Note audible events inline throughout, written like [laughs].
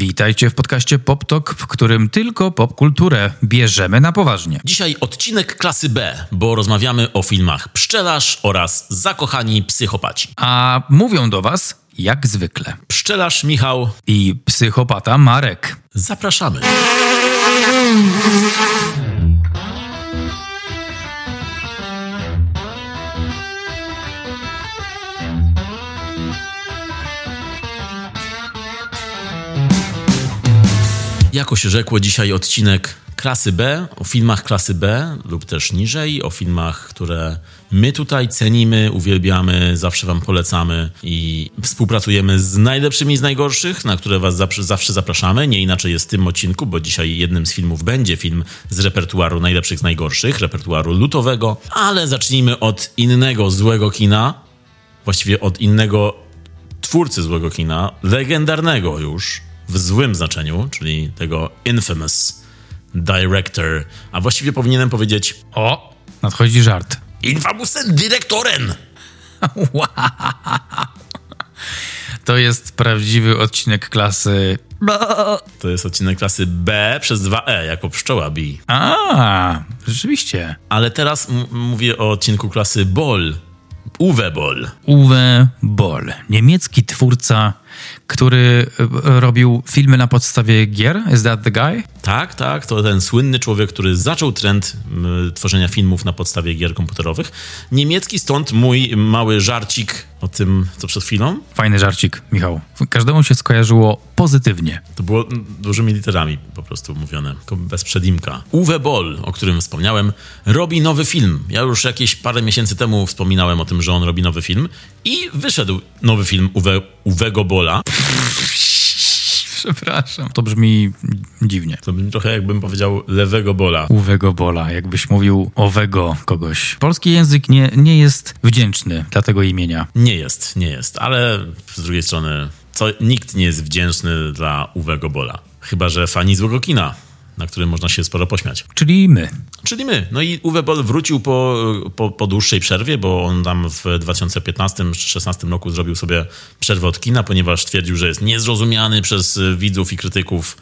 Witajcie w podcaście Pop Talk, w którym tylko popkulturę bierzemy na poważnie. Dzisiaj odcinek klasy B, bo rozmawiamy o filmach Pszczelarz oraz Zakochani Psychopaci. A mówią do Was, jak zwykle, Pszczelarz Michał, i psychopata Marek. zapraszamy. Jako się rzekło, dzisiaj odcinek klasy B, o filmach klasy B lub też niżej, o filmach, które my tutaj cenimy, uwielbiamy, zawsze Wam polecamy i współpracujemy z najlepszymi z najgorszych, na które Was zawsze, zapraszamy. Nie inaczej jest w tym odcinku, bo dzisiaj jednym z filmów będzie film z repertuaru najlepszych z najgorszych, repertuaru lutowego, ale zacznijmy od innego złego kina, właściwie od innego twórcy złego kina, legendarnego już w złym znaczeniu, czyli tego infamous director, a właściwie powinienem powiedzieć O, nadchodzi żart. infamousen dyrektoren. [laughs] To jest prawdziwy odcinek klasy. To jest odcinek klasy B przez 2E, jako pszczoła B. A, rzeczywiście. Ale teraz mówię o odcinku klasy Boll, Uwe Boll. Uwe Boll, niemiecki twórca, który e, robił filmy na podstawie gier. Is that the guy? Tak, tak, to ten słynny człowiek, który zaczął trend tworzenia filmów na podstawie gier komputerowych. Niemiecki, stąd mój mały żarcik o tym, co przed chwilą. Fajny żarcik, Michał. Każdemu się skojarzyło pozytywnie. To było dużymi literami po prostu mówione, tylko bez przedimka. Uwe Boll, o którym wspomniałem, robi nowy film. Ja już jakieś parę miesięcy temu wspominałem o tym, że on robi nowy film i wyszedł nowy film Uwe, Uwego Bolla. [laughs] Przepraszam. To brzmi dziwnie. To bym trochę jakbym powiedział lewego Bola. Uwego Bola, jakbyś mówił owego kogoś. Polski język nie, nie jest wdzięczny dla tego imienia. Nie jest, nie jest, ale z drugiej strony co, nikt nie jest wdzięczny dla Uwego Bola. Chyba, że fani złego kina, na którym można się sporo pośmiać. Czyli my. Czyli my. No i Uwe Boll wrócił po, po, po dłuższej przerwie, bo on tam w 2015-16 roku zrobił sobie przerwę od kina, ponieważ twierdził, że jest niezrozumiany przez widzów i krytyków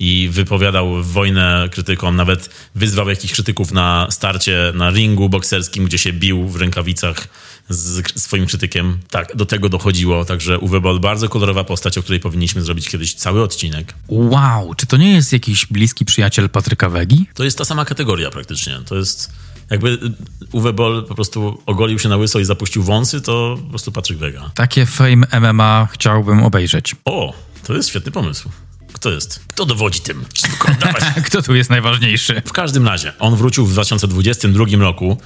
i wypowiadał wojnę krytykom, nawet wyzwał jakichś krytyków na starcie na ringu bokserskim, gdzie się bił w rękawicach z swoim krytykiem. Tak, do tego dochodziło, także Uwe Boll bardzo kolorowa postać, o której powinniśmy zrobić kiedyś cały odcinek. Wow, czy to nie jest jakiś bliski przyjaciel Patryka Wegi? To jest ta sama kategoria praktycznie. To jest jakby Uwe Boll po prostu ogolił się na łyso i zapuścił wąsy, to po prostu Patryk Wega. Takie fame MMA chciałbym obejrzeć. O, to jest świetny pomysł. Kto jest? Kto dowodzi tym? Szybko. [laughs] [laughs] Kto tu jest najważniejszy? W każdym razie, on wrócił w 2022 roku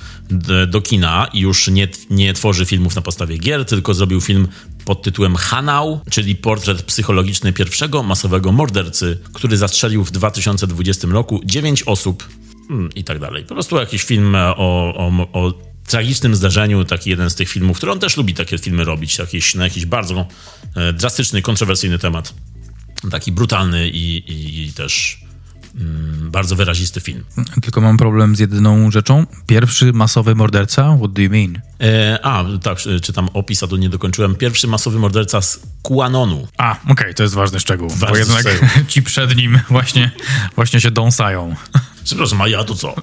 do kina i już nie, nie tworzy filmów na podstawie gier, tylko zrobił film pod tytułem Hanau, czyli portret psychologiczny pierwszego masowego mordercy, który zastrzelił w 2020 roku 9 osób mm, i tak dalej. Po prostu jakiś film o, o, o tragicznym zdarzeniu, taki jeden z tych filmów, który on też lubi takie filmy robić, jakiś, na jakiś bardzo e, drastyczny, kontrowersyjny temat. Taki brutalny i, i, i też mm, bardzo wyrazisty film. Tylko mam problem z jedyną rzeczą. Pierwszy masowy morderca? What do you mean? E, a, tak, e, czytam opis, a to nie dokończyłem. Pierwszy masowy morderca z QAnonu. A, okej, to jest ważny szczegół. bo Ważny jednak szczegół. [laughs] ci przed nim właśnie, właśnie się dąsają. Przepraszam, a ja to co?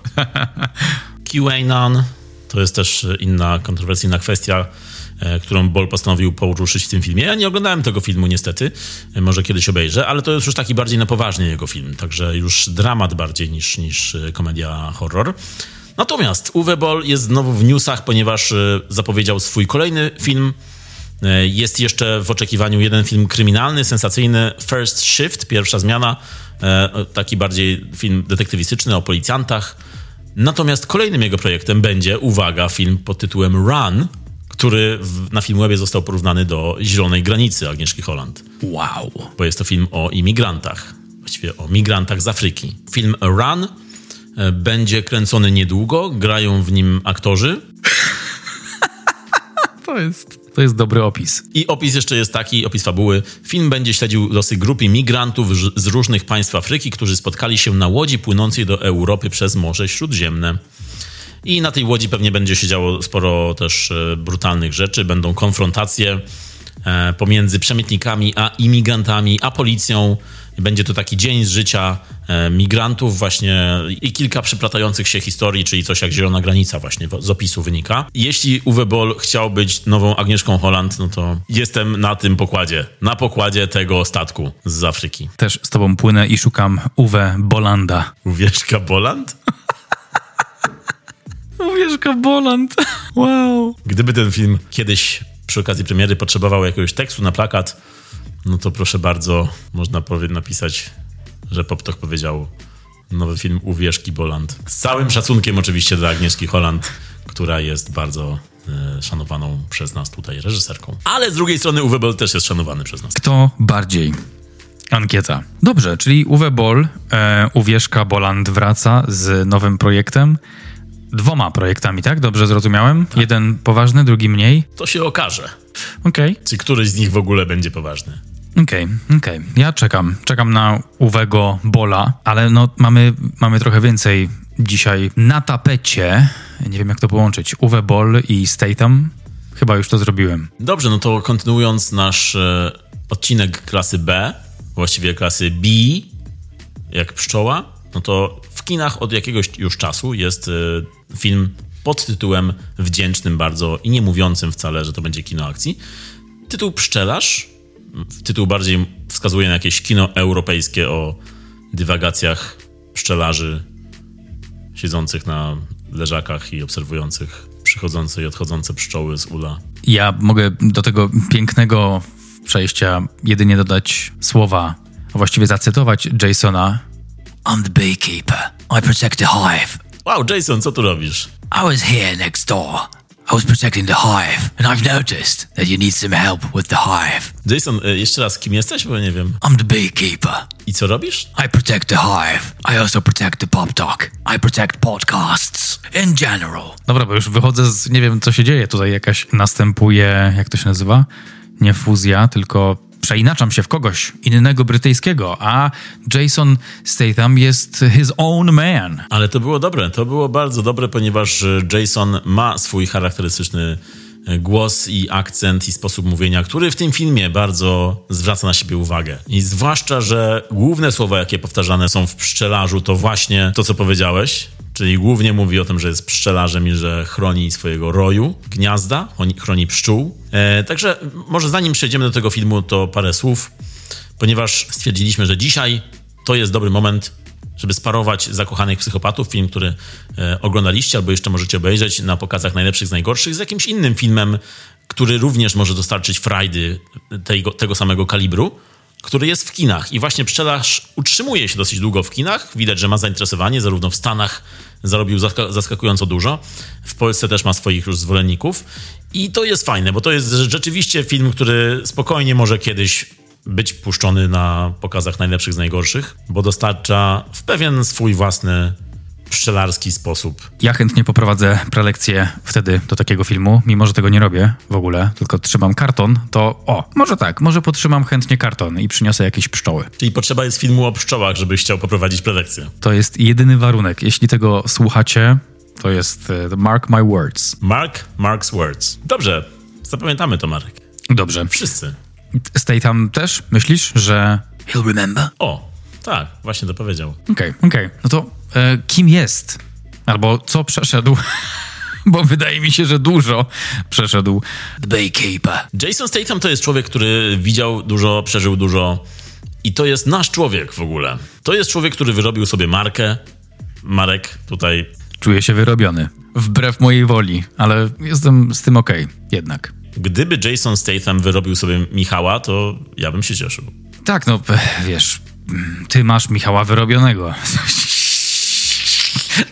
[laughs] QAnon to jest też inna kontrowersyjna kwestia, którą Ball postanowił poruszyć w tym filmie. Ja nie oglądałem tego filmu niestety, e, może kiedyś obejrzę, ale to jest już taki bardziej na poważnie jego film, także już dramat bardziej niż, niż e, komedia horror. Natomiast Uwe Boll jest znowu w newsach, ponieważ e, zapowiedział swój kolejny film. E, Jest jeszcze w oczekiwaniu jeden film kryminalny, sensacyjny, First Shift, pierwsza zmiana, e, taki bardziej film detektywistyczny o policjantach. Natomiast kolejnym jego projektem będzie, uwaga, film pod tytułem Run, który w, na Filmwebie został porównany do Zielonej Granicy Agnieszki Holland, Wow. bo jest to film o imigrantach, właściwie o migrantach z Afryki. Film Run e, będzie kręcony niedługo, grają w nim aktorzy, [laughs] To jest, to jest dobry opis. I opis jeszcze jest taki, opis fabuły. Film będzie śledził losy grupy migrantów z różnych państw Afryki, którzy spotkali się na łodzi płynącej do Europy przez Morze Śródziemne. I na tej łodzi pewnie będzie się działo sporo też e, brutalnych rzeczy. Będą konfrontacje e, pomiędzy przemytnikami a imigrantami, a policją. Będzie to taki dzień z życia e, migrantów właśnie i kilka przyplatających się historii, czyli coś jak Zielona Granica właśnie z opisu wynika. Jeśli Uwe Boll chciał być nową Agnieszką Holland, no to jestem na tym pokładzie, na pokładzie tego statku z Afryki. Też z tobą płynę i szukam Uwe Bolanda. Uwierzka Boland? [laughs] Uwierzka Boland. [laughs] Wow. Gdyby ten film kiedyś przy okazji premiery potrzebował jakiegoś tekstu na plakat, no to proszę bardzo, można napisać, że Poptoch powiedział nowy film Uwierzki Boland. Z całym szacunkiem oczywiście dla Agnieszki Holland, która jest bardzo e, szanowaną przez nas tutaj reżyserką. Ale z drugiej strony Uwe Boll też jest szanowany przez nas. Kto bardziej? Ankieta. Dobrze, czyli Uwe Boll, e, Uwierzka Boland wraca z nowym projektem. Dwoma projektami, tak? Dobrze zrozumiałem? Tak. Jeden poważny, drugi mniej? To się okaże. Okej. Okay. Czy któryś z nich w ogóle będzie poważny? Okej, okay, okej. Okay. Ja czekam. Czekam na Uwego Bola, ale no mamy, mamy trochę więcej dzisiaj na tapecie. Nie wiem, jak to połączyć. Uwe Boll i Statham. Chyba już to zrobiłem. Dobrze, no to kontynuując nasz e, odcinek klasy B, właściwie klasy B, jak pszczoła, no to w kinach od jakiegoś już czasu jest e, film pod tytułem wdzięcznym bardzo i nie mówiącym wcale, że to będzie kino akcji. Tytuł Pszczelarz. Tytuł bardziej wskazuje na jakieś kino europejskie o dywagacjach pszczelarzy siedzących na leżakach i obserwujących przychodzące i odchodzące pszczoły z ula. Ja mogę do tego pięknego przejścia jedynie dodać słowa, a właściwie zacytować Jasona. I'm the beekeeper. I protect the hive. Wow, Jason, co tu robisz? I was here next door. I was protecting the hive, and I've noticed that you need some help with the hive. Jason, e, jeszcze raz, kim jesteś? Bo nie wiem. I'm the beekeeper. I co robisz? I protect the hive. I also protect the pop talk. I protect podcasts in general. Dobra, bo już wychodzę z, nie wiem co się dzieje. Tutaj jakaś następuje, jak to się nazywa? Nie fuzja, tylko przeinaczam się w kogoś innego brytyjskiego, a Jason Statham jest his own man. Ale to było dobre, to było bardzo dobre, ponieważ Jason ma swój charakterystyczny głos i akcent i sposób mówienia, który w tym filmie bardzo zwraca na siebie uwagę. I zwłaszcza, że główne słowa, jakie powtarzane są w pszczelarzu, to właśnie to, co powiedziałeś, Czyli głównie mówi o tym, że jest pszczelarzem i że chroni swojego roju, gniazda, chroni pszczół. E, także może zanim przejdziemy do tego filmu, to parę słów, ponieważ stwierdziliśmy, że dzisiaj to jest dobry moment, żeby sparować Zakochanych Psychopatów, film, który e, oglądaliście albo jeszcze możecie obejrzeć na pokazach najlepszych z najgorszych, z jakimś innym filmem, który również może dostarczyć frajdy tego, tego samego kalibru który jest w kinach. I właśnie Pszczelarz utrzymuje się dosyć długo w kinach. Widać, że ma zainteresowanie, zarówno w Stanach zarobił zaskakująco dużo. W Polsce też ma swoich już zwolenników. I to jest fajne, bo to jest rzeczywiście film, który spokojnie może kiedyś być puszczony na pokazach najlepszych z najgorszych, bo dostarcza w pewien swój własny pszczelarski sposób. Ja chętnie poprowadzę prelekcję wtedy do takiego filmu, mimo że tego nie robię w ogóle, tylko trzymam karton, to o, może tak, może potrzymam chętnie karton i przyniosę jakieś pszczoły. Czyli potrzeba jest filmu o pszczołach, żebyś chciał poprowadzić prelekcję. To jest jedyny warunek. Jeśli tego słuchacie, to jest uh, mark my words. Mark Mark's words. Dobrze, zapamiętamy to, Marek. Dobrze. Wszyscy. Stay tam też, myślisz, że he'll remember? O, tak, właśnie to powiedział. Okej, okay, okej. Okay. No to e, kim jest? Albo co przeszedł? [laughs] Bo wydaje mi się, że dużo przeszedł. The Baykeeper. Jason Statham to jest człowiek, który widział dużo, przeżył dużo. I to jest nasz człowiek w ogóle. To jest człowiek, który wyrobił sobie markę. Marek tutaj. Czuję się wyrobiony. Wbrew mojej woli, ale jestem z tym okej, okay, jednak. Gdyby Jason Statham wyrobił sobie Michała, to ja bym się cieszył. Tak, no wiesz, ty masz Michała wyrobionego. [laughs]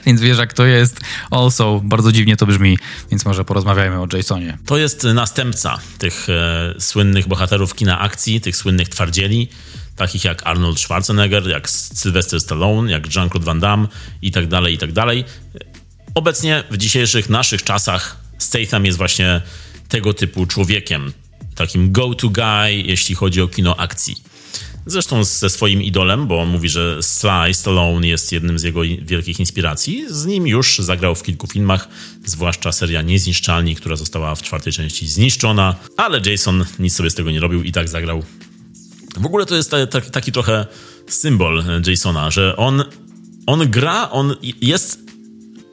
więc wiesz, jak to jest. Also, bardzo dziwnie to brzmi, więc może porozmawiajmy o Jasonie. To jest następca tych e, słynnych bohaterów kina akcji, tych słynnych twardzieli, takich jak Arnold Schwarzenegger, jak Sylvester Stallone, jak Jean-Claude Van Damme i tak dalej, i tak dalej. Obecnie w dzisiejszych naszych czasach Statham jest właśnie tego typu człowiekiem, takim go-to guy, jeśli chodzi o kino akcji. Zresztą ze swoim idolem, bo on mówi, że Sly Stallone jest jednym z jego wielkich inspiracji. Z nim już zagrał w kilku filmach, zwłaszcza seria Niezniszczalni, która została w czwartej części zniszczona, ale Jason nic sobie z tego nie robił i tak zagrał. W ogóle to jest taki trochę symbol Jasona, że on, on gra, on jest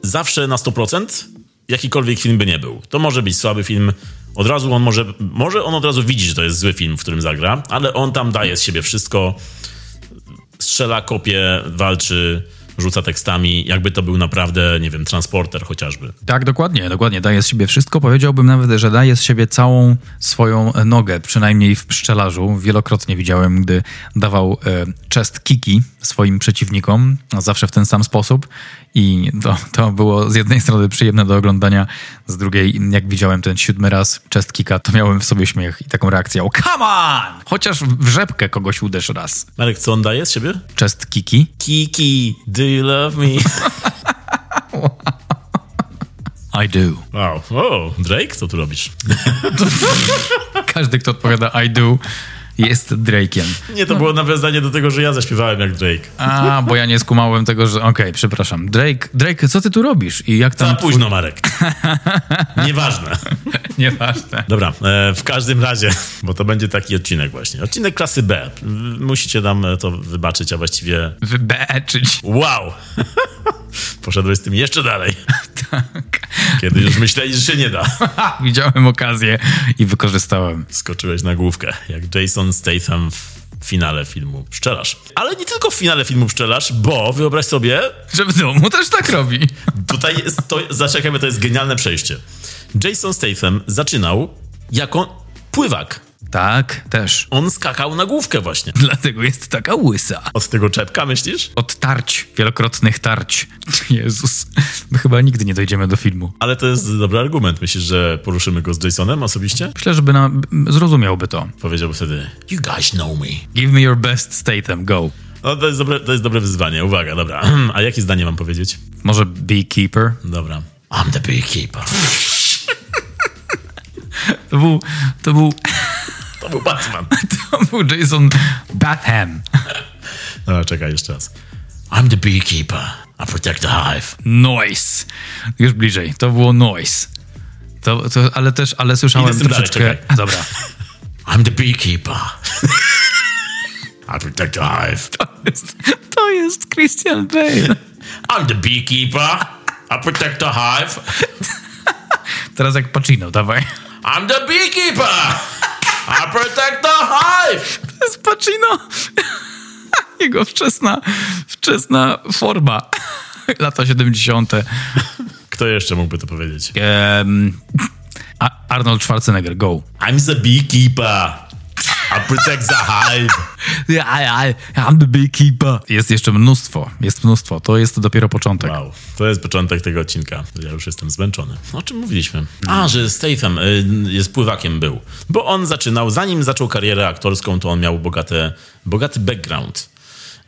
zawsze na 100%, jakikolwiek film by nie był. To może być słaby film, od razu on może, może on od razu widzi, że to jest zły film, w którym zagra, ale on tam daje z siebie wszystko, strzela, kopie, walczy, rzuca tekstami, jakby to był naprawdę, nie wiem, transporter chociażby. Tak, dokładnie, dokładnie. Daje z siebie wszystko. Powiedziałbym nawet, że daje z siebie całą swoją nogę, przynajmniej w pszczelarzu. Wielokrotnie widziałem, gdy dawał e, chest kiki swoim przeciwnikom, zawsze w ten sam sposób. I to, to było z jednej strony przyjemne do oglądania, z drugiej, jak widziałem ten siódmy raz chest kicka, to miałem w sobie śmiech i taką reakcję, o come on! Chociaż w rzepkę kogoś uderz raz. Marek, co on daje z siebie? Chest kiki. Kiki, do you love me? [laughs] I do. Wow. O, Drake, co tu robisz? [laughs] Każdy, kto odpowiada I do, jest Drake'iem. Nie, to było nawiązanie do tego, że ja zaśpiewałem jak Drake. A, bo ja nie skumałem tego, że okej, okay, przepraszam. Drake, Drake, co ty tu robisz? I jak tam... Za późno, Marek. [laughs] Nieważne. [laughs] Nieważne. Dobra, e, w każdym razie, [laughs] bo to będzie taki odcinek właśnie. Odcinek klasy B. Musicie nam to wybaczyć, a właściwie... Wybaczyć. Wow! Poszedłeś z tym jeszcze dalej. tak. Kiedy już myśleli, że się nie da. Widziałem okazję i wykorzystałem. Skoczyłeś na główkę, jak Jason Statham w finale filmu Pszczelarz. Ale nie tylko w finale filmu Pszczelarz, bo wyobraź sobie... Że w domu też tak robi. Tutaj jest, to, zaczekajmy, to jest genialne przejście. Jason Statham zaczynał jako pływak. Tak, też. On skakał na główkę właśnie. [laughs] Dlatego jest taka łysa. Od tego czepka, myślisz? Od tarć, wielokrotnych tarć. [laughs] Jezus, my chyba nigdy nie dojdziemy do filmu. Ale to jest dobry argument. Myślisz, że poruszymy go z Jasonem osobiście? Myślę, żeby na... zrozumiałby to. Powiedziałby wtedy, you guys know me. Give me your best Statham, go. No to jest dobre, to jest dobre wyzwanie, uwaga, dobra. [clears throat] A jakie zdanie mam powiedzieć? Może beekeeper? Dobra. I'm the beekeeper. to był... To był... To był Batman. [laughs] To był Jason Batham. [laughs] No, czekaj jeszcze raz. I'm the beekeeper. I protect the hive. Noise. Już bliżej. To było noise. To, to, ale też, ale słyszałem troszeczkę... Dalej, [laughs] Dobra. I'm the beekeeper. I protect the hive. To jest, to jest Christian Bale. I'm the beekeeper. I protect the hive. Teraz jak Pacino, dawaj. I'm the beekeeper. I protect the hive! To jest Pacino. [laughs] Jego wczesna, wczesna forma. [laughs] Lata 70. Kto jeszcze mógłby to powiedzieć? Um, Arnold Schwarzenegger, go. I'm the beekeeper. I protect the hive. [laughs] I'm the beekeeper. Jest jeszcze mnóstwo, jest mnóstwo. To jest dopiero początek. Wow, to jest początek tego odcinka. Ja już jestem zmęczony. O czym mówiliśmy? A, że Statham y, jest pływakiem był. Bo on zaczynał, zanim zaczął karierę aktorską, to on miał bogate, bogaty background.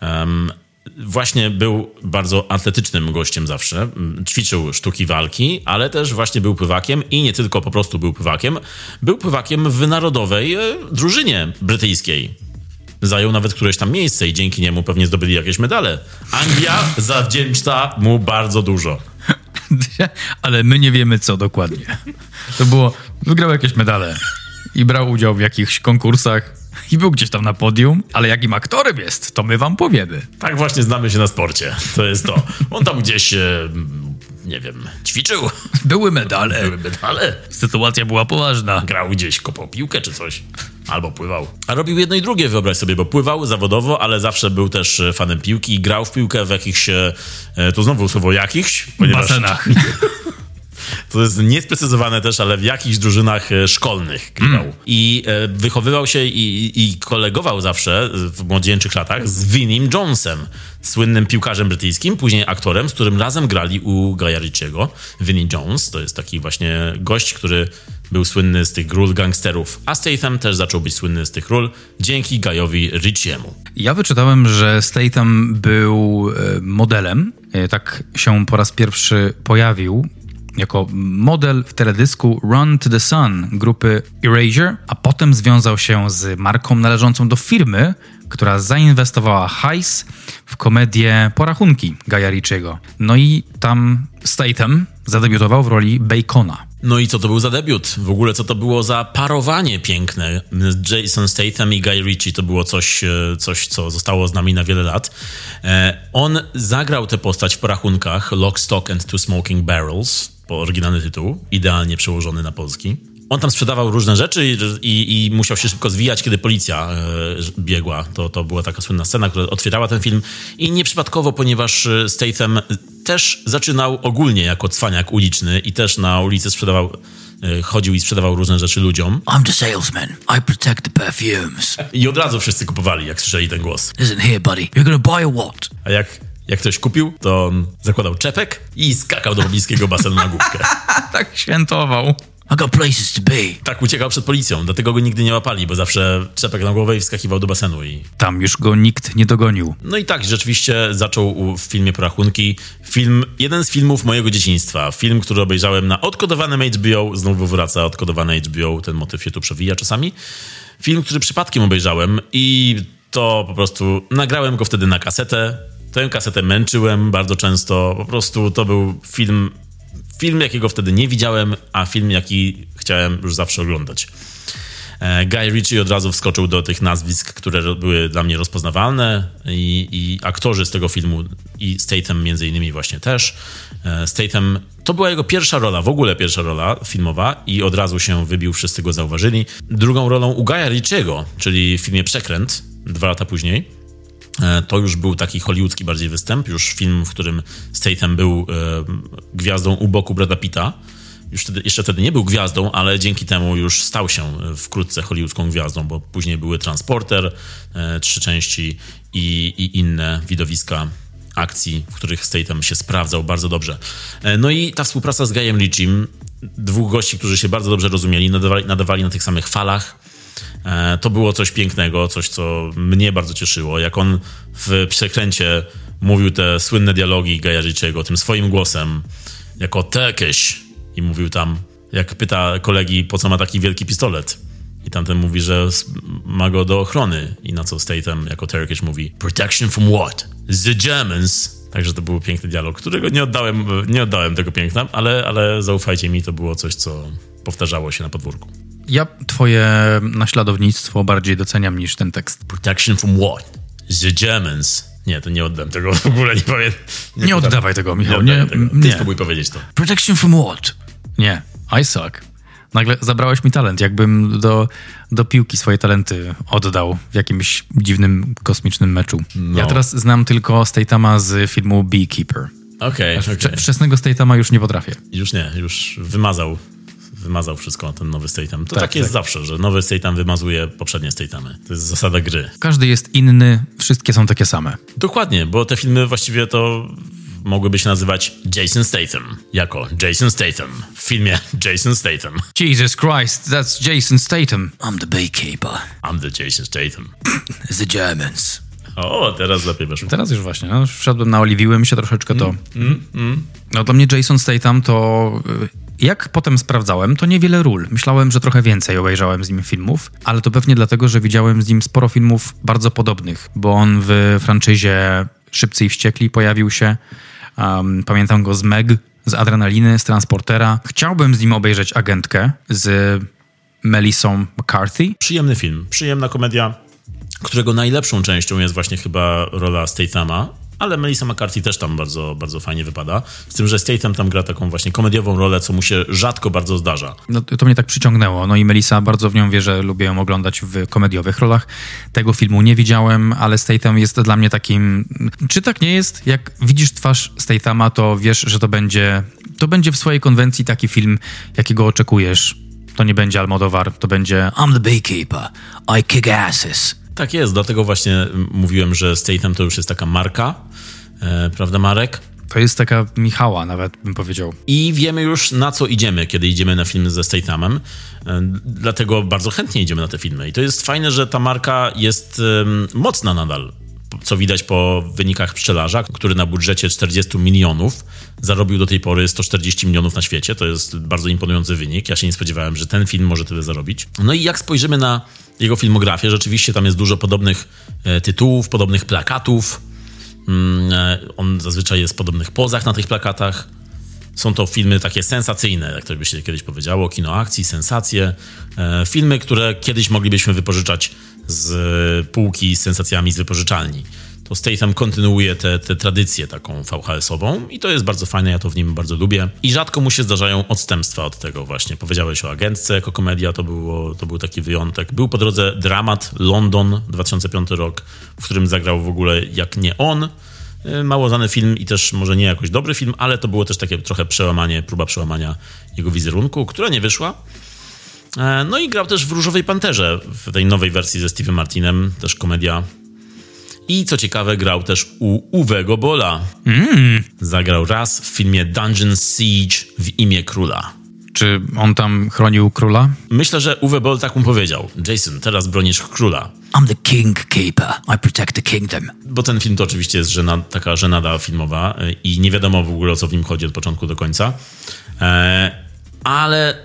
Um, właśnie był bardzo atletycznym gościem zawsze. Ćwiczył sztuki walki, ale też właśnie był pływakiem i nie tylko po prostu był pływakiem. Był pływakiem w narodowej e, drużynie brytyjskiej. Zajął nawet któreś tam miejsce i dzięki niemu pewnie zdobyli jakieś medale. Anglia zawdzięcza mu bardzo dużo. [laughs] Ale my nie wiemy co dokładnie. To było, wygrał jakieś medale i brał udział w jakichś konkursach i był gdzieś tam na podium, ale jakim aktorem jest, to my wam powiemy. Tak właśnie znamy się na sporcie. To jest to. On tam gdzieś, e, nie wiem, ćwiczył. Były medale. Były medale. Sytuacja była poważna. Grał gdzieś, kopał piłkę czy coś. Albo pływał. A robił jedno i drugie, wyobraź sobie, bo pływał zawodowo, ale zawsze był też fanem piłki i grał w piłkę w jakichś, e, to znowu słowo jakichś, ponieważ... Basenach. [laughs] To jest niesprecyzowane też, ale w jakichś drużynach e, szkolnych grał. Mm. I e, wychowywał się i, i, kolegował zawsze w młodzieńczych latach z Vinim Jonesem, słynnym piłkarzem brytyjskim, później aktorem, z którym razem grali u Guya Ritchiego. Vinnie Jones to jest taki właśnie gość, który był słynny z tych ról gangsterów, a Statham też zaczął być słynny z tych ról dzięki Guyowi Ritchiemu. Ja wyczytałem, że Statham był e, modelem, tak się po raz pierwszy pojawił jako model w teledysku Run to the Sun grupy Erasure, a potem związał się z marką należącą do firmy, która zainwestowała hajs w komedię Porachunki Gaja Ritchiego. No i tam Statham zadebiutował w roli Bacona. No i co to był za debiut? W ogóle co to było za parowanie piękne? Jason Statham i Guy Ritchie to było coś, e, coś co zostało z nami na wiele lat. E, on zagrał tę postać w porachunkach Lock, Stock and Two Smoking Barrels, po oryginalny tytuł, idealnie przełożony na polski. On tam sprzedawał różne rzeczy i, i, i musiał się szybko zwijać, kiedy policja e, biegła. To, to była taka słynna scena, która otwierała ten film. I nieprzypadkowo, ponieważ Statham też zaczynał ogólnie jako cwaniak uliczny i też na ulicy sprzedawał chodził i sprzedawał różne rzeczy ludziom. I'm the salesman. I protect the perfumes. I od razu wszyscy kupowali, jak słyszeli ten głos. Listen here, buddy. You're gonna buy a what? A jak, jak ktoś kupił, to on zakładał czepek i skakał do pobliskiego basenu na główkę. [laughs] tak świętował. I got places to be. Tak uciekał przed policją, dlatego go nigdy nie łapali, bo zawsze czepek na głowę i wskakiwał do basenu. I... Tam już go nikt nie dogonił. No i tak, rzeczywiście zaczął w filmie Porachunki. Film, jeden z filmów mojego dzieciństwa. Film, który obejrzałem na odkodowanym HBO. Znowu wraca odkodowane HBO, ten motyw się tu przewija czasami. Film, który przypadkiem obejrzałem i to po prostu nagrałem go wtedy na kasetę. Tę kasetę męczyłem bardzo często. Po prostu to był film Film, jakiego wtedy nie widziałem, a film, jaki chciałem już zawsze oglądać. Guy Ritchie od razu wskoczył do tych nazwisk, które były dla mnie rozpoznawalne i, i aktorzy z tego filmu i Statham między innymi właśnie też. Statham to była jego pierwsza rola, w ogóle pierwsza rola filmowa i od razu się wybił, wszyscy go zauważyli. Drugą rolą u Guy'a Ritchiego, czyli w filmie Przekręt, dwa lata później, to już był taki hollywoodzki bardziej występ, już film, w którym Statham był e, gwiazdą u boku Brada Pitta. Już wtedy, jeszcze wtedy nie był gwiazdą, ale dzięki temu już stał się wkrótce hollywoodzką gwiazdą, bo później były Transporter, e, trzy części i, i inne widowiska akcji, w których Statham się sprawdzał bardzo dobrze. E, no i ta współpraca z Guyem Ritchiem, dwóch gości, którzy się bardzo dobrze rozumieli, nadawali, nadawali na tych samych falach, E, to było coś pięknego, coś, co mnie bardzo cieszyło. Jak on w przekręcie mówił te słynne dialogi Gaja Ritchiego tym swoim głosem, jako Turkish i mówił tam, jak pyta kolegi, po co ma taki wielki pistolet. I tamten mówi, że ma go do ochrony. I na co Statham jako Turkish mówi Protection from what? The Germans. Także to był piękny dialog, którego nie oddałem, nie oddałem tego piękna, ale, ale zaufajcie mi, to było coś, co powtarzało się na podwórku. Ja twoje naśladownictwo bardziej doceniam niż ten tekst. Protection from what? The Germans. Nie, to nie oddam tego w ogóle, nie powiem. Nie, nie oddawaj tego, Michał. Nie, nie, tego. Ty nie. spróbuj powiedzieć to. Protection from what? Nie, I suck. Nagle zabrałeś mi talent, jakbym do, do piłki swoje talenty oddał w jakimś dziwnym, kosmicznym meczu. No. Ja teraz znam tylko Statama z filmu Beekeeper. Okej, okay, okay. Wczesnego Statama już nie potrafię. Już nie, już wymazał wymazał wszystko ten nowy Statham. To tak, tak jest tak. zawsze, że nowy Statham wymazuje poprzednie Statamy. To jest zasada gry. Każdy jest inny, wszystkie są takie same. Dokładnie, bo te filmy właściwie to mogłyby się nazywać Jason Statham, jako Jason Statham w filmie [laughs] Jason Statham. Jesus Christ, that's Jason Statham. I'm the beekeeper. I'm the Jason Statham. [coughs] the Germans. O, teraz lepiej weszło. Teraz już właśnie, no, wszedłem, naoliwiłem się troszeczkę to... Mm, mm, mm. No dla mnie Jason Statham to y, jak potem sprawdzałem, to niewiele ról. Myślałem, że trochę więcej obejrzałem z nim filmów, ale to pewnie dlatego, że widziałem z nim sporo filmów bardzo podobnych, bo on w franczyzie Szybcy i Wściekli pojawił się. Um, pamiętam go z Meg, z Adrenaliny, z Transportera. Chciałbym z nim obejrzeć Agentkę z Melissą McCarthy. Przyjemny film, przyjemna komedia, którego najlepszą częścią jest właśnie chyba rola Stathama, ale Melissa McCarthy też tam bardzo, bardzo fajnie wypada. Z tym, że Statham tam gra taką właśnie komediową rolę, co mu się rzadko bardzo zdarza. No to mnie tak przyciągnęło. No i Melissa bardzo w nią wie, że lubię ją oglądać w komediowych rolach. Tego filmu nie widziałem, ale Statham jest dla mnie takim... Czy tak nie jest? Jak widzisz twarz Stathama, to wiesz, że to będzie, to będzie w swojej konwencji taki film, jakiego oczekujesz. To nie będzie Almodowar, to będzie I'm the beekeeper, I kick asses. Tak jest, dlatego właśnie mówiłem, że Statham to już jest taka marka, e, prawda Marek? To jest taka Michała nawet, bym powiedział. I wiemy już, na co idziemy, kiedy idziemy na filmy ze Stathamem. E, dlatego bardzo chętnie idziemy na te filmy. I to jest fajne, że ta marka jest mocna nadal. Co widać po wynikach pszczelarza, który na budżecie 40 milionów zarobił do tej pory 140 milionów na świecie. To jest bardzo imponujący wynik. Ja się nie spodziewałem, że ten film może tyle zarobić. No i jak spojrzymy na jego filmografię, rzeczywiście tam jest dużo podobnych e, tytułów, podobnych plakatów. Mm, e, on zazwyczaj jest w podobnych pozach na tych plakatach. Są to filmy takie sensacyjne, jak to by się kiedyś powiedziało, kino akcji, sensacje. E, filmy, które kiedyś moglibyśmy wypożyczać z półki z sensacjami z wypożyczalni. To Statham kontynuuje tę tradycję taką VHS-ową i to jest bardzo fajne, ja to w nim bardzo lubię. I rzadko mu się zdarzają odstępstwa od tego właśnie. Powiedziałeś o agentce jako komedia, to, było, to był taki wyjątek. Był po drodze dramat London 2005 rok, w którym zagrał w ogóle jak nie on, Y, mało znany film i też może nie jakoś dobry film, ale to było też takie trochę przełamanie, próba przełamania jego wizerunku, która nie wyszła. E, no i grał też w Różowej Panterze, w tej nowej wersji ze Steve'em Martinem, też komedia. I co ciekawe, grał też u Uwego Bola. Mm. Zagrał raz w filmie Dungeon Siege w imię króla. Czy on tam chronił króla? Myślę, że Uwe Boll tak mu powiedział. Jason, teraz bronisz króla. I'm the king keeper. I protect the kingdom. Bo ten film to oczywiście jest żena, taka żenada filmowa e, i nie wiadomo w ogóle o co w nim chodzi od początku do końca. E, ale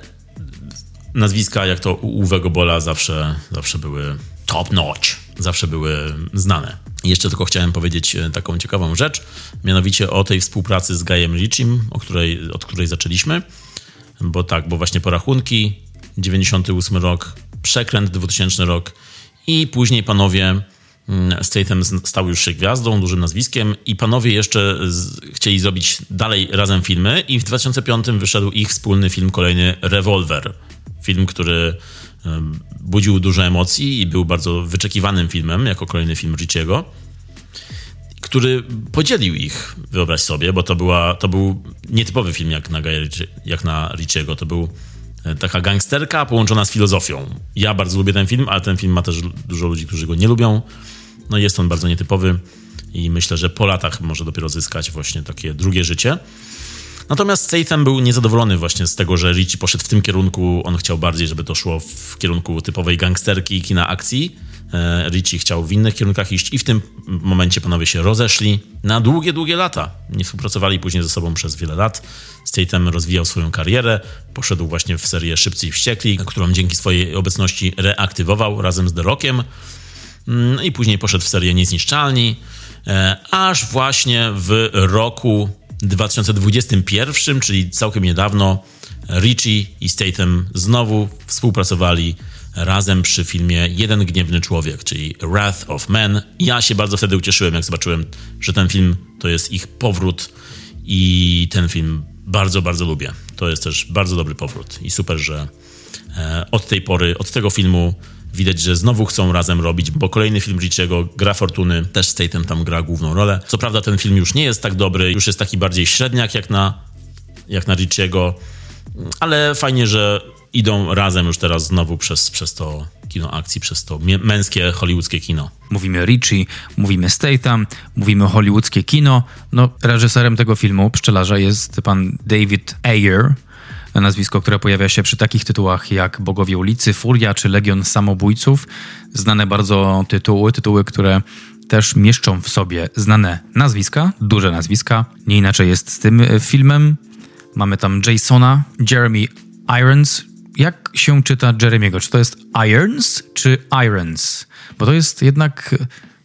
nazwiska jak to u Uwego Bola zawsze, zawsze były top notch. Zawsze były znane. Jeszcze tylko chciałem powiedzieć e, taką ciekawą rzecz, mianowicie o tej współpracy z Gajem Richim, o której, od której zaczęliśmy. Bo tak, bo właśnie porachunki, 98 rok, przekręt 2000 rok i później panowie mm, Statham stał już się gwiazdą, dużym nazwiskiem i panowie jeszcze z, chcieli zrobić dalej razem filmy i w 2005 wyszedł ich wspólny film kolejny Revolver. Film, który budził dużo emocji i był bardzo wyczekiwanym filmem jako kolejny film Richiego, który podzielił ich, wyobraź sobie, bo to, była, to był nietypowy film jak na, jak na. To był E, taka gangsterka połączona z filozofią. Ja bardzo lubię ten film, ale ten film ma też dużo ludzi, którzy go nie lubią. No jest on bardzo nietypowy i myślę, że po latach może dopiero zyskać właśnie takie drugie życie. Natomiast Statham był niezadowolony właśnie z tego, że Richie poszedł w tym kierunku. On chciał bardziej, żeby to szło w kierunku typowej gangsterki i kina akcji. E, Richie chciał w innych kierunkach iść i w tym momencie panowie się rozeszli na długie, długie lata. Nie współpracowali później ze sobą przez wiele lat. Statham rozwijał swoją karierę, poszedł właśnie w serię Szybcy i Wściekli, którą dzięki swojej obecności reaktywował razem z The Rockiem. Mm, I później poszedł w serię Niezniszczalni, e, aż właśnie w roku 2021, czyli całkiem niedawno, Richie i Statham znowu współpracowali razem przy filmie Jeden Gniewny Człowiek, czyli Wrath of Man. Ja się bardzo wtedy ucieszyłem, jak zobaczyłem, że ten film to jest ich powrót i ten film bardzo, bardzo lubię. To jest też bardzo dobry powrót i super, że e, od tej pory, od tego filmu widać, że znowu chcą razem robić, bo kolejny film Richiego, Gra Fortuny, też Statham tam gra główną rolę. Co prawda ten film już nie jest tak dobry, już jest taki bardziej średniak jak na, jak na Richiego, ale fajnie, że idą razem już teraz znowu przez, przez to kino akcji, przez to męskie hollywoodzkie kino. Mówimy Richie, mówimy Statham, mówimy hollywoodzkie kino. No, reżyserem tego filmu, Pszczelarza, jest pan David Ayer, nazwisko, które pojawia się przy takich tytułach jak Bogowie ulicy, Furia czy Legion Samobójców. Znane bardzo tytuły, tytuły, które też mieszczą w sobie znane nazwiska, duże nazwiska. Nie inaczej jest z tym filmem. Mamy tam Jasona, Jeremy Irons, jak się czyta Jeremiego? Czy to jest Irons czy Irons? Bo to jest jednak,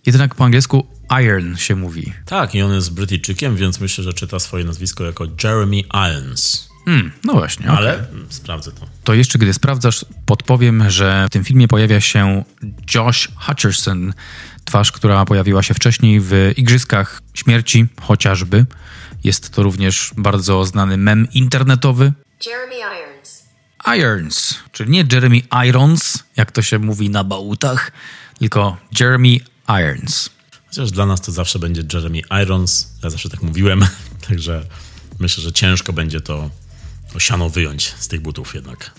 jednak po angielsku Iron się mówi. Tak, i on jest Brytyjczykiem, więc myślę, że czyta swoje nazwisko jako Jeremy Irons. Hmm, no właśnie. Ale okay. sprawdzę to. To jeszcze gdy sprawdzasz, podpowiem, że w tym filmie pojawia się Josh Hutcherson, twarz, która pojawiła się wcześniej w Igrzyskach Śmierci, chociażby. Jest to również bardzo znany mem internetowy. Jeremy Irons. Irons, czyli nie Jeremy Irons, jak to się mówi na bałutach, tylko Jeremy Irons. Chociaż dla nas to zawsze będzie Jeremy Irons, ja zawsze tak mówiłem, [laughs] także myślę, że ciężko będzie to, to siano wyjąć z tych butów jednak.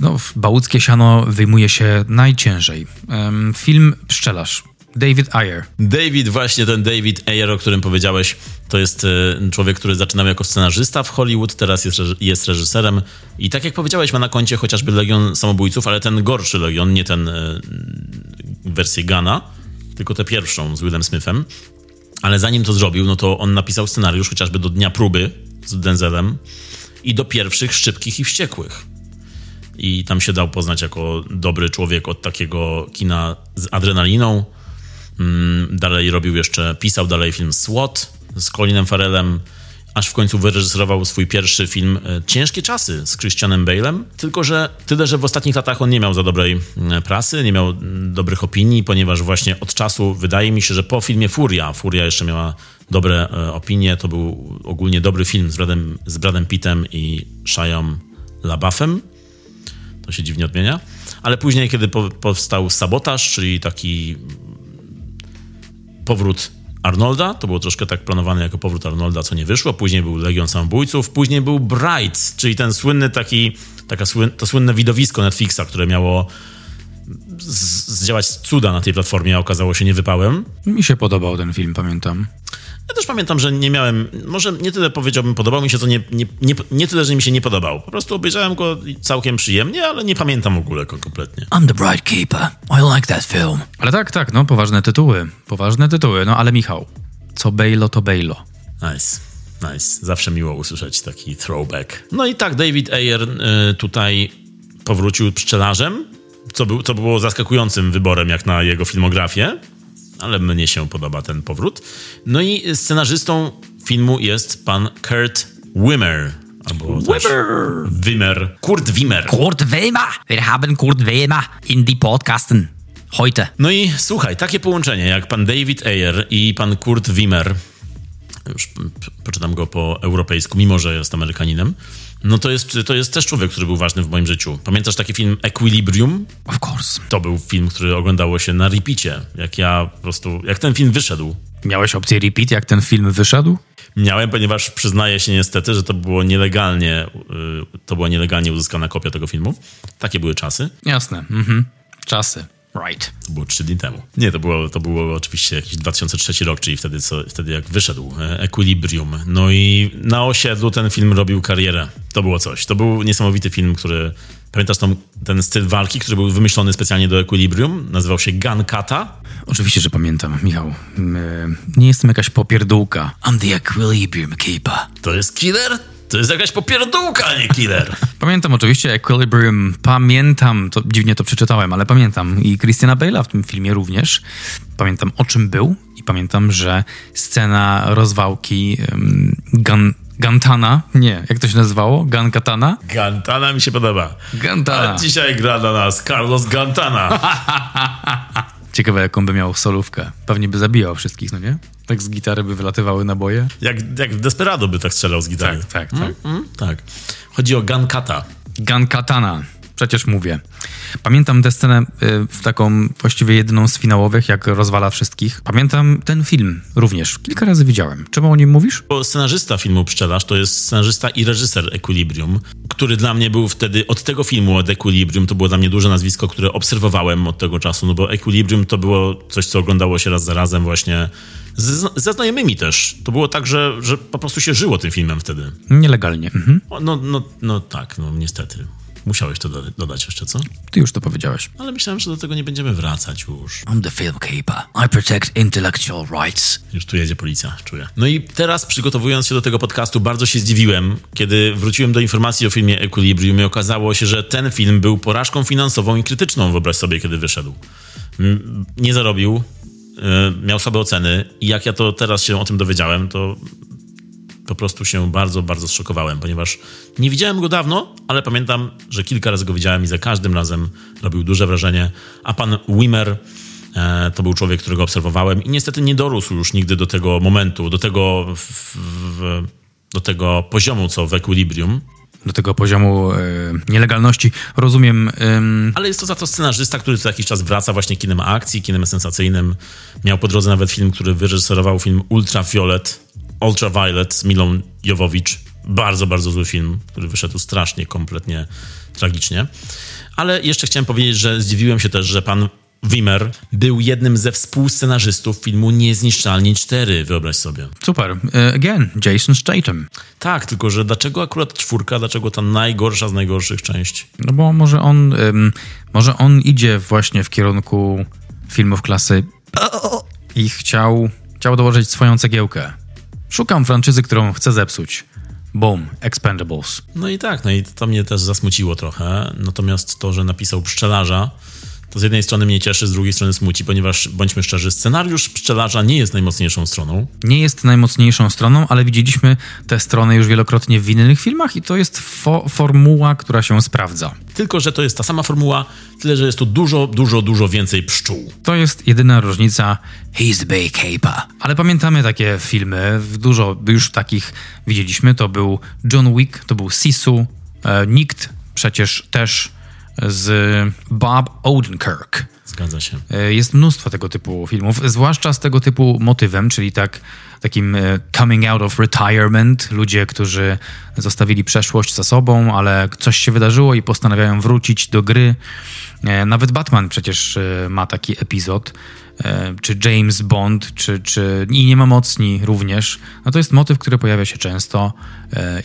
No, bałuckie siano wyjmuje się najciężej. Film Pszczelarz David Ayer. David, właśnie ten David Ayer, o którym powiedziałeś, to jest e, człowiek, który zaczynał jako scenarzysta w Hollywood, teraz jest, jest reżyserem i tak jak powiedziałeś, ma na koncie chociażby Legion Samobójców, ale ten gorszy Legion, nie ten e, wersję Gana, tylko tę pierwszą z Willem Smithem. Ale zanim to zrobił, no to on napisał scenariusz chociażby do Dnia Próby z Denzelem i do pierwszych Szczypkich i Wściekłych. I tam się dał poznać jako dobry człowiek od takiego kina z adrenaliną. Mm, dalej robił jeszcze, pisał dalej film SWAT z Colinem Farrellem, aż w końcu wyreżyserował swój pierwszy film e, Ciężkie Czasy z Christianem Bale'em. Tylko, że tyle, że w ostatnich latach on nie miał za dobrej mm, prasy, nie miał mm, dobrych opinii, ponieważ właśnie od czasu, wydaje mi się, że po filmie Furia, Furia jeszcze miała dobre e, opinie, to był ogólnie dobry film z Bradem, z Bradem Pittem i Shiam LaBeoufem. To się dziwnie odmienia. Ale później, kiedy po, powstał Sabotaż, czyli taki powrót Arnolda, to było troszkę tak planowane jako powrót Arnolda, co nie wyszło. Później był Legion Samobójców, później był Bright, czyli ten słynny taki, taka słyn, to słynne widowisko Netflixa, które miało zdziałać cuda na tej platformie, a okazało się niewypałem. Mi się podobał ten film, pamiętam. Ja też pamiętam, że nie miałem, może nie tyle powiedziałbym, podobał mi się, co nie, nie, nie, nie tyle, że mi się nie podobał. Po prostu obejrzałem go całkiem przyjemnie, ale nie pamiętam w ogóle go kompletnie. I'm the Bright Keeper. I like that film. Ale tak, tak, no poważne tytuły. Poważne tytuły, no ale Michał, co Bejlo to Bejlo. Nice. Nice. Zawsze miło usłyszeć taki throwback. No i tak, David Ayer y, tutaj powrócił pszczelarzem, co, był, co było zaskakującym wyborem jak na jego filmografię ale mnie się podoba ten powrót. No i scenarzystą filmu jest pan Kurt Wimmer. Albo Wimmer. Wimmer. Kurt Wimmer. Kurt Wimmer. Wir haben Kurt Wimmer in die Podcasten. Heute. No i słuchaj, takie połączenie jak pan David Ayer i pan Kurt Wimmer, już poczytam go po europejsku, mimo że jest Amerykaninem, no to jest, to jest też człowiek, który był ważny w moim życiu. Pamiętasz taki film Equilibrium? Of course. To był film, który oglądało się na repeacie. Jak ja po prostu, jak ten film wyszedł. Miałeś opcję repeat, jak ten film wyszedł? Miałem, ponieważ przyznaję się niestety, że to było nielegalnie, y, to była nielegalnie uzyskana kopia tego filmu. Takie były czasy. Jasne. Mhm. Czasy. Right. To było trzy dni temu. Nie, to było, to było oczywiście jakiś 2003 rok, czyli wtedy, co, wtedy jak wyszedł e, Equilibrium. No i na osiedlu ten film robił karierę. To było coś. To był niesamowity film, który... Pamiętasz tą, ten styl walki, który był wymyślony specjalnie do Equilibrium? Nazywał się Gun Kata? Oczywiście, że pamiętam, Michał. Nie jestem jakaś popierdółka. I'm the Equilibrium Keeper. To jest killer? To jest jakaś popierdółka, a nie killer. [laughs] Pamiętam oczywiście Equilibrium, pamiętam, to dziwnie to przeczytałem, ale pamiętam i Christiana Bale'a w tym filmie również. Pamiętam o czym był i pamiętam, że scena rozwałki um, Gun, Gantana, nie, jak to się nazywało? Gankatana? Gantana mi się podoba. Gantana. A dzisiaj gra dla nas Carlos Gantana. [laughs] Ciekawe, jaką by miał solówkę. Pewnie by zabijał wszystkich, no nie? Tak z gitary by wylatywały naboje. Jak, jak w Desperado by tak strzelał z gitary. Tak, tak, tak. Mm, mm, tak. Chodzi o Gankata. Gankatana. Przecież mówię. Pamiętam tę scenę y, w taką właściwie jedyną z finałowych, jak rozwala wszystkich. Pamiętam ten film również. Kilka razy widziałem. Czemu o nim mówisz? Bo scenarzysta filmu Pszczelarz to jest scenarzysta i reżyser Equilibrium, który dla mnie był wtedy, od tego filmu, od Equilibrium, to było dla mnie duże nazwisko, które obserwowałem od tego czasu, no bo Equilibrium to było coś, co oglądało się raz za razem właśnie ze znajomymi też. To było tak, że, że po prostu się żyło tym filmem wtedy. Nielegalnie. Mhm. No, no, no tak, no niestety. Musiałeś to do, dodać jeszcze, co? Ty już to powiedziałeś. Ale myślałem, że do tego nie będziemy wracać już. I'm the film keeper. I protect intellectual rights. Już tu jedzie policja, czuję. No i teraz przygotowując się do tego podcastu, bardzo się zdziwiłem, kiedy wróciłem do informacji o filmie Equilibrium i okazało się, że ten film był porażką finansową i krytyczną, wyobraź sobie, kiedy wyszedł. Nie zarobił, e, miał słabe oceny i jak ja to teraz się o tym dowiedziałem, to po prostu się bardzo, bardzo zszokowałem, ponieważ nie widziałem go dawno, ale pamiętam, że kilka razy go widziałem i za każdym razem robił duże wrażenie. A pan Wimmer e, to był człowiek, którego obserwowałem i niestety nie dorósł już nigdy do tego momentu, do tego, w, w, do tego poziomu, co w Equilibrium do tego poziomu e, nielegalności. Rozumiem. E, Ale jest to za to scenarzysta, który co jakiś czas wraca właśnie kinem akcji, kinem sensacyjnym. Miał po drodze nawet film, który wyreżyserował film Ultraviolet, Ultraviolet z Milą Jowowicz. Bardzo, bardzo zły film, który wyszedł strasznie, kompletnie tragicznie. Ale jeszcze chciałem powiedzieć, że zdziwiłem się też, że pan Wimmer był jednym ze współscenarzystów filmu Niezniszczalni 4, wyobraź sobie. Super. Uh, again, Jason Statham. Tak, tylko że dlaczego akurat czwórka, dlaczego ta najgorsza z najgorszych części? No bo może on, um, może on idzie właśnie w kierunku filmów klasy I chciał, chciał dołożyć swoją cegiełkę. Szukam franczyzy, którą chcę zepsuć. Boom, Expendables. No i tak, no i to mnie też zasmuciło trochę. Natomiast to, że napisał pszczelarza, to z jednej strony mnie cieszy, z drugiej strony smuci, ponieważ bądźmy szczerzy, scenariusz pszczelarza nie jest najmocniejszą stroną. Nie jest najmocniejszą stroną, ale widzieliśmy tę stronę już wielokrotnie w innych filmach i to jest fo formuła, która się sprawdza. Tylko, że to jest ta sama formuła, tyle, że jest tu dużo, dużo, dużo więcej pszczół. To jest jedyna różnica. He's the beekeeper. Ale pamiętamy takie filmy, dużo już takich widzieliśmy. To był John Wick, to był Sisu, e, Nikt przecież też z Bob Odenkirk. Zgadza się. E, Jest mnóstwo tego typu filmów, zwłaszcza z tego typu motywem, czyli tak, takim e, coming out of retirement. Ludzie, którzy zostawili przeszłość za sobą, ale coś się wydarzyło i postanawiają wrócić do gry. E, Nawet Batman przecież ma taki epizod, czy James Bond, czy, czy i nie ma mocni również. No to jest motyw, który pojawia się często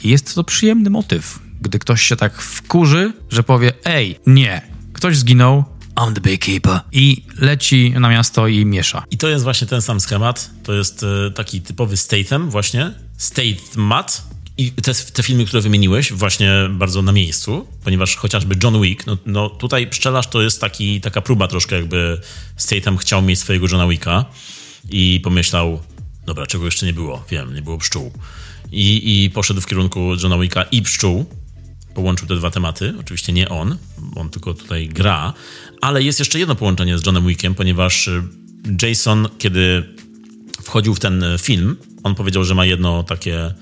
i jest to przyjemny motyw, gdy ktoś się tak wkurzy, że powie: Ej, nie, ktoś zginął, I'm the beekeeper. I leci na miasto i miesza. I to jest właśnie ten sam schemat. To jest e, taki typowy Statham właśnie. Stathmat. I te, te filmy, które wymieniłeś, właśnie bardzo na miejscu, ponieważ chociażby John Wick, no, no tutaj pszczelarz to jest taki, taka próba troszkę jakby Statham chciał mieć swojego Johna Wicka i pomyślał, dobra, czego jeszcze nie było, wiem, nie było pszczół. I, i poszedł w kierunku Johna Wicka i pszczół, połączył te dwa tematy. Oczywiście nie on, on tylko tutaj gra, ale jest jeszcze jedno połączenie z Johnem Wickiem, ponieważ y, Jason, kiedy wchodził w ten y, film, on powiedział, że ma jedno takie y,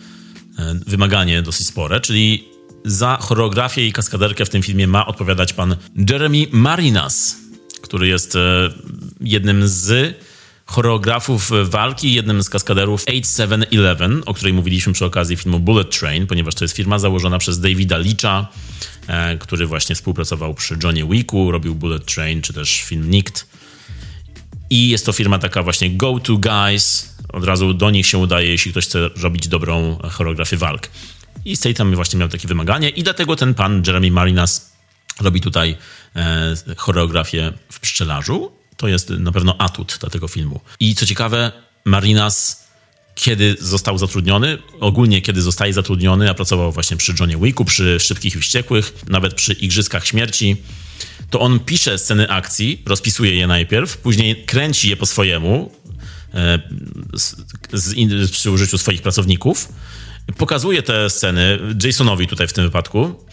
wymaganie dosyć spore, czyli za choreografię i kaskaderkę w tym filmie ma odpowiadać pan Jeremy Marinas, który jest jednym z choreografów walki, jednym z kaskaderów 8711, o której mówiliśmy przy okazji filmu Bullet Train, ponieważ to jest firma założona przez Davida Leacha, e, który właśnie współpracował przy Johnny Wicku, robił Bullet Train, czy też film Nikt. I jest to firma taka właśnie go-to guys, od razu do nich się udaje, jeśli ktoś chce robić dobrą choreografię walk. I Statham właśnie miał takie wymaganie i dlatego ten pan Jeremy Marinas robi tutaj e, choreografię w pszczelarzu to jest na pewno atut dla tego filmu. I co ciekawe, Marinas, kiedy został zatrudniony, ogólnie kiedy zostaje zatrudniony, a pracował właśnie przy Johnie Wicku, przy Szybkich i Wściekłych, nawet przy Igrzyskach Śmierci, to on pisze sceny akcji, rozpisuje je najpierw, później kręci je po swojemu, e, z, z, przy użyciu swoich pracowników, pokazuje te sceny Jasonowi tutaj w tym wypadku,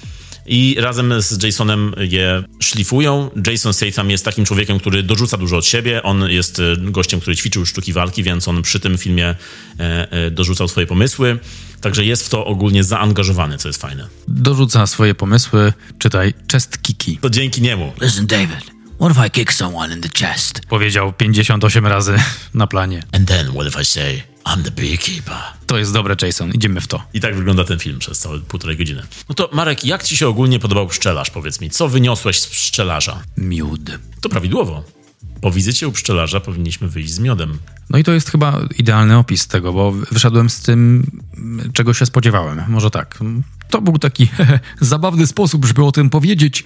i razem z Jasonem je szlifują. Jason Statham jest takim człowiekiem, który dorzuca dużo od siebie. On jest e, gościem, który ćwiczył sztuki walki, więc on przy tym filmie e, e, dorzucał swoje pomysły. Także jest w to ogólnie zaangażowany, co jest fajne. Dorzuca swoje pomysły, czytaj chest kiki. To dzięki niemu. Listen, David. What if I kick someone in the chest? Powiedział 58 razy [laughs] na planie. And then what if I say I'm the beekeeper? To jest dobre, Jason. Idziemy w to. I tak wygląda ten film przez całe półtorej godziny. No to Marek, jak ci się ogólnie podobał pszczelarz? Powiedz mi, co wyniosłeś z pszczelarza? Miód. To prawidłowo. Po wizycie u pszczelarza powinniśmy wyjść z miodem. No i to jest chyba idealny opis tego, bo wyszedłem z tym, czego się spodziewałem. Może tak. To był taki [laughs] zabawny sposób, żeby o tym powiedzieć,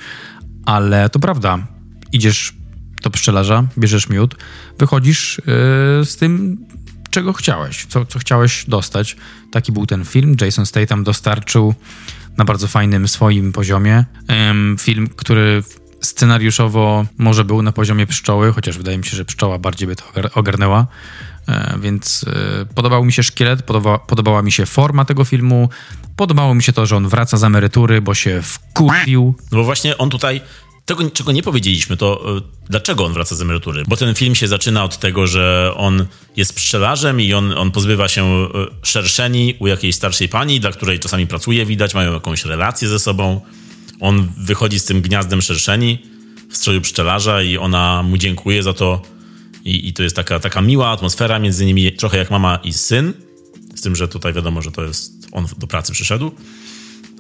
ale to prawda. Idziesz do pszczelarza, bierzesz miód, wychodzisz yy, z tym, czego chciałeś, co, co chciałeś dostać. Taki był ten film. Jason Statham dostarczył na bardzo fajnym swoim poziomie. Ym, film, który scenariuszowo może był na poziomie pszczoły, chociaż wydaje mi się, że pszczoła bardziej by to ogarnęła. E, więc e, podobał mi się szkielet, podoba, podobała mi się forma tego filmu, podobało mi się to, że on wraca z emerytury, bo się wkurwił. No bo właśnie on tutaj tego, czego nie powiedzieliśmy, to y, dlaczego on wraca z emerytury? Bo ten film się zaczyna od tego, że on jest pszczelarzem i on, on pozbywa się y, szerszeni u jakiejś starszej pani, dla której czasami pracuje, widać, mają jakąś relację ze sobą. On wychodzi z tym gniazdem szerszeni w stroju pszczelarza i ona mu dziękuje za to. I, i to jest taka, taka miła atmosfera między nimi, trochę jak mama i syn. Z tym, że tutaj wiadomo, że to jest on do pracy przyszedł.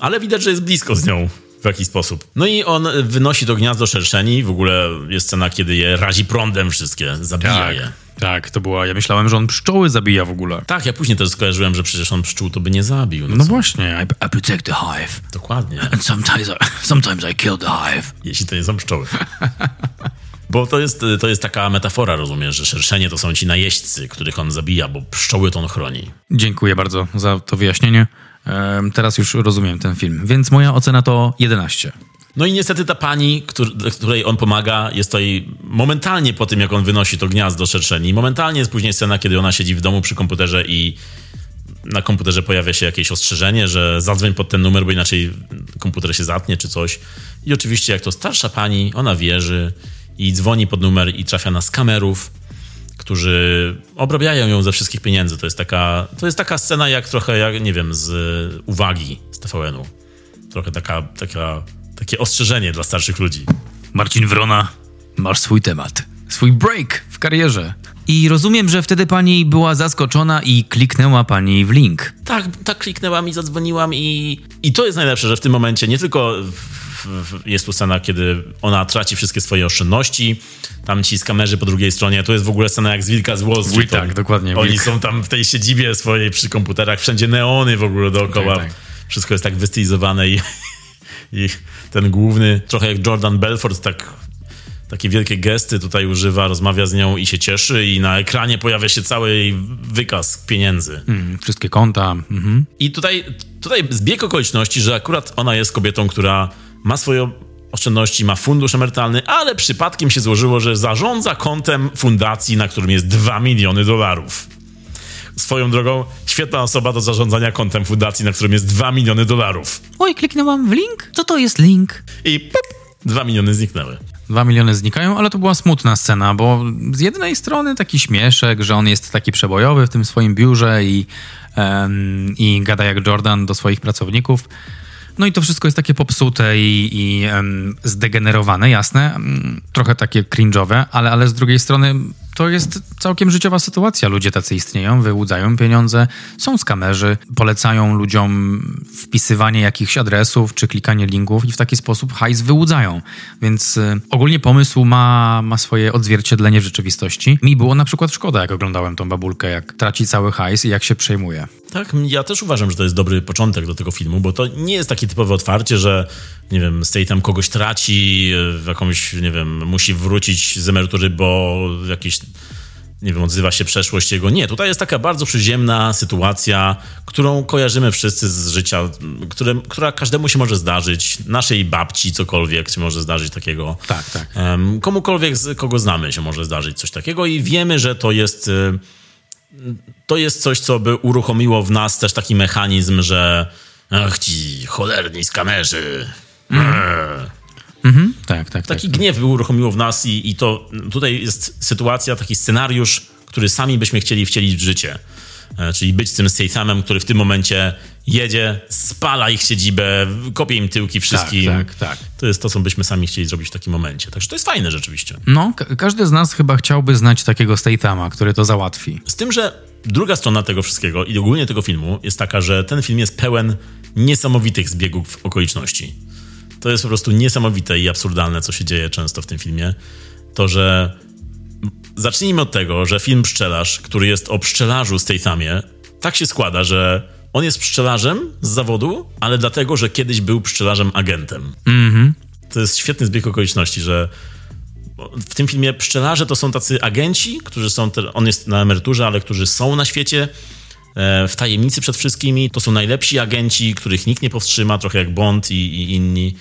Ale widać, że jest blisko z nią w jakiś sposób. No i on wynosi to gniazdo szerszeni. W ogóle jest scena, kiedy je razi prądem wszystkie, zabija tak, je. Tak, to była. Ja myślałem, że on pszczoły zabija w ogóle. Tak, ja później też skojarzyłem, że przecież on pszczół to by nie zabił. No, no właśnie, I, I, protect the hive. Dokładnie. And sometimes I, sometimes I kill the hive. Jeśli to nie są pszczoły. Bo to jest, to jest taka metafora, rozumiesz, że szerszenie to są ci najeźdźcy, których on zabija, bo pszczoły to on chroni. Dziękuję bardzo za to wyjaśnienie. Teraz już rozumiem ten film, więc moja ocena to 11. No i niestety ta pani, której on pomaga, jest tutaj momentalnie po tym, jak on wynosi to gniazdo szerszeni. Momentalnie jest później scena, kiedy ona siedzi w domu przy komputerze i na komputerze pojawia się jakieś ostrzeżenie, że zadzwoń pod ten numer, bo inaczej komputer się zatnie czy coś. I oczywiście, jak to starsza pani, ona wierzy i dzwoni pod numer i trafia na skamerów, którzy obrabiają ją ze wszystkich pieniędzy. To jest taka, to jest taka scena jak trochę, jak, nie wiem, z uwagi z TVN-u. Trochę taka, taka, takie ostrzeżenie dla starszych ludzi. Marcin Wrona, masz swój temat. Swój break w karierze. I rozumiem, że wtedy pani była zaskoczona i kliknęła pani w link. Tak, tak kliknęłam i zadzwoniłam i, i to jest najlepsze, że w tym momencie nie tylko jest tu scena, kiedy ona traci wszystkie swoje oszczędności, tam ci skamerzy po drugiej stronie, to jest w ogóle scena jak z Wilka z Wall Street. tak, dokładnie. Oni Wilk. są tam w tej siedzibie swojej przy komputerach, wszędzie neony w ogóle dookoła. Tak, tak. Wszystko jest tak wystylizowane i, i ten główny, trochę jak Jordan Belfort, tak takie wielkie gesty tutaj używa, rozmawia z nią i się cieszy i na ekranie pojawia się cały wykaz pieniędzy. Mm, wszystkie konta. Mhm. I tutaj, tutaj zbieg okoliczności, że akurat ona jest kobietą, która ma swoje oszczędności, ma fundusz emerytalny, ale przypadkiem się złożyło, że zarządza kontem fundacji, na którym jest 2 miliony dolarów. Swoją drogą, świetna osoba do zarządzania kontem fundacji, na którym jest 2 miliony dolarów. Oj, kliknęłam w link? Co to jest link? I pop, 2 miliony zniknęły. Dwa miliony znikają, ale to była smutna scena, bo z jednej strony taki śmieszek, że on jest taki przebojowy w tym swoim biurze i, um, i gada jak Jordan do swoich pracowników. No i to wszystko jest takie popsute i, i um, zdegenerowane, jasne, um, trochę takie cringe'owe, ale, ale z drugiej strony to jest całkiem życiowa sytuacja. Ludzie tacy istnieją, wyłudzają pieniądze, są skamerzy, polecają ludziom wpisywanie jakichś adresów czy klikanie linków i w taki sposób hajs wyłudzają. Więc y, ogólnie pomysł ma, ma swoje odzwierciedlenie w rzeczywistości. Mi było na przykład szkoda, jak oglądałem tą babulkę, jak traci cały hajs i jak się przejmuje. Tak, ja też uważam, że to jest dobry początek do tego filmu, bo to nie jest takie typowe otwarcie, że nie wiem, tam kogoś traci, w jakąś, nie wiem, musi wrócić z emerytury, bo jakiś nie wiem, odzywa się przeszłość jego. Nie, tutaj jest taka bardzo przyziemna sytuacja, którą kojarzymy wszyscy z życia, które, która każdemu się może zdarzyć, naszej babci cokolwiek się może zdarzyć takiego. Tak, tak. Um, komukolwiek, kogo znamy się może zdarzyć coś takiego i wiemy, że to jest y, to jest coś, co by uruchomiło w nas też taki mechanizm, że ach ci cholerni skamerzy. Mm. Mhm. Tak, tak. Taki tak, gniew by uruchomiło w nas i, i to tutaj jest sytuacja, taki scenariusz, który sami byśmy chcieli wcielić w życie. E, czyli być tym Stathamem, który w tym momencie jedzie, spala ich siedzibę, kopie im tyłki wszystkim. Tak, tak, tak. To jest to, co byśmy sami chcieli zrobić w takim momencie. Także to jest fajne rzeczywiście. No, każdy z nas chyba chciałby znać takiego Stathama, który to załatwi. Z tym, że druga strona tego wszystkiego i ogólnie tego filmu jest taka, że ten film jest pełen niesamowitych zbiegów okoliczności. To jest po prostu niesamowite i absurdalne, co się dzieje często w tym filmie. To, że zacznijmy od tego, że film Pszczelarz, który jest o pszczelarzu Stathamie, tak się składa, że on jest pszczelarzem z zawodu, ale dlatego, że kiedyś był pszczelarzem agentem. Mhm. To jest świetny zbieg okoliczności, że w tym filmie pszczelarze to są tacy agenci, którzy są, on jest na emeryturze, ale którzy są na świecie, e, w tajemnicy przed wszystkimi. To są najlepsi agenci, których nikt nie powstrzyma, trochę jak Bond i, i inni,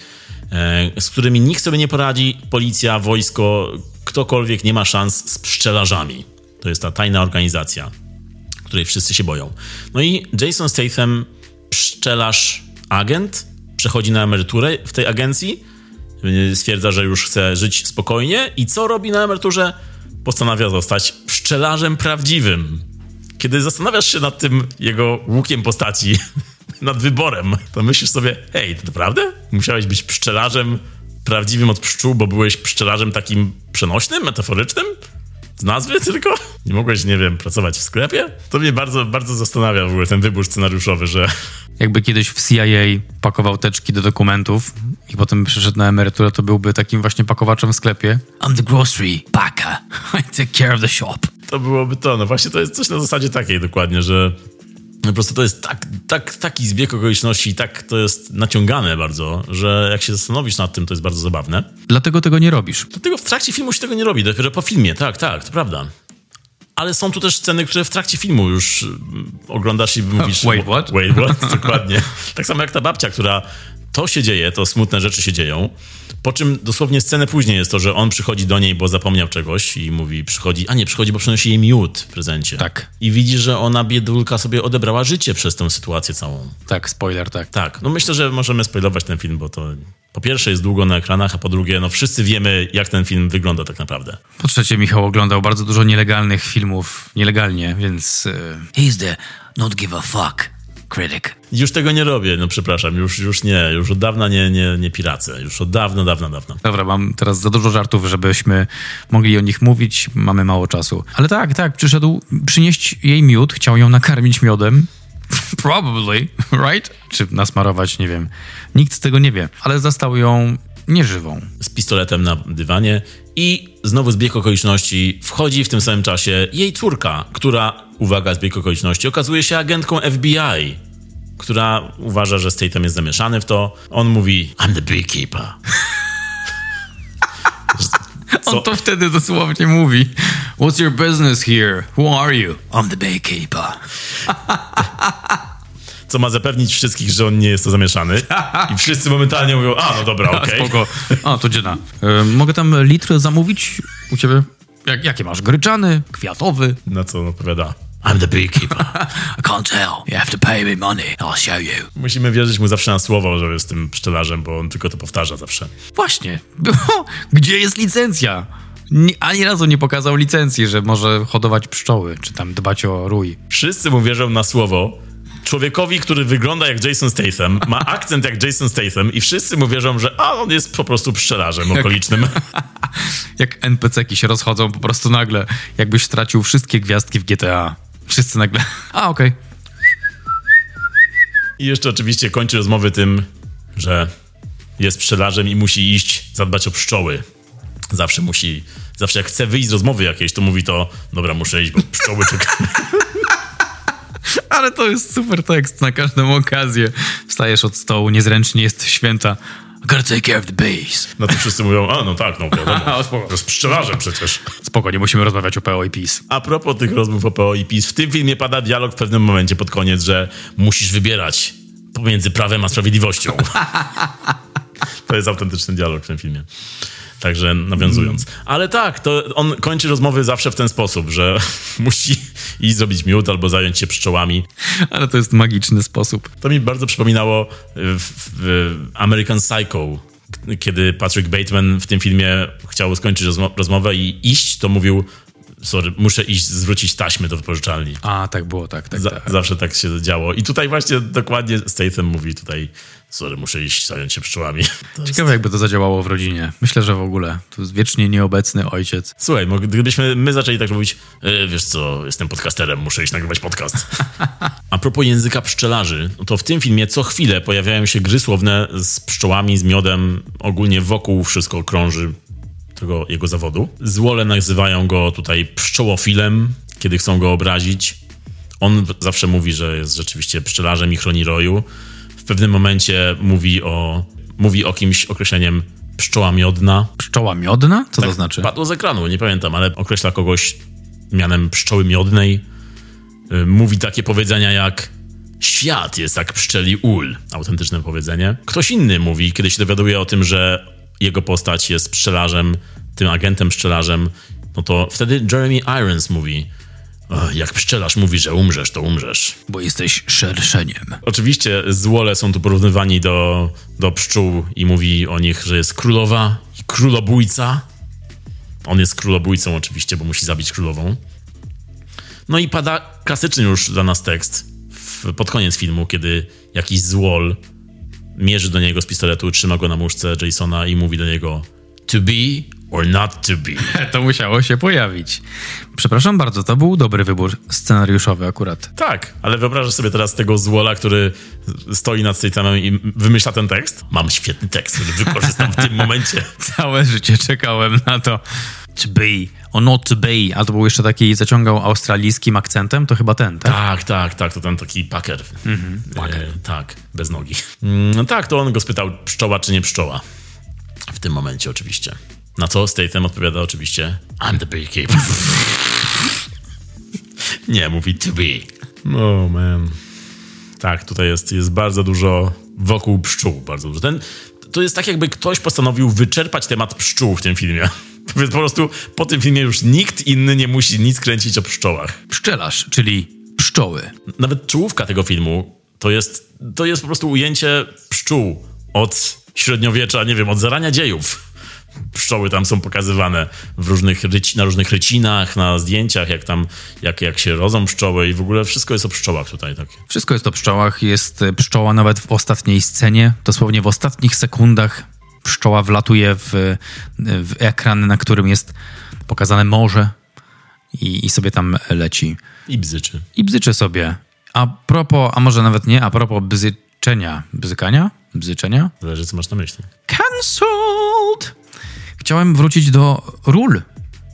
e, z którymi nikt sobie nie poradzi. Policja, wojsko, ktokolwiek nie ma szans z pszczelarzami. To jest ta tajna organizacja, której wszyscy się boją. No i Jason Statham, pszczelarz, agent, przechodzi na emeryturę w tej agencji, stwierdza, że już chce żyć spokojnie i co robi na emeryturze? Postanawia zostać pszczelarzem prawdziwym. Kiedy zastanawiasz się nad tym jego łukiem postaci, [laughs] nad wyborem, to myślisz sobie, hej, to naprawdę? Musiałeś być pszczelarzem prawdziwym od pszczół, bo byłeś pszczelarzem takim przenośnym, metaforycznym? Z nazwy tylko? [laughs] Nie mogłeś, nie wiem, pracować w sklepie? To mnie bardzo, bardzo zastanawia w ogóle ten wybór scenariuszowy, że... Jakby kiedyś w CIA pakował teczki do dokumentów i potem przeszedł na emeryturę, to byłby takim właśnie pakowaczem w sklepie. I'm the grocery packer. [laughs] I take care of the shop. To byłoby to. No właśnie to jest coś na zasadzie takiej dokładnie, że po prostu to jest tak, tak, taki zbieg okoliczności i tak to jest naciągane bardzo, że jak się zastanowisz nad tym, to jest bardzo zabawne. dlatego tego nie robisz. Dlatego w trakcie filmu się tego nie robi, dopiero po filmie, tak, tak, to prawda. Ale są tu też sceny, które w trakcie filmu już mm, oglądasz i [laughs] mówisz... Wait, what? Wait, what? [laughs] Dokładnie. Tak samo jak ta babcia, która... To się dzieje, to smutne rzeczy się dzieją. Po czym dosłownie scenę później jest to, że on przychodzi do niej, bo zapomniał czegoś i mówi, przychodzi, a nie, przychodzi, bo przynosi jej miód w prezencie. Tak. I widzi, że ona, biedulka, sobie odebrała życie przez tę sytuację całą. Tak, spoiler, tak. Tak, no myślę, że możemy spoilować ten film, bo to po pierwsze jest długo na ekranach, a po drugie, no wszyscy wiemy, jak ten film wygląda tak naprawdę. Po trzecie, Michał oglądał bardzo dużo nielegalnych filmów nielegalnie, więc... y, He's the not give a fuck critic. Już tego nie robię, no przepraszam, już, już nie, już od dawna nie, nie, nie piracę, już od dawna, dawna, dawna. Dobra, mam teraz za dużo żartów, żebyśmy mogli o nich mówić. Mamy mało czasu. Ale tak, tak, przyszedł przynieść jej miód, chciał ją nakarmić miodem. [laughs] Probably, [laughs] right? Czy nasmarować, nie wiem. Nikt z tego nie wie. Ale zastał ją nieżywą. Z pistoletem na dywanie i znowu zbieg okoliczności wchodzi w tym samym czasie jej córka, która, uwaga, zbieg okoliczności, okazuje się agentką FBI, która uważa, że Statham jest zamieszany w to. On mówi, I'm the beekeeper. [laughs] Co? On to wtedy dosłownie mówi. What's your business here? Who are you? I'm the baykeeper. [laughs] co ma zapewnić wszystkich, że on nie jest to zamieszany. [laughs] I wszyscy momentalnie mówią, a no dobra, [laughs] okej. Spoko. [laughs] A, to dziena. E, mogę tam litr zamówić u ciebie? Jak, jakie masz? Gryczany? Kwiatowy? Na co on odpowiada? I'm the beekeeper. I can't tell. You have to pay me money. I'll show you. Musimy wierzyć mu zawsze na słowo, że jest tym pszczelarzem, bo on tylko to powtarza zawsze. Właśnie. Gdzie jest licencja? Nie, ani razu nie pokazał licencji, że może hodować pszczoły, czy tam dbać o rój. Wszyscy mu wierzą na słowo. Człowiekowi, który wygląda jak Jason Statham, ma [laughs] akcent jak Jason Statham i wszyscy mu wierzą, że a, on jest po prostu pszczelarzem okolicznym. [laughs] Jak NPC-ki się rozchodzą po prostu nagle, jakbyś stracił wszystkie gwiazdki w GTA. Wszyscy nagle, [laughs] a okej. I jeszcze oczywiście kończy rozmowy tym, że jest pszczelarzem i musi iść zadbać o pszczoły. Zawsze musi, zawsze jak chce wyjść z rozmowy jakiejś, to mówi to, dobra, muszę iść, bo pszczoły czekają. Ale to jest super tekst na każdą okazję. Wstajesz od stołu, niezręcznie jest święta. Gotta take care of the bees. No to wszyscy mówią, a no tak, no wiadomo. [laughs] To jest pszczelarzem przecież. Spoko, nie musimy rozmawiać o PO i PiS. A propos tych rozmów o PO i PiS, w tym filmie pada dialog w pewnym momencie pod koniec, że musisz wybierać pomiędzy prawem a sprawiedliwością. [laughs] to jest autentyczny dialog w tym filmie. Także nawiązując. Ale tak, to on kończy rozmowy zawsze w ten sposób, że [laughs] musi iść zrobić miód albo zająć się pszczołami. Ale to jest magiczny sposób. To mi bardzo przypominało w, w American Psycho, kiedy Patrick Bateman w tym filmie chciał skończyć rozmo- rozmowę i iść, to mówił sorry, muszę iść zwrócić taśmy do wypożyczalni. A, tak było, tak, tak, tak. zawsze tak się działo. I tutaj właśnie dokładnie Statham mówi tutaj, sorry, muszę iść zająć się pszczołami. [laughs] To jest... Ciekawe, jakby to zadziałało w rodzinie. Myślę, że w ogóle. To jest wiecznie nieobecny ojciec. Słuchaj, gdybyśmy my zaczęli tak mówić, e, wiesz co, jestem podcasterem, muszę iść nagrywać podcast. [laughs] A propos języka pszczelarzy, no to w tym filmie co chwilę pojawiają się gry słowne z pszczołami, z miodem, ogólnie wokół wszystko krąży tego jego zawodu. Złole nazywają go tutaj pszczołofilem, kiedy chcą go obrazić. On zawsze mówi, że jest rzeczywiście pszczelarzem i chroni roju. W pewnym momencie mówi o, mówi o kimś określeniem pszczoła miodna. Pszczoła miodna? Co Tak, to znaczy? Padło z ekranu, nie pamiętam, ale określa kogoś mianem pszczoły miodnej. Y, Mówi takie powiedzenia jak świat jest jak pszczeli ul. Autentyczne powiedzenie. Ktoś inny mówi, kiedy się dowiaduje o tym, że jego postać jest pszczelarzem, tym agentem pszczelarzem, no to wtedy Jeremy Irons mówi "O, jak pszczelarz mówi, że umrzesz, to umrzesz. Bo jesteś szerszeniem. Oczywiście złole są tu porównywani do, do pszczół i mówi o nich, że jest królowa i królobójca. On jest królobójcą oczywiście, bo musi zabić królową. No i pada klasyczny już dla nas tekst w, pod koniec filmu, kiedy jakiś złol mierzy do niego z pistoletu, trzyma go na muszce Jasona i mówi do niego to be or not to be. [laughs] To musiało się pojawić. Przepraszam bardzo, to był dobry wybór scenariuszowy akurat. Tak, ale wyobrażasz sobie teraz tego złola, który stoi nad Statamem i wymyśla ten tekst? Mam świetny tekst, który wykorzystam w tym [laughs] momencie. Całe życie czekałem na to. To be or not to be. A to był jeszcze taki, zaciągał australijskim akcentem, to chyba ten, tak? Tak, tak, tak, to ten taki paker. E, tak, bez nogi. Mm, No tak, to on go spytał, pszczoła czy nie pszczoła. W tym momencie oczywiście. Na co Statham odpowiada oczywiście I'm the beekeeper. [laughs] Nie, mówi to be. Oh man. Tak, tutaj jest, jest bardzo dużo wokół pszczół, bardzo dużo. Ten, to jest tak, jakby ktoś postanowił wyczerpać temat pszczół w tym filmie. [laughs] Więc po prostu po tym filmie już nikt inny nie musi nic kręcić o pszczołach. Pszczelarz, czyli pszczoły. Nawet czołówka tego filmu to jest, to jest po prostu ujęcie pszczół od średniowiecza, nie wiem, od zarania dziejów. Pszczoły tam są pokazywane w różnych ryci, na różnych rycinach, na zdjęciach, jak tam, jak, jak się rodzą pszczoły i w ogóle wszystko jest o pszczołach tutaj. Tak. Wszystko jest o pszczołach. Jest pszczoła nawet w ostatniej scenie, dosłownie w ostatnich sekundach pszczoła wlatuje w, w ekran, na którym jest pokazane morze i, i sobie tam leci. I bzyczy. I bzyczy sobie. A propos, a może nawet nie, a propos bzyczenia. Bzykania? Bzyczenia? Zależy, co masz na myśli. Cancelled! Chciałem wrócić do ról.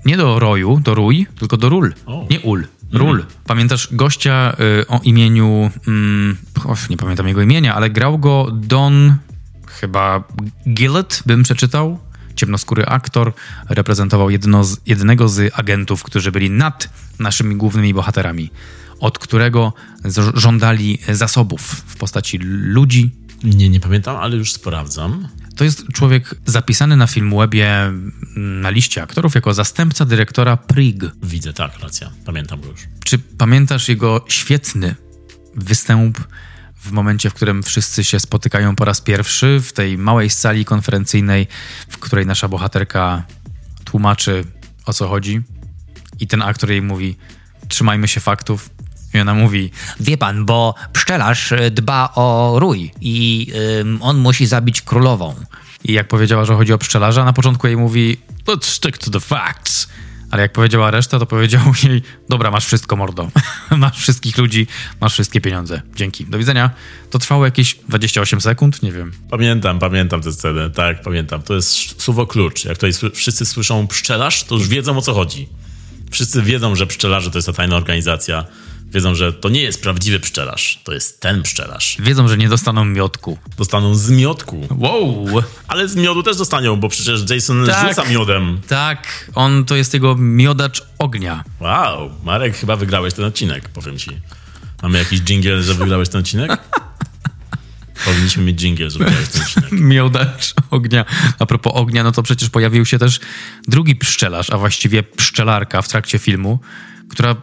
Nie do roju, do rój, tylko do ról. O. Nie ul. Ról. Mm. Pamiętasz gościa y, o imieniu. Mm, och, nie pamiętam jego imienia, ale grał go Don. Chyba Gillett bym przeczytał. Ciemnoskóry aktor. Reprezentował jedno z, jednego z agentów, którzy byli nad naszymi głównymi bohaterami. Od którego żądali zasobów w postaci ludzi, Nie, nie pamiętam, ale już sprawdzam. to jest człowiek zapisany na Filmwebie mm, na liście aktorów jako zastępca dyrektora Prig. Widzę, tak, racja. Pamiętam go już. Czy pamiętasz jego świetny występ w momencie, w którym wszyscy się spotykają po raz pierwszy w tej małej sali konferencyjnej, w której nasza bohaterka tłumaczy o co chodzi i ten aktor jej mówi trzymajmy się faktów i ona mówi Wie pan, bo pszczelarz y, dba o rój i ym, on musi zabić królową. I jak powiedziała, że chodzi o pszczelarza, na początku jej mówi let's stick to the facts. Ale jak powiedziała resztę, to powiedział [laughs] jej dobra, masz wszystko, mordo. [laughs] masz wszystkich ludzi, masz wszystkie pieniądze. Dzięki. Do widzenia. To trwało jakieś 28 sekund, nie wiem. Pamiętam, pamiętam tę scenę, tak, pamiętam. To jest słowo klucz. Jak tutaj wszyscy słyszą pszczelarz, to już wiedzą o co chodzi. Wszyscy wiedzą, że pszczelarze to jest ta tajna organizacja. Wiedzą, że to nie jest prawdziwy pszczelarz, to jest ten pszczelarz. Wiedzą, że nie dostaną miotku. Dostaną z miotku. Wow! Ale z miodu też dostanią, bo przecież Jason Tak. rzuca miodem. Tak, on to jest jego miodacz ognia. Wow, Marek, chyba wygrałeś ten odcinek, powiem ci. Mamy jakiś jingle, że wygrałeś ten odcinek? [laughs] Powinniśmy mieć jingle, że wygrałeś ten odcinek. [laughs] Miodacz ognia. A propos ognia, no to przecież pojawił się też drugi pszczelarz, a właściwie pszczelarka w trakcie filmu, która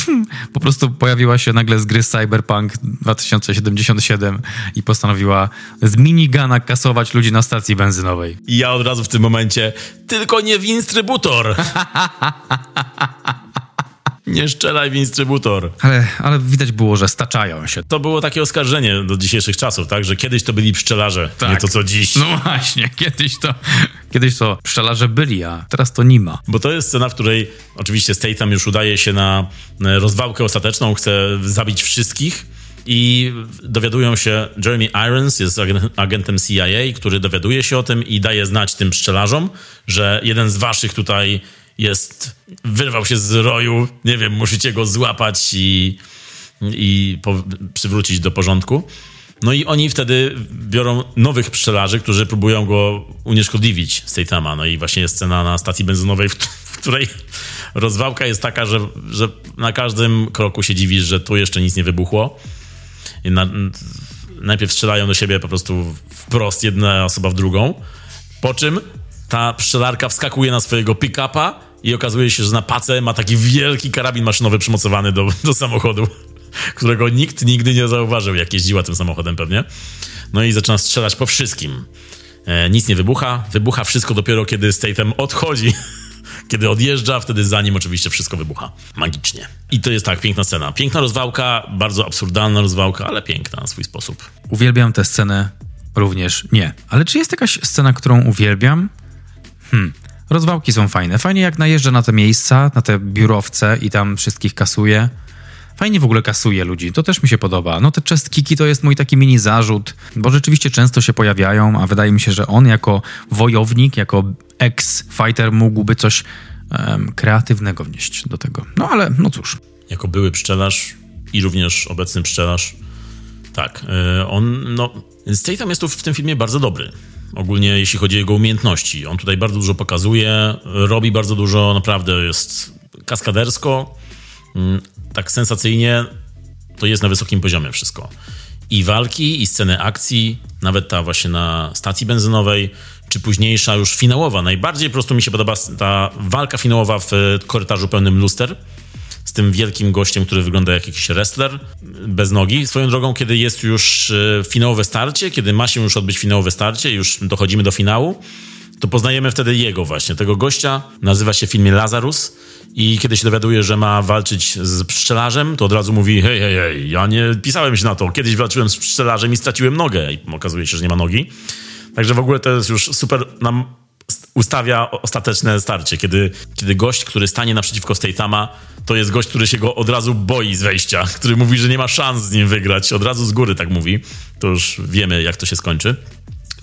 [laughs] po prostu pojawiła się nagle z gry Cyberpunk 2077 i postanowiła z minigana kasować ludzi na stacji benzynowej. I ja od razu w tym momencie, tylko nie w instrybutor! [laughs] nie szczelaj w instrybutor. Ale, ale widać było, że staczają się. To było takie oskarżenie do dzisiejszych czasów, tak? Że kiedyś to byli pszczelarze, nie to co dziś. No właśnie, kiedyś to, kiedyś to pszczelarze byli, a teraz to nie ma. Bo to jest scena, w której oczywiście Statham już udaje się na e, rozwałkę ostateczną, chce zabić wszystkich i dowiadują się, Jeremy Irons jest agen- agentem CIA, który dowiaduje się o tym i daje znać tym pszczelarzom, że jeden z waszych tutaj jest, wyrwał się z roju, nie wiem, musicie go złapać i, i po, przywrócić do porządku. No i oni wtedy biorą nowych pszczelarzy, którzy próbują go unieszkodliwić z tej tama. No i właśnie jest scena na stacji benzynowej, w, w której rozwałka jest taka, że, że na każdym kroku się dziwisz, że tu jeszcze nic nie wybuchło. Na, najpierw strzelają do siebie po prostu wprost jedna osoba w drugą, po czym ta pszczelarka wskakuje na swojego pick-upa i okazuje się, że na pacę ma taki wielki karabin maszynowy przymocowany do, do samochodu, którego nikt nigdy nie zauważył, jak jeździła tym samochodem pewnie. No i zaczyna strzelać po wszystkim. E, nic nie wybucha. Wybucha wszystko dopiero, kiedy Statham odchodzi. [laughs] Kiedy odjeżdża, wtedy za nim oczywiście wszystko wybucha. Magicznie. I to jest tak, piękna scena. Piękna rozwałka, bardzo absurdalna rozwałka, ale piękna na swój sposób. Uwielbiam tę scenę również. Nie. Ale czy jest jakaś scena, którą uwielbiam? Hmm. Rozwałki są fajne. Fajnie jak najeżdża na te miejsca, na te biurowce i tam wszystkich kasuje. Fajnie w ogóle kasuje ludzi, to też mi się podoba. No te chest to jest mój taki mini zarzut, bo rzeczywiście często się pojawiają, a wydaje mi się, że on jako wojownik, jako ex-fighter mógłby coś em, kreatywnego wnieść do tego. No ale no cóż. Jako były pszczelarz i również obecny pszczelarz, tak, e, on, no, Statham jest tu w tym filmie bardzo dobry. Ogólnie jeśli chodzi o jego umiejętności. On tutaj bardzo dużo pokazuje, robi bardzo dużo, naprawdę jest kaskadersko, mm, tak sensacyjnie, to jest na wysokim poziomie wszystko. I walki, i sceny akcji, nawet ta właśnie na stacji benzynowej, czy późniejsza już finałowa. Najbardziej po prostu mi się podoba ta walka finałowa w korytarzu pełnym luster tym wielkim gościem, który wygląda jak jakiś wrestler bez nogi. Swoją drogą, kiedy jest już e, finałowe starcie, kiedy ma się już odbyć finałowe starcie, już dochodzimy do finału, to poznajemy wtedy jego właśnie, tego gościa. Nazywa się w filmie Lazarus i kiedy się dowiaduje, że ma walczyć z pszczelarzem, to od razu mówi hej, hej, hej, ja nie pisałem się na to. Kiedyś walczyłem z pszczelarzem i straciłem nogę i okazuje się, że nie ma nogi. Także w ogóle to jest już super nam ustawia ostateczne starcie, kiedy, kiedy gość, który stanie naprzeciwko Statama, to jest gość, który się go od razu boi z wejścia, [laughs] który mówi, że nie ma szans z nim wygrać, od razu z góry tak mówi. To już wiemy, jak to się skończy.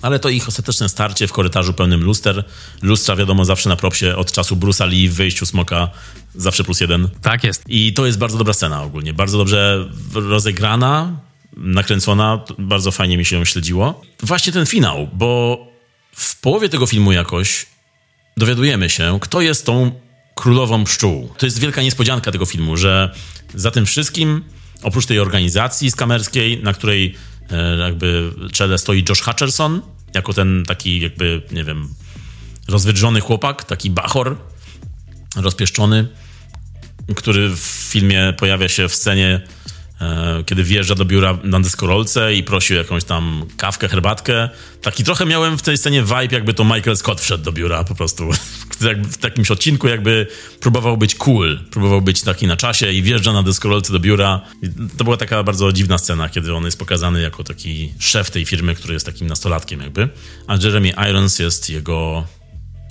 Ale to ich ostateczne starcie w korytarzu pełnym luster. Lustra wiadomo zawsze na propsie od czasu Bruce'a Lee w wejściu Smoka zawsze plus jeden. Tak jest. I to jest bardzo dobra scena ogólnie. Bardzo dobrze rozegrana, nakręcona. Bardzo fajnie mi się ją śledziło. Właśnie ten finał, bo w połowie tego filmu jakoś dowiadujemy się, kto jest tą królową pszczół. To jest wielka niespodzianka tego filmu, że za tym wszystkim, oprócz tej organizacji skamerskiej, na której e, jakby czele stoi Josh Hutcherson, jako ten taki jakby, nie wiem, rozwydrzony chłopak, taki bachor, rozpieszczony, który w filmie pojawia się w scenie kiedy wjeżdża do biura na deskorolce i prosi o jakąś tam kawkę, herbatkę. Taki trochę miałem w tej scenie vibe, jakby to Michael Scott wszedł do biura po prostu. [laughs] w takimś odcinku jakby próbował być cool, próbował być taki na czasie i wjeżdża na deskorolce do biura. To była taka bardzo dziwna scena, kiedy on jest pokazany jako taki szef tej firmy, który jest takim nastolatkiem jakby, a Jeremy Irons jest jego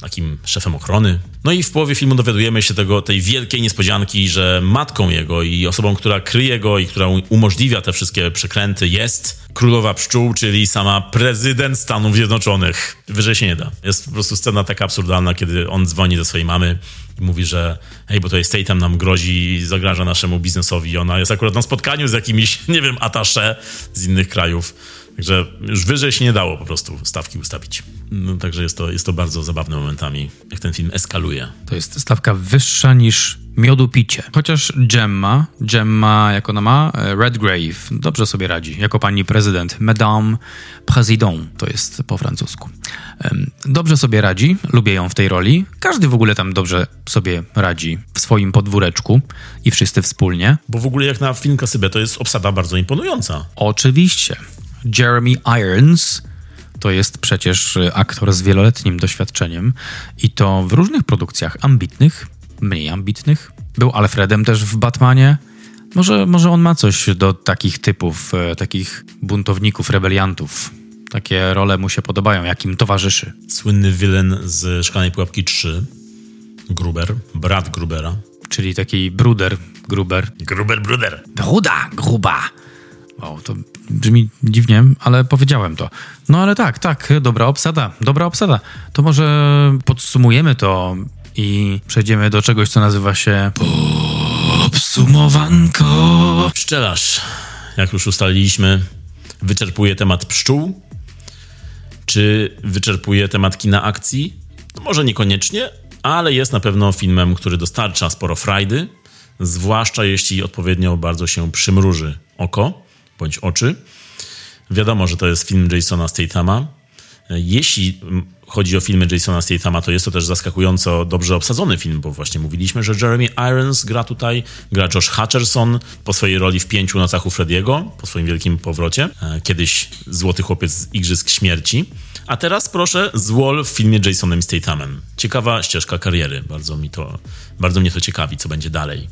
takim szefem ochrony. No i w połowie filmu dowiadujemy się tego, tej wielkiej niespodzianki, że matką jego i osobą, która kryje go i która umożliwia te wszystkie przekręty jest królowa pszczół, czyli sama prezydent Stanów Zjednoczonych. Wyżej się nie da. Jest po prostu scena taka absurdalna, kiedy on dzwoni do swojej mamy i mówi, że hej, bo jest Tatum nam grozi i zagraża naszemu biznesowi. Ona jest akurat na spotkaniu z jakimiś, [laughs] nie wiem, atasze z innych krajów Także już wyżej się nie dało po prostu stawki ustawić. No, także jest to, jest to bardzo zabawne momentami, jak ten film eskaluje. To jest stawka wyższa niż miodu picie. Chociaż Gemma, Gemma jak ona ma, e, Redgrave, dobrze sobie radzi, jako pani prezydent. Madame Président, to jest po francusku. Dobrze sobie radzi, lubię ją w tej roli. Każdy w ogóle tam dobrze sobie radzi w swoim podwóreczku i wszyscy wspólnie. Bo w ogóle jak na film Kasybę to jest obsada bardzo imponująca. Oczywiście. Jeremy Irons to jest przecież aktor z wieloletnim doświadczeniem i to w różnych produkcjach ambitnych, mniej ambitnych. Był Alfredem też w Batmanie. Może, może on ma coś do takich typów, e, takich buntowników, rebeliantów. Takie role mu się podobają, jakim towarzyszy. Słynny wilen z Szklanej Pułapki 3, Gruber, brat Grubera. Czyli taki bruder Gruber. Gruber, bruder. Bruda, gruba. Wow, to brzmi dziwnie, ale powiedziałem to. No ale tak, tak, dobra obsada, dobra obsada. To może podsumujemy to i przejdziemy do czegoś, co nazywa się podsumowanko. Pszczelarz, jak już ustaliliśmy, wyczerpuje temat pszczół. Czy wyczerpuje temat kina akcji? To może niekoniecznie, ale jest na pewno filmem, który dostarcza sporo frajdy, zwłaszcza jeśli odpowiednio bardzo się przymruży oko bądź oczy. Wiadomo, że to jest film Jasona Statama. Jeśli chodzi o filmy Jasona Statama, to jest to też zaskakująco dobrze obsadzony film, bo właśnie mówiliśmy, że Jeremy Irons gra tutaj, gra Josh Hutcherson po swojej roli w Pięciu nocach u Frediego, po swoim wielkim powrocie. E, kiedyś Złoty Chłopiec z Igrzysk Śmierci. A teraz proszę z Wall w filmie Jasonem Statamem. Ciekawa ścieżka kariery. Bardzo, mi to, bardzo mnie to ciekawi, co będzie dalej.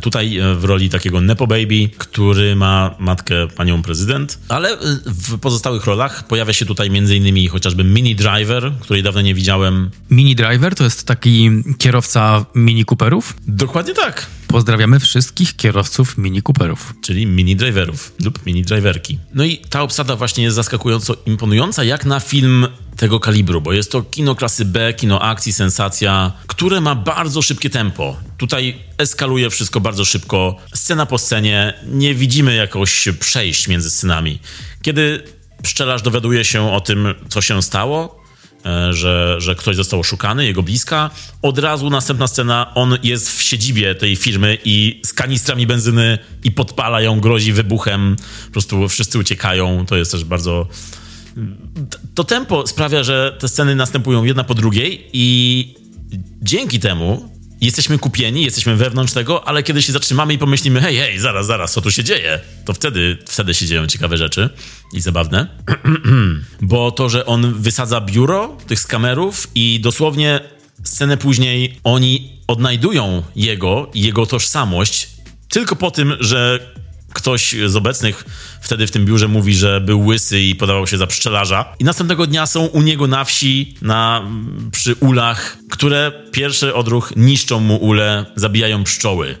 Tutaj e, w roli takiego Nepo Baby, który ma matkę panią prezydent, ale e, w pozostałych rolach pojawia się tutaj m.in. chociażby Mini Driver, której dawno nie widziałem. Mini Driver to jest taki kierowca Mini Cooperów? Dokładnie tak. Pozdrawiamy wszystkich kierowców Mini Cooperów. Czyli mini driverów lub mini driverki. No i ta obsada właśnie jest zaskakująco imponująca, jak na film tego kalibru, bo jest to kino klasy B, kino akcji, sensacja, które ma bardzo szybkie tempo. Tutaj eskaluje wszystko bardzo szybko, scena po scenie, nie widzimy jakoś przejść między scenami. Kiedy pszczelarz dowiaduje się o tym, co się stało, e, że, że ktoś został oszukany, jego bliska. Od razu następna scena, on jest w siedzibie tej firmy i z kanistrami benzyny i podpala ją, grozi wybuchem. Po prostu wszyscy uciekają. To jest też bardzo... To tempo sprawia, że te sceny następują jedna po drugiej i dzięki temu jesteśmy kupieni, jesteśmy wewnątrz tego, ale kiedy się zatrzymamy i pomyślimy, hej, hej, zaraz, zaraz, co tu się dzieje? To wtedy, wtedy się dzieją ciekawe rzeczy i zabawne. [clears throat] Bo to, że on wysadza biuro tych skamerów i dosłownie scenę później oni odnajdują jego jego tożsamość tylko po tym, że ktoś z obecnych wtedy w tym biurze mówi, że był łysy i podawał się za pszczelarza. I następnego dnia są u niego na wsi, na, przy ulach, które pierwszy odruch niszczą mu ule, zabijają pszczoły.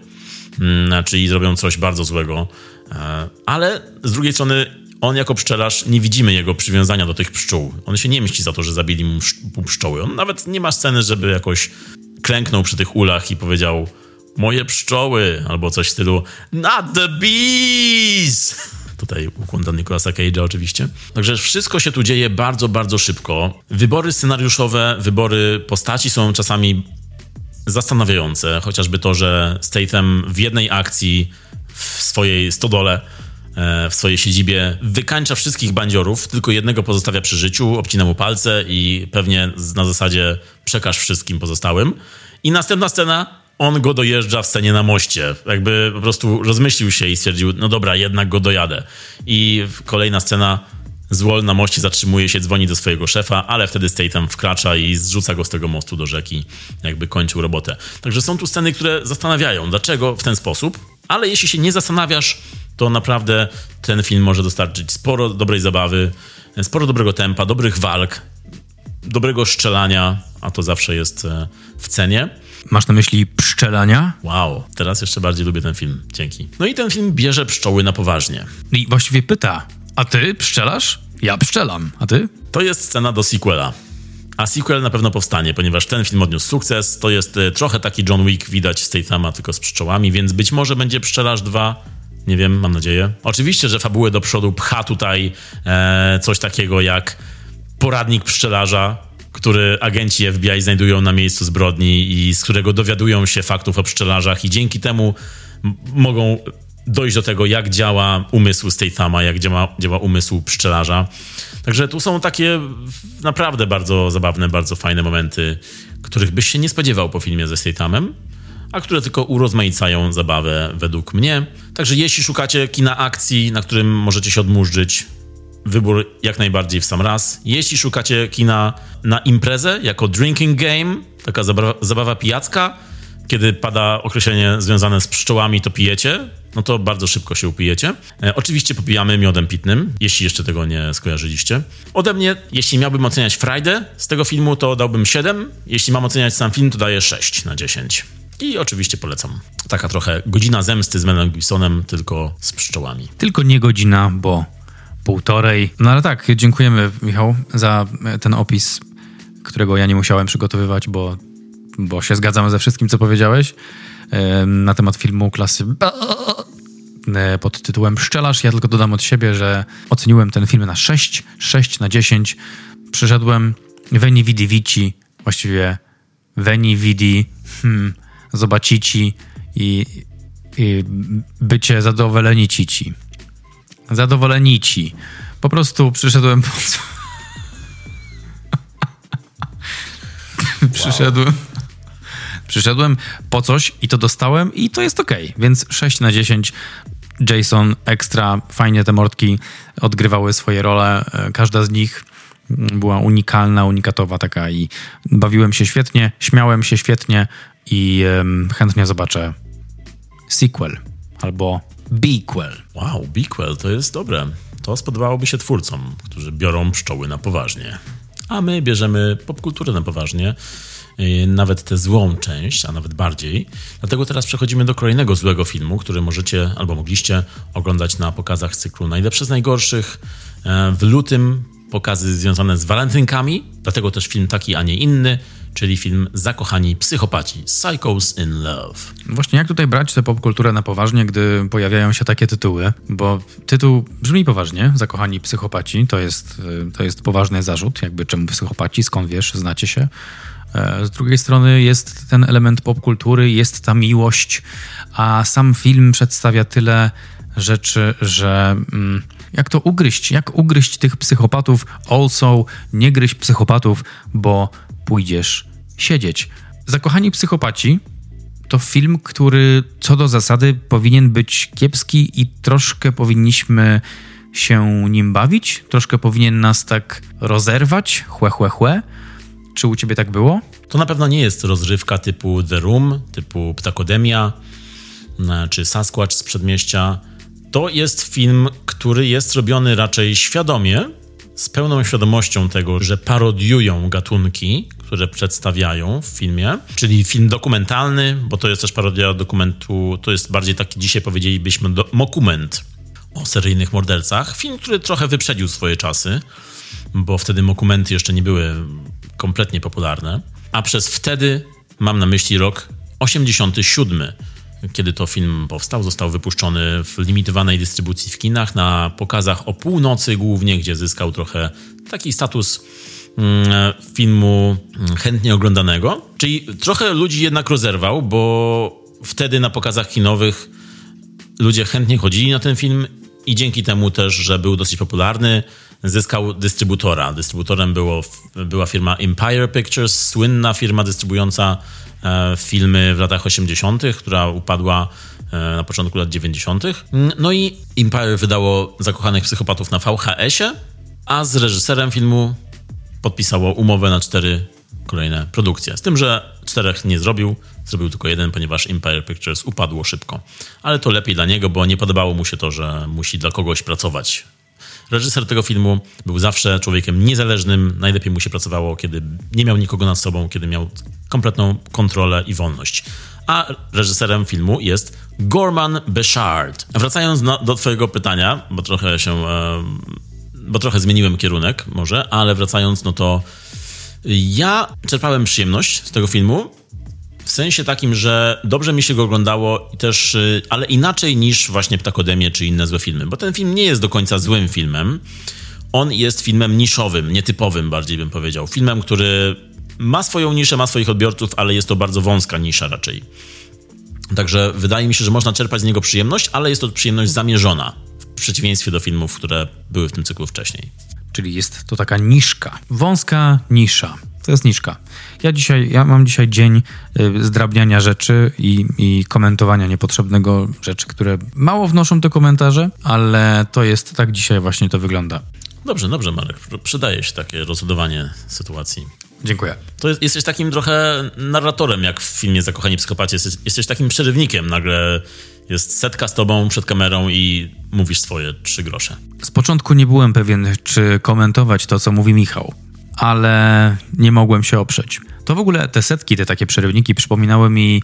Hmm, czyli zrobią coś bardzo złego. E, ale z drugiej strony on jako pszczelarz nie widzimy jego przywiązania do tych pszczół. On się nie mści za to, że zabili mu pszczoły. On nawet nie ma sceny, żeby jakoś klęknął przy tych ulach i powiedział moje pszczoły, albo coś w stylu Not the bees! Tutaj ukłon Nicolasa Cage'a oczywiście. Także wszystko się tu dzieje bardzo, bardzo szybko. Wybory scenariuszowe, wybory postaci są czasami zastanawiające. Chociażby to, że Statham w jednej akcji w swojej stodole e, w swojej siedzibie wykańcza wszystkich bandziorów, tylko jednego pozostawia przy życiu, obcina mu palce i pewnie na zasadzie przekaż wszystkim pozostałym. I następna scena on go dojeżdża w scenie na moście. Jakby po prostu rozmyślił się i stwierdził, no dobra, jednak go dojadę. I kolejna scena, Zwol na moście zatrzymuje się, dzwoni do swojego szefa, ale wtedy Statham wkracza i zrzuca go z tego mostu do rzeki, jakby kończył robotę. Także są tu sceny, które zastanawiają, dlaczego w ten sposób, ale jeśli się nie zastanawiasz, to naprawdę ten film może dostarczyć sporo dobrej zabawy, sporo dobrego tempa, dobrych walk, dobrego strzelania, a to zawsze jest e, w cenie. Masz na myśli pszczelania? Wow, teraz jeszcze bardziej lubię ten film. Dzięki. No i ten film bierze pszczoły na poważnie. I właściwie pyta, a ty pszczelasz? Ja pszczelam, a ty? To jest scena do sequela. A sequel na pewno powstanie, ponieważ ten film odniósł sukces. To jest e, trochę taki John Wick, widać z tej sama tylko z pszczołami, więc być może będzie Pszczelarz 2. Nie wiem, mam nadzieję. Oczywiście, że fabułę do przodu pcha tutaj e, coś takiego jak poradnik pszczelarza, który agenci FBI znajdują na miejscu zbrodni i z którego dowiadują się faktów o pszczelarzach i dzięki temu mogą dojść do tego, jak działa umysł Statama, jak działa, działa umysł pszczelarza. Także tu są takie naprawdę bardzo zabawne, bardzo fajne momenty, których byś się nie spodziewał po filmie ze Statamem, a które tylko urozmaicają zabawę według mnie. Także jeśli szukacie kina akcji, na którym możecie się odmurzyć, wybór jak najbardziej w sam raz. Jeśli szukacie kina na imprezę jako drinking game, taka zabawa, zabawa pijacka, kiedy pada określenie związane z pszczołami, to pijecie, no to bardzo szybko się upijecie. E, oczywiście popijamy miodem pitnym, jeśli jeszcze tego nie skojarzyliście. Ode mnie, jeśli miałbym oceniać Friday z tego filmu, to dałbym 7. Jeśli mam oceniać sam film, to daję 6 na 10. I oczywiście polecam. Taka trochę godzina zemsty z Melem Gibsonem, tylko z pszczołami. Tylko nie godzina, bo półtorej. No ale tak, dziękujemy Michał za ten opis, którego ja nie musiałem przygotowywać, bo, bo się zgadzam ze wszystkim, co powiedziałeś na temat filmu klasy e, pod tytułem Pszczelarz. Ja tylko dodam od siebie, że oceniłem ten film na 6, 6 na 10. Przyszedłem Veni Vidi Vici, właściwie Veni Vidi hmm, Zobacici i, i bycie zadowoleni cici zadowoleni ci. Po prostu przyszedłem po co? przyszedłem. Przyszedłem po coś i to dostałem i to jest ok. Więc 6 na 10. Jason ekstra, fajnie te mordki odgrywały swoje role. Każda z nich była unikalna, unikatowa taka i bawiłem się świetnie, śmiałem się świetnie i um, chętnie zobaczę sequel albo Bequel. Wow, Bequel to jest dobre. To spodobałoby się twórcom, którzy biorą pszczoły na poważnie. A my bierzemy popkulturę na poważnie, y, nawet tę złą część, a nawet bardziej. Dlatego teraz przechodzimy do kolejnego złego filmu, który możecie albo mogliście oglądać na pokazach cyklu Najlepsze z najgorszych. E, w lutym pokazy związane z walentynkami, dlatego też film taki, a nie inny, czyli film Zakochani Psychopaci, Psychos in Love. Właśnie jak tutaj brać tę popkulturę na poważnie, gdy pojawiają się takie tytuły? Bo tytuł brzmi poważnie, Zakochani Psychopaci, to jest, to jest poważny zarzut, jakby czemu psychopaci, skąd wiesz, znacie się. E, z drugiej strony jest ten element popkultury, jest ta miłość, a sam film przedstawia tyle rzeczy, że mm, jak to ugryźć? Jak ugryźć tych psychopatów? Also, nie gryź psychopatów, bo pójdziesz siedzieć. Zakochani psychopaci to film, który co do zasady powinien być kiepski i troszkę powinniśmy się nim bawić, troszkę powinien nas tak rozerwać, chłe, chłe, chłe. Czy u ciebie tak było? To na pewno nie jest rozrywka typu The Room, typu Ptakodemia, e, czy Sasquatch z Przedmieścia. To jest film, który jest robiony raczej świadomie, z pełną świadomością tego, że parodiują gatunki, które przedstawiają w filmie, czyli film dokumentalny, bo to jest też parodia dokumentu, to jest bardziej taki, dzisiaj powiedzielibyśmy, do, mokument o seryjnych mordercach. Film, który trochę wyprzedził swoje czasy, bo wtedy mokumenty jeszcze nie były kompletnie popularne, a przez wtedy mam na myśli rok 87 kiedy to film powstał, został wypuszczony w limitowanej dystrybucji w kinach na pokazach o północy głównie, gdzie zyskał trochę taki status mm, filmu mm, chętnie oglądanego. Czyli trochę ludzi jednak rozerwał, bo wtedy na pokazach kinowych ludzie chętnie chodzili na ten film i dzięki temu też, że był dosyć popularny, zyskał dystrybutora. Dystrybutorem było, była firma Empire Pictures, słynna firma dystrybująca E, filmy w latach 80., która upadła e, na początku lat 90. No i Empire wydało Zakochanych Psychopatów na VHS-ie, a z reżyserem filmu podpisało umowę na cztery kolejne produkcje. Z tym, że czterech nie zrobił, zrobił tylko jeden, ponieważ Empire Pictures upadło szybko. Ale to lepiej dla niego, bo nie podobało mu się to, że musi dla kogoś pracować Reżyser tego filmu był zawsze człowiekiem niezależnym. Najlepiej mu się pracowało, kiedy nie miał nikogo nad sobą, kiedy miał kompletną kontrolę i wolność. A reżyserem filmu jest Gorman Bechard. Wracając na, do Twojego pytania, bo trochę się. E, bo trochę zmieniłem kierunek, może, ale wracając, no to ja czerpałem przyjemność z tego filmu w sensie takim, że dobrze mi się go oglądało i też, y, ale inaczej niż właśnie Ptakodemię czy inne złe filmy, bo ten film nie jest do końca złym filmem. On jest filmem niszowym, nietypowym bardziej bym powiedział. Filmem, który ma swoją niszę, ma swoich odbiorców, ale jest to bardzo wąska nisza raczej. Także wydaje mi się, że można czerpać z niego przyjemność, ale jest to przyjemność zamierzona, w przeciwieństwie do filmów, które były w tym cyklu wcześniej. Czyli jest to taka niszka, wąska nisza. To jest niszka. Ja dzisiaj, ja mam dzisiaj dzień y, zdrabniania rzeczy i, i komentowania niepotrzebnego rzeczy, które mało wnoszą te komentarze, ale to jest, tak dzisiaj właśnie to wygląda. Dobrze, dobrze Marek. Przydaje się takie rozhodowanie sytuacji. Dziękuję. To jest, jesteś takim trochę narratorem, jak w filmie Zakochani Psychopaci. Jesteś, jesteś takim przerywnikiem. Nagle jest setka z tobą przed kamerą i mówisz swoje trzy grosze. Z początku nie byłem pewien, czy komentować to, co mówi Michał ale nie mogłem się oprzeć. To w ogóle te setki, te takie przerywniki przypominały mi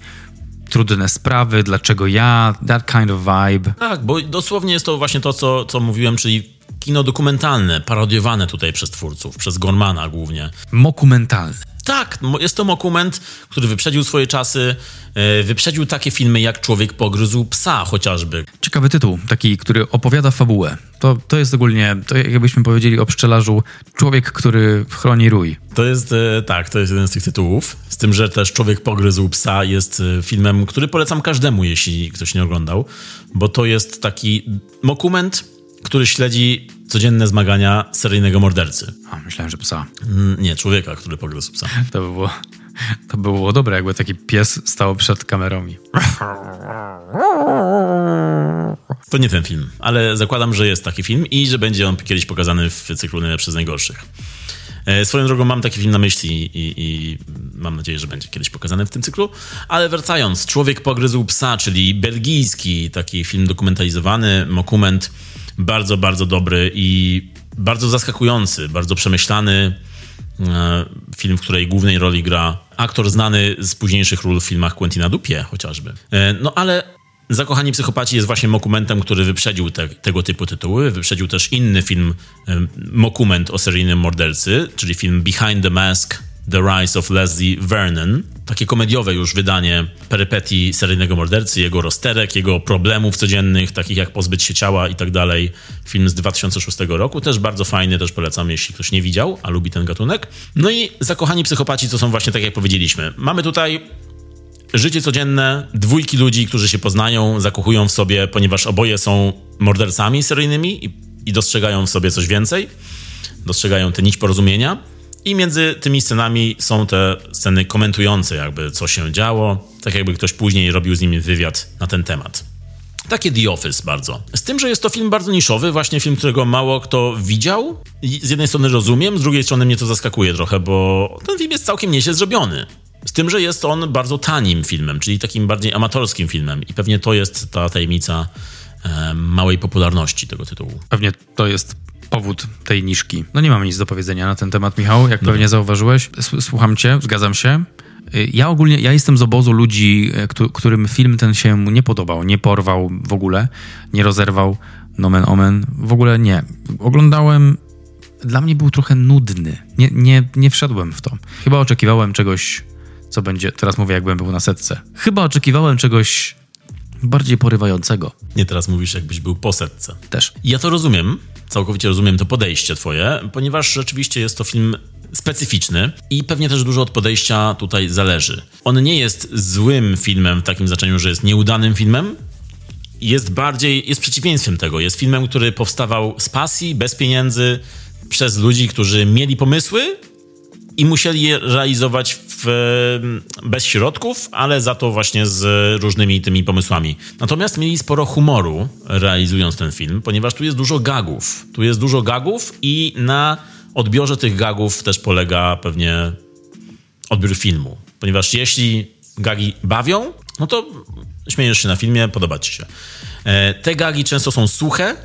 trudne sprawy, dlaczego ja, that kind of vibe. Tak, bo dosłownie jest to właśnie to, co, co mówiłem, czyli kino dokumentalne, parodiowane tutaj przez twórców, przez Gormana głównie. Mokumentalne. Tak, jest to dokument, który wyprzedził swoje czasy, e, wyprzedził takie filmy jak Człowiek pogryzł psa chociażby. Ciekawy tytuł, taki, który opowiada fabułę. To, to jest ogólnie, to jakbyśmy powiedzieli o pszczelarzu, człowiek, który chroni rój. To jest, e, tak, to jest jeden z tych tytułów. Z tym, że też Człowiek pogryzł psa jest e, filmem, który polecam każdemu, jeśli ktoś nie oglądał, bo to jest taki dokument, który śledzi codzienne zmagania seryjnego mordercy. A, myślałem, że psa. Mm, nie, człowieka, który pogryzł psa. [laughs] To by było, to by było dobre, jakby taki pies stał przed kamerą i... To nie ten film, ale zakładam, że jest taki film i że będzie on kiedyś pokazany w cyklu Najlepsze z Najgorszych. E, swoją drogą mam taki film na myśli i, i, mam nadzieję, że będzie kiedyś pokazany w tym cyklu. Ale wracając, Człowiek pogryzł psa, czyli belgijski taki film dokumentalizowany, dokument bardzo, bardzo dobry i bardzo zaskakujący, bardzo przemyślany. E, film, w której głównej roli gra aktor znany z późniejszych ról w filmach Quentina Dupie chociażby. E, no ale Zakochani Psychopaci jest właśnie mokumentem, który wyprzedził te, tego typu tytuły. Wyprzedził też inny film, mokument o seryjnym mordercy, czyli film Behind the Mask The Rise of Leslie Vernon. Takie komediowe już wydanie perypetii seryjnego mordercy, jego rozterek, jego problemów codziennych, takich jak pozbyć się ciała i tak dalej. Film z 2006 roku, też bardzo fajny, też polecam, jeśli ktoś nie widział, a lubi ten gatunek. No i Zakochani Psychopaci to są właśnie tak, jak powiedzieliśmy. Mamy tutaj życie codzienne dwójki ludzi, którzy się poznają, zakochują w sobie, ponieważ oboje są mordercami seryjnymi i, i dostrzegają w sobie coś więcej. Dostrzegają tę nić porozumienia. I między tymi scenami są te sceny komentujące, jakby co się działo, tak jakby ktoś później robił z nimi wywiad na ten temat. Takie The Office bardzo. Z tym, że jest to film bardzo niszowy, właśnie film, którego mało kto widział. Z jednej strony rozumiem, z drugiej strony mnie to zaskakuje trochę, bo ten film jest całkiem nieźle zrobiony. Z tym, że jest on bardzo tanim filmem, czyli takim bardziej amatorskim filmem. I pewnie to jest ta tajemnica małej popularności tego tytułu. Pewnie to jest powód tej niszki. No nie mam nic do powiedzenia na ten temat, Michał, jak no. pewnie zauważyłeś. Słucham cię, zgadzam się. Y, ja ogólnie, ja jestem z obozu ludzi, y, którym film ten się nie podobał, nie porwał w ogóle, nie rozerwał, nomen omen, w ogóle nie. Oglądałem, dla mnie był trochę nudny, nie, nie, nie wszedłem w to. Chyba oczekiwałem czegoś, co będzie, teraz mówię jakbym był na setce, chyba oczekiwałem czegoś bardziej porywającego. Nie, teraz mówisz jakbyś był po setce. Też. Ja to rozumiem, całkowicie rozumiem to podejście twoje, ponieważ rzeczywiście jest to film specyficzny i pewnie też dużo od podejścia tutaj zależy. On nie jest złym filmem w takim znaczeniu, że jest nieudanym filmem. Jest bardziej, jest przeciwieństwem tego. Jest filmem, który powstawał z pasji, bez pieniędzy, przez ludzi, którzy mieli pomysły i musieli je realizować w, bez środków, ale za to właśnie z różnymi tymi pomysłami. Natomiast mieli sporo humoru realizując ten film, ponieważ tu jest dużo gagów. Tu jest dużo gagów i na odbiorze tych gagów też polega pewnie odbiór filmu. Ponieważ jeśli gagi bawią, no to śmiejesz się na filmie, podoba ci się. E, te gagi często są suche,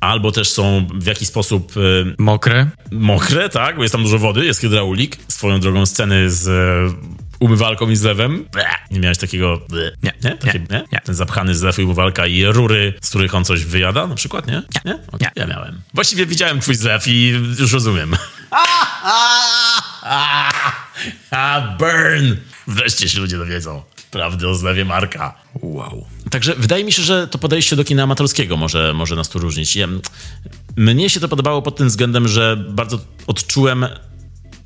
albo też są w jakiś sposób... E, mokre. Mokre, tak, bo jest tam dużo wody, jest hydraulik. Swoją drogą sceny z e, umywalką i zlewem. Nie miałeś takiego... Nie, nie? Takie, nie? nie? Ten zapchany zlew i umywalka i rury, z których on coś wyjada na przykład, nie? Nie? nie? Okay. Ja miałem. Właściwie widziałem twój zlew i już rozumiem. [laughs] [laughs] A, burn! Wreszcie się ludzie dowiedzą prawdy o zlewie Marka. Wow. Także wydaje mi się, że to podejście do kina amatorskiego może, może nas tu różnić. Ja, mnie się to podobało pod tym względem, że bardzo odczułem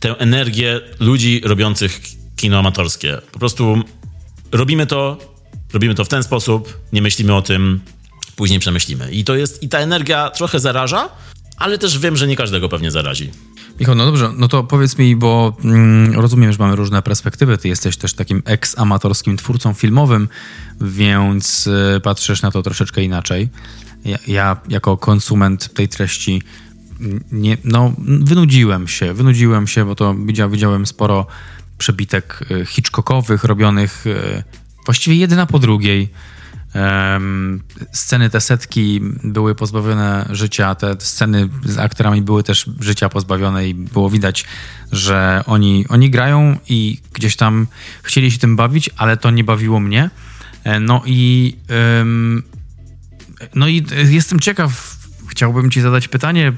tę energię ludzi robiących kino amatorskie. Po prostu robimy to, robimy to w ten sposób, nie myślimy o tym, później przemyślimy. I to jest, i ta energia trochę zaraża, ale też wiem, że nie każdego pewnie zarazi. Michał, no dobrze, no to powiedz mi, bo mm, rozumiem, że mamy różne perspektywy. Ty jesteś też takim ex-amatorskim twórcą filmowym, więc y, patrzysz na to troszeczkę inaczej. Ja, ja, jako konsument tej treści nie, no, wynudziłem się, wynudziłem się, bo to widział, widziałem sporo przebitek y, Hitchcockowych robionych y, właściwie jedna po drugiej Sceny te setki były pozbawione życia, te sceny z aktorami były też życia pozbawione i było widać, że oni, oni grają i gdzieś tam chcieli się tym bawić, ale to nie bawiło mnie. E, no i no i jestem ciekaw, chciałbym ci zadać pytanie,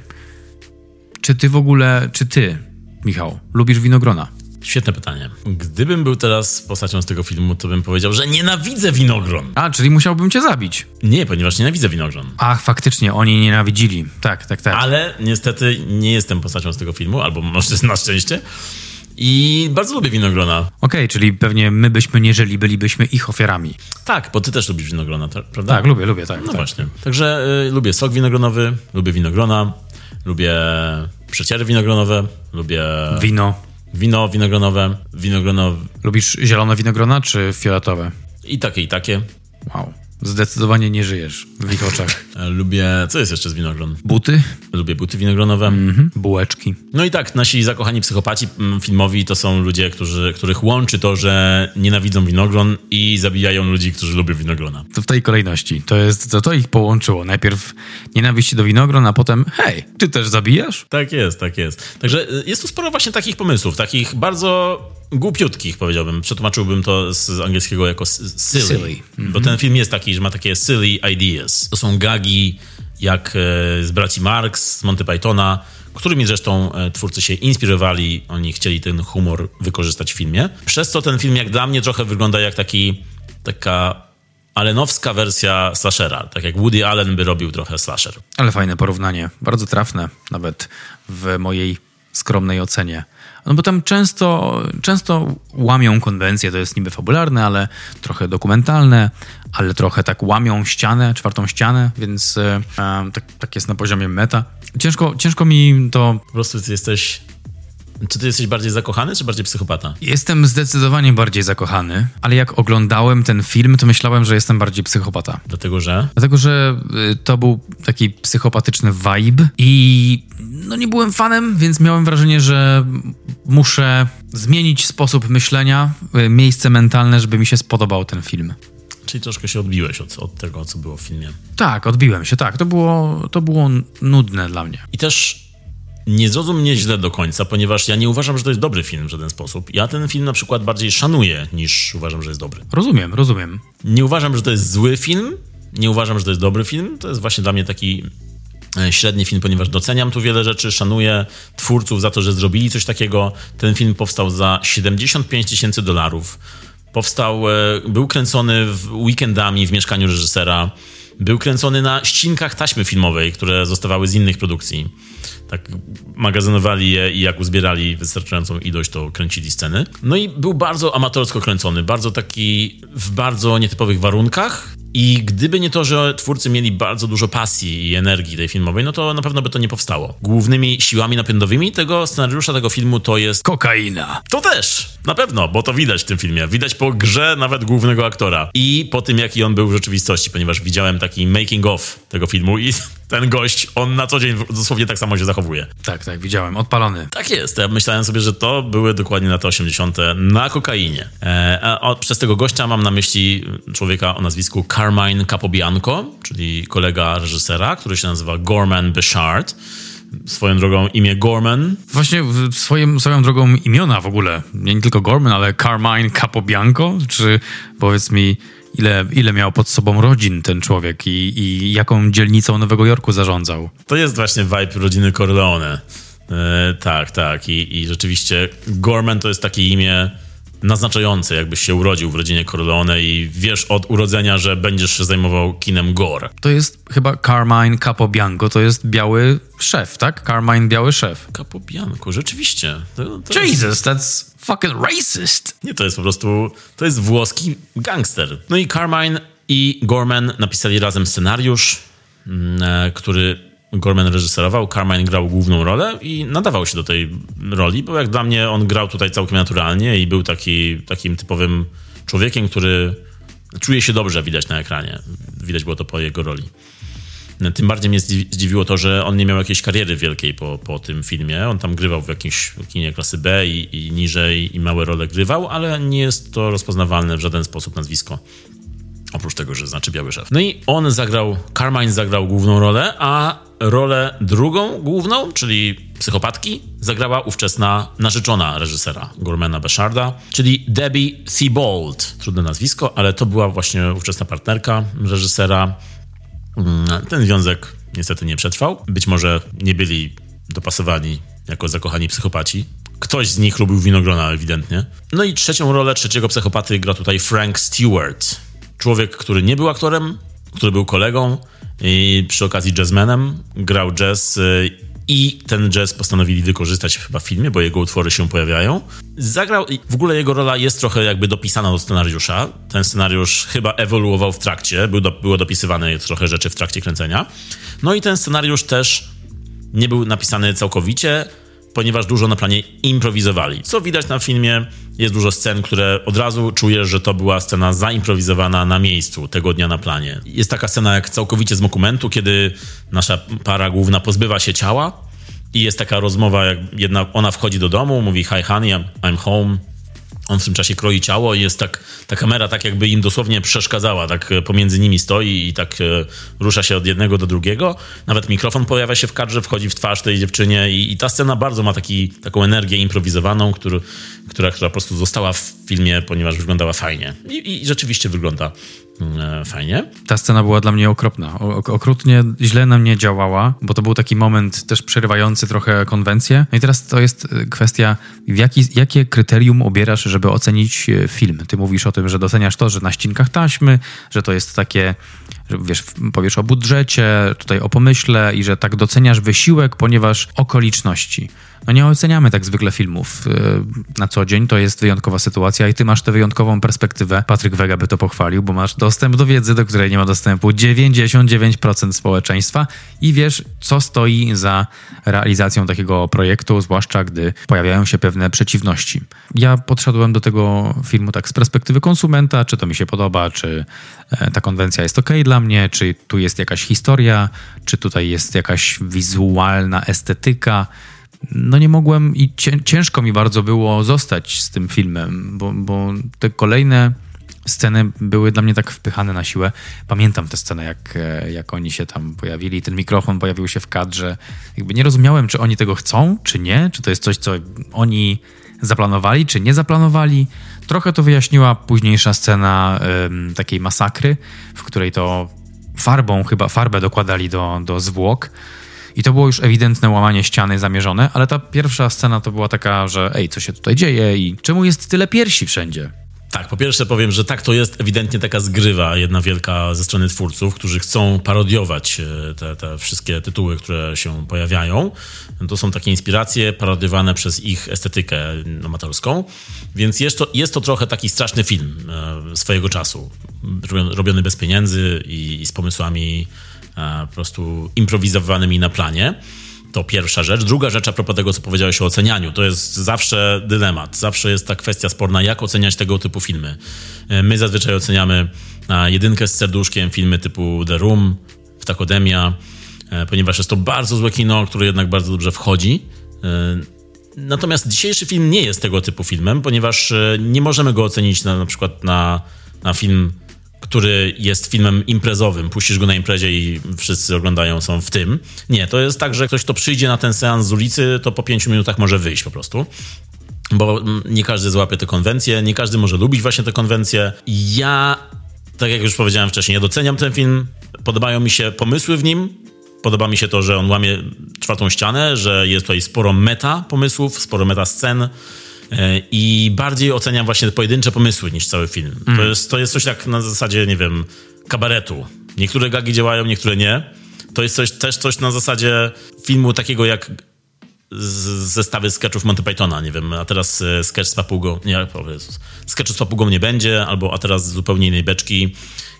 czy ty w ogóle, czy ty, Michał, lubisz winogrona? Świetne pytanie. Gdybym był teraz postacią z tego filmu, to bym powiedział, że nienawidzę winogron. A, czyli musiałbym cię zabić. Nie, ponieważ nienawidzę winogron. Ach, faktycznie, oni nienawidzili. Tak, tak, tak. Ale niestety nie jestem postacią z tego filmu, albo może na szczęście. I bardzo lubię winogrona. Okej, okay, czyli pewnie my byśmy nie żyli, bylibyśmy ich ofiarami. Tak, bo ty też lubisz winogrona, prawda? Tak, lubię, lubię, tak. No tak. właśnie. Także y, lubię sok winogronowy, lubię winogrona, lubię przeciery winogronowe, lubię... Wino. Wino winogronowe, winogrono... Lubisz zielone winogrona czy fioletowe? I takie, i takie. Wow. Zdecydowanie nie żyjesz w ich oczach. Lubię. Co jest jeszcze z winogron? Buty? Lubię buty winogronowe. Mm-hmm. Bułeczki. No i tak, nasi zakochani psychopaci filmowi to są ludzie, którzy, których łączy to, że nienawidzą winogron i zabijają ludzi, którzy lubią winogrona. To w tej kolejności. To jest, to, to ich połączyło. Najpierw nienawiść do winogron, a potem hej, ty też zabijasz? Tak jest, tak jest. Także y, jest tu sporo właśnie takich pomysłów, takich bardzo głupiutkich, powiedziałbym. Przetłumaczyłbym to z angielskiego jako silly. silly. Bo ten film jest taki że ma takie silly ideas. To są gagi jak z braci Marx, z Monty Pythona, którymi zresztą twórcy się inspirowali. Oni chcieli ten humor wykorzystać w filmie. Przez co ten film jak dla mnie trochę wygląda jak taki, taka Allenowska wersja slashera, tak jak Woody Allen by robił trochę slasher. Ale fajne porównanie, bardzo trafne nawet w mojej skromnej ocenie. No bo tam często, często łamią konwencje, to jest niby fabularne, ale trochę dokumentalne, ale trochę tak łamią ścianę, czwartą ścianę, więc e, tak, tak jest na poziomie meta. Ciężko, ciężko mi to... Po prostu ty jesteś czy ty jesteś bardziej zakochany, czy bardziej psychopata? Jestem zdecydowanie bardziej zakochany, ale jak oglądałem ten film, to myślałem, że jestem bardziej psychopata. Dlatego, że? Dlatego, że y, to był taki psychopatyczny vibe i no nie byłem fanem, więc miałem wrażenie, że muszę zmienić sposób myślenia, y, miejsce mentalne, żeby mi się spodobał ten film. Czyli troszkę się odbiłeś od, od tego, co było w filmie. Tak, odbiłem się, tak. To było, to było nudne dla mnie. I też nie zrozum mnie źle do końca, ponieważ ja nie uważam, że to jest dobry film w żaden sposób. Ja ten film na przykład bardziej szanuję, niż uważam, że jest dobry. Rozumiem, rozumiem. Nie uważam, że to jest zły film, nie uważam, że to jest dobry film. To jest właśnie dla mnie taki e, średni film, ponieważ doceniam tu wiele rzeczy, szanuję twórców za to, że zrobili coś takiego. Ten film powstał za 75 tysięcy dolarów. Powstał, e, był kręcony weekendami w mieszkaniu reżysera. Był kręcony na ścinkach taśmy filmowej, które zostawały z innych produkcji tak magazynowali je i jak uzbierali wystarczającą ilość, to kręcili sceny. No i był bardzo amatorsko kręcony, bardzo taki w bardzo nietypowych warunkach. I gdyby nie to, że twórcy mieli bardzo dużo pasji i energii tej filmowej, no to na pewno by to nie powstało. Głównymi siłami napędowymi tego scenariusza, tego filmu to jest kokaina. To też, na pewno, bo to widać w tym filmie. Widać po grze nawet głównego aktora i po tym, jaki on był w rzeczywistości, ponieważ widziałem taki making of tego filmu i [laughs] ten gość, on na co dzień dosłownie tak samo się zachowuje. Tak, tak, widziałem, odpalony. Tak jest. Ja myślałem sobie, że to były dokładnie lata 80. na kokainie. E, a przez tego gościa mam na myśli człowieka o nazwisku Carmine Capobianco, czyli kolega reżysera, który się nazywa Gorman Bechard swoją drogą imię Gorman. Właśnie swoim, swoją drogą imiona w ogóle. Nie tylko Gorman, ale Carmine Capobianco? Czy powiedz mi, ile, ile miał pod sobą rodzin ten człowiek i, i jaką dzielnicą Nowego Jorku zarządzał. To jest właśnie vibe rodziny Corleone. E, tak, tak. I, I rzeczywiście Gorman to jest takie imię naznaczające, jakbyś się urodził w rodzinie Corleone i wiesz od urodzenia, że będziesz się zajmował kinem gore. To jest chyba Carmine Capobianco, to jest biały szef, tak? Carmine biały szef. Capobianco, rzeczywiście. To, to Jesus, jest... that's fucking racist. Nie, to jest po prostu, to jest włoski gangster. No i Carmine i Gorman napisali razem scenariusz, mm, e, który Gorman reżyserował, Carmine grał główną rolę i nadawał się do tej roli, bo jak dla mnie on grał tutaj całkiem naturalnie i był taki, takim typowym człowiekiem, który czuje się dobrze, widać na ekranie. Widać było to po jego roli. Tym bardziej mnie zdziwiło to, że on nie miał jakiejś kariery wielkiej po, po tym filmie. On tam grywał w jakimś kinie klasy B i, i niżej i małe role grywał, ale nie jest to rozpoznawalne w żaden sposób nazwisko. Oprócz tego, że znaczy biały szef. No i on zagrał, Carmine zagrał główną rolę, a rolę drugą główną, czyli psychopatki, zagrała ówczesna narzeczona reżysera Gormana Besharda, czyli Debbie Thibault. Trudne nazwisko, ale to była właśnie ówczesna partnerka reżysera. Mm, ten związek niestety nie przetrwał. Być może nie byli dopasowani jako zakochani psychopaci. Ktoś z nich lubił winogrona ewidentnie. No i trzecią rolę trzeciego psychopaty gra tutaj Frank Stewart. Człowiek, który nie był aktorem, który był kolegą i przy okazji jazzmenem grał jazz y, i ten jazz postanowili wykorzystać chyba w filmie, bo jego utwory się pojawiają. Zagrał, w ogóle jego rola jest trochę jakby dopisana do scenariusza. Ten scenariusz chyba ewoluował w trakcie, był do, było dopisywane trochę rzeczy w trakcie kręcenia. No i ten scenariusz też nie był napisany całkowicie, ponieważ dużo na planie improwizowali. Co widać na filmie, jest dużo scen, które od razu czujesz, że to była scena zaimprowizowana na miejscu, tego dnia na planie. Jest taka scena jak całkowicie z dokumentu, kiedy nasza para główna pozbywa się ciała i jest taka rozmowa, jak jedna, ona wchodzi do domu, mówi hi honey, I'm home, on w tym czasie kroi ciało i jest tak, ta kamera tak jakby im dosłownie przeszkadzała, tak e, pomiędzy nimi stoi i tak e, rusza się od jednego do drugiego. Nawet mikrofon pojawia się w kadrze, wchodzi w twarz tej dziewczynie i, i ta scena bardzo ma taki, taką energię improwizowaną, który, która, która po prostu została w filmie, ponieważ wyglądała fajnie. I, i rzeczywiście wygląda fajnie. Ta scena była dla mnie okropna. Okrutnie źle na mnie działała, bo to był taki moment też przerywający trochę konwencję. No i teraz to jest e, kwestia, jaki, jakie kryterium obierasz, żeby ocenić e, film. Ty mówisz o tym, że doceniasz to, że na ścinkach taśmy, że to jest takie, że wiesz, powiesz o budżecie, tutaj o pomyśle i że tak doceniasz wysiłek, ponieważ okoliczności. No nie oceniamy tak zwykle filmów na co dzień, to jest wyjątkowa sytuacja i ty masz tę wyjątkową perspektywę. Patryk Wega by to pochwalił, bo masz dostęp do wiedzy, do której nie ma dostępu 99% społeczeństwa i wiesz, co stoi za realizacją takiego projektu, zwłaszcza gdy pojawiają się pewne przeciwności. Ja podszedłem do tego filmu tak z perspektywy konsumenta, czy to mi się podoba, czy ta konwencja jest ok dla mnie, czy tu jest jakaś historia, czy tutaj jest jakaś wizualna estetyka no nie mogłem i ciężko mi bardzo było zostać z tym filmem, bo, bo te kolejne sceny były dla mnie tak wpychane na siłę. Pamiętam tę scenę, jak, e, jak oni się tam pojawili, ten mikrofon pojawił się w kadrze. Jakby nie rozumiałem, czy oni tego chcą, czy nie, czy to jest coś, co oni zaplanowali, czy nie zaplanowali. Trochę to wyjaśniła późniejsza scena takiej masakry, w której to farbą, chyba farbę dokładali do, do zwłok. I to było już ewidentne łamanie ściany zamierzone, ale ta pierwsza scena to była taka, że ej, co się tutaj dzieje i czemu jest tyle piersi wszędzie? Tak, po pierwsze powiem, że tak, to jest ewidentnie taka zgrywa jedna wielka ze strony twórców, którzy chcą parodiować e, te, te wszystkie tytuły, które się pojawiają. To są takie inspiracje parodiowane przez ich estetykę amatorską, więc jest to, jest to trochę taki straszny film e, swojego czasu, robiony bez pieniędzy i, i z pomysłami e, po prostu improwizowanymi na planie. To pierwsza rzecz. Druga rzecz a propos tego, co powiedziałeś o ocenianiu. To jest zawsze dylemat. Zawsze jest ta kwestia sporna, jak oceniać tego typu filmy. E, my zazwyczaj oceniamy na jedynkę z serduszkiem filmy typu The Room, Ptakodemia, e, ponieważ jest to bardzo złe kino, które jednak bardzo dobrze wchodzi. E, natomiast dzisiejszy film nie jest tego typu filmem, ponieważ nie możemy go ocenić na, na przykład na, na film który jest filmem imprezowym, puścisz go na imprezie i wszyscy oglądają, są w tym. Nie, to jest tak, że ktoś, kto przyjdzie na ten seans z ulicy, to po pięciu minutach może wyjść po prostu. Bo mm, nie każdy złapie te konwencje, nie każdy może lubić właśnie te konwencje. Ja, tak jak już powiedziałem wcześniej, ja doceniam ten film, podobają mi się pomysły w nim, podoba mi się to, że on łamie czwartą ścianę, że jest tutaj sporo meta pomysłów, sporo meta scen, I bardziej oceniam właśnie pojedyncze pomysły niż cały film. Mm. To, jest, to jest coś tak na zasadzie, nie wiem, kabaretu. Niektóre gagi działają, niektóre nie. To jest coś, też coś na zasadzie filmu takiego jak zestawy sketchów Monty Pythona, nie wiem, a teraz e, sketch z papugą, nie, sketchu z papugą nie będzie, albo a teraz zupełnie innej beczki,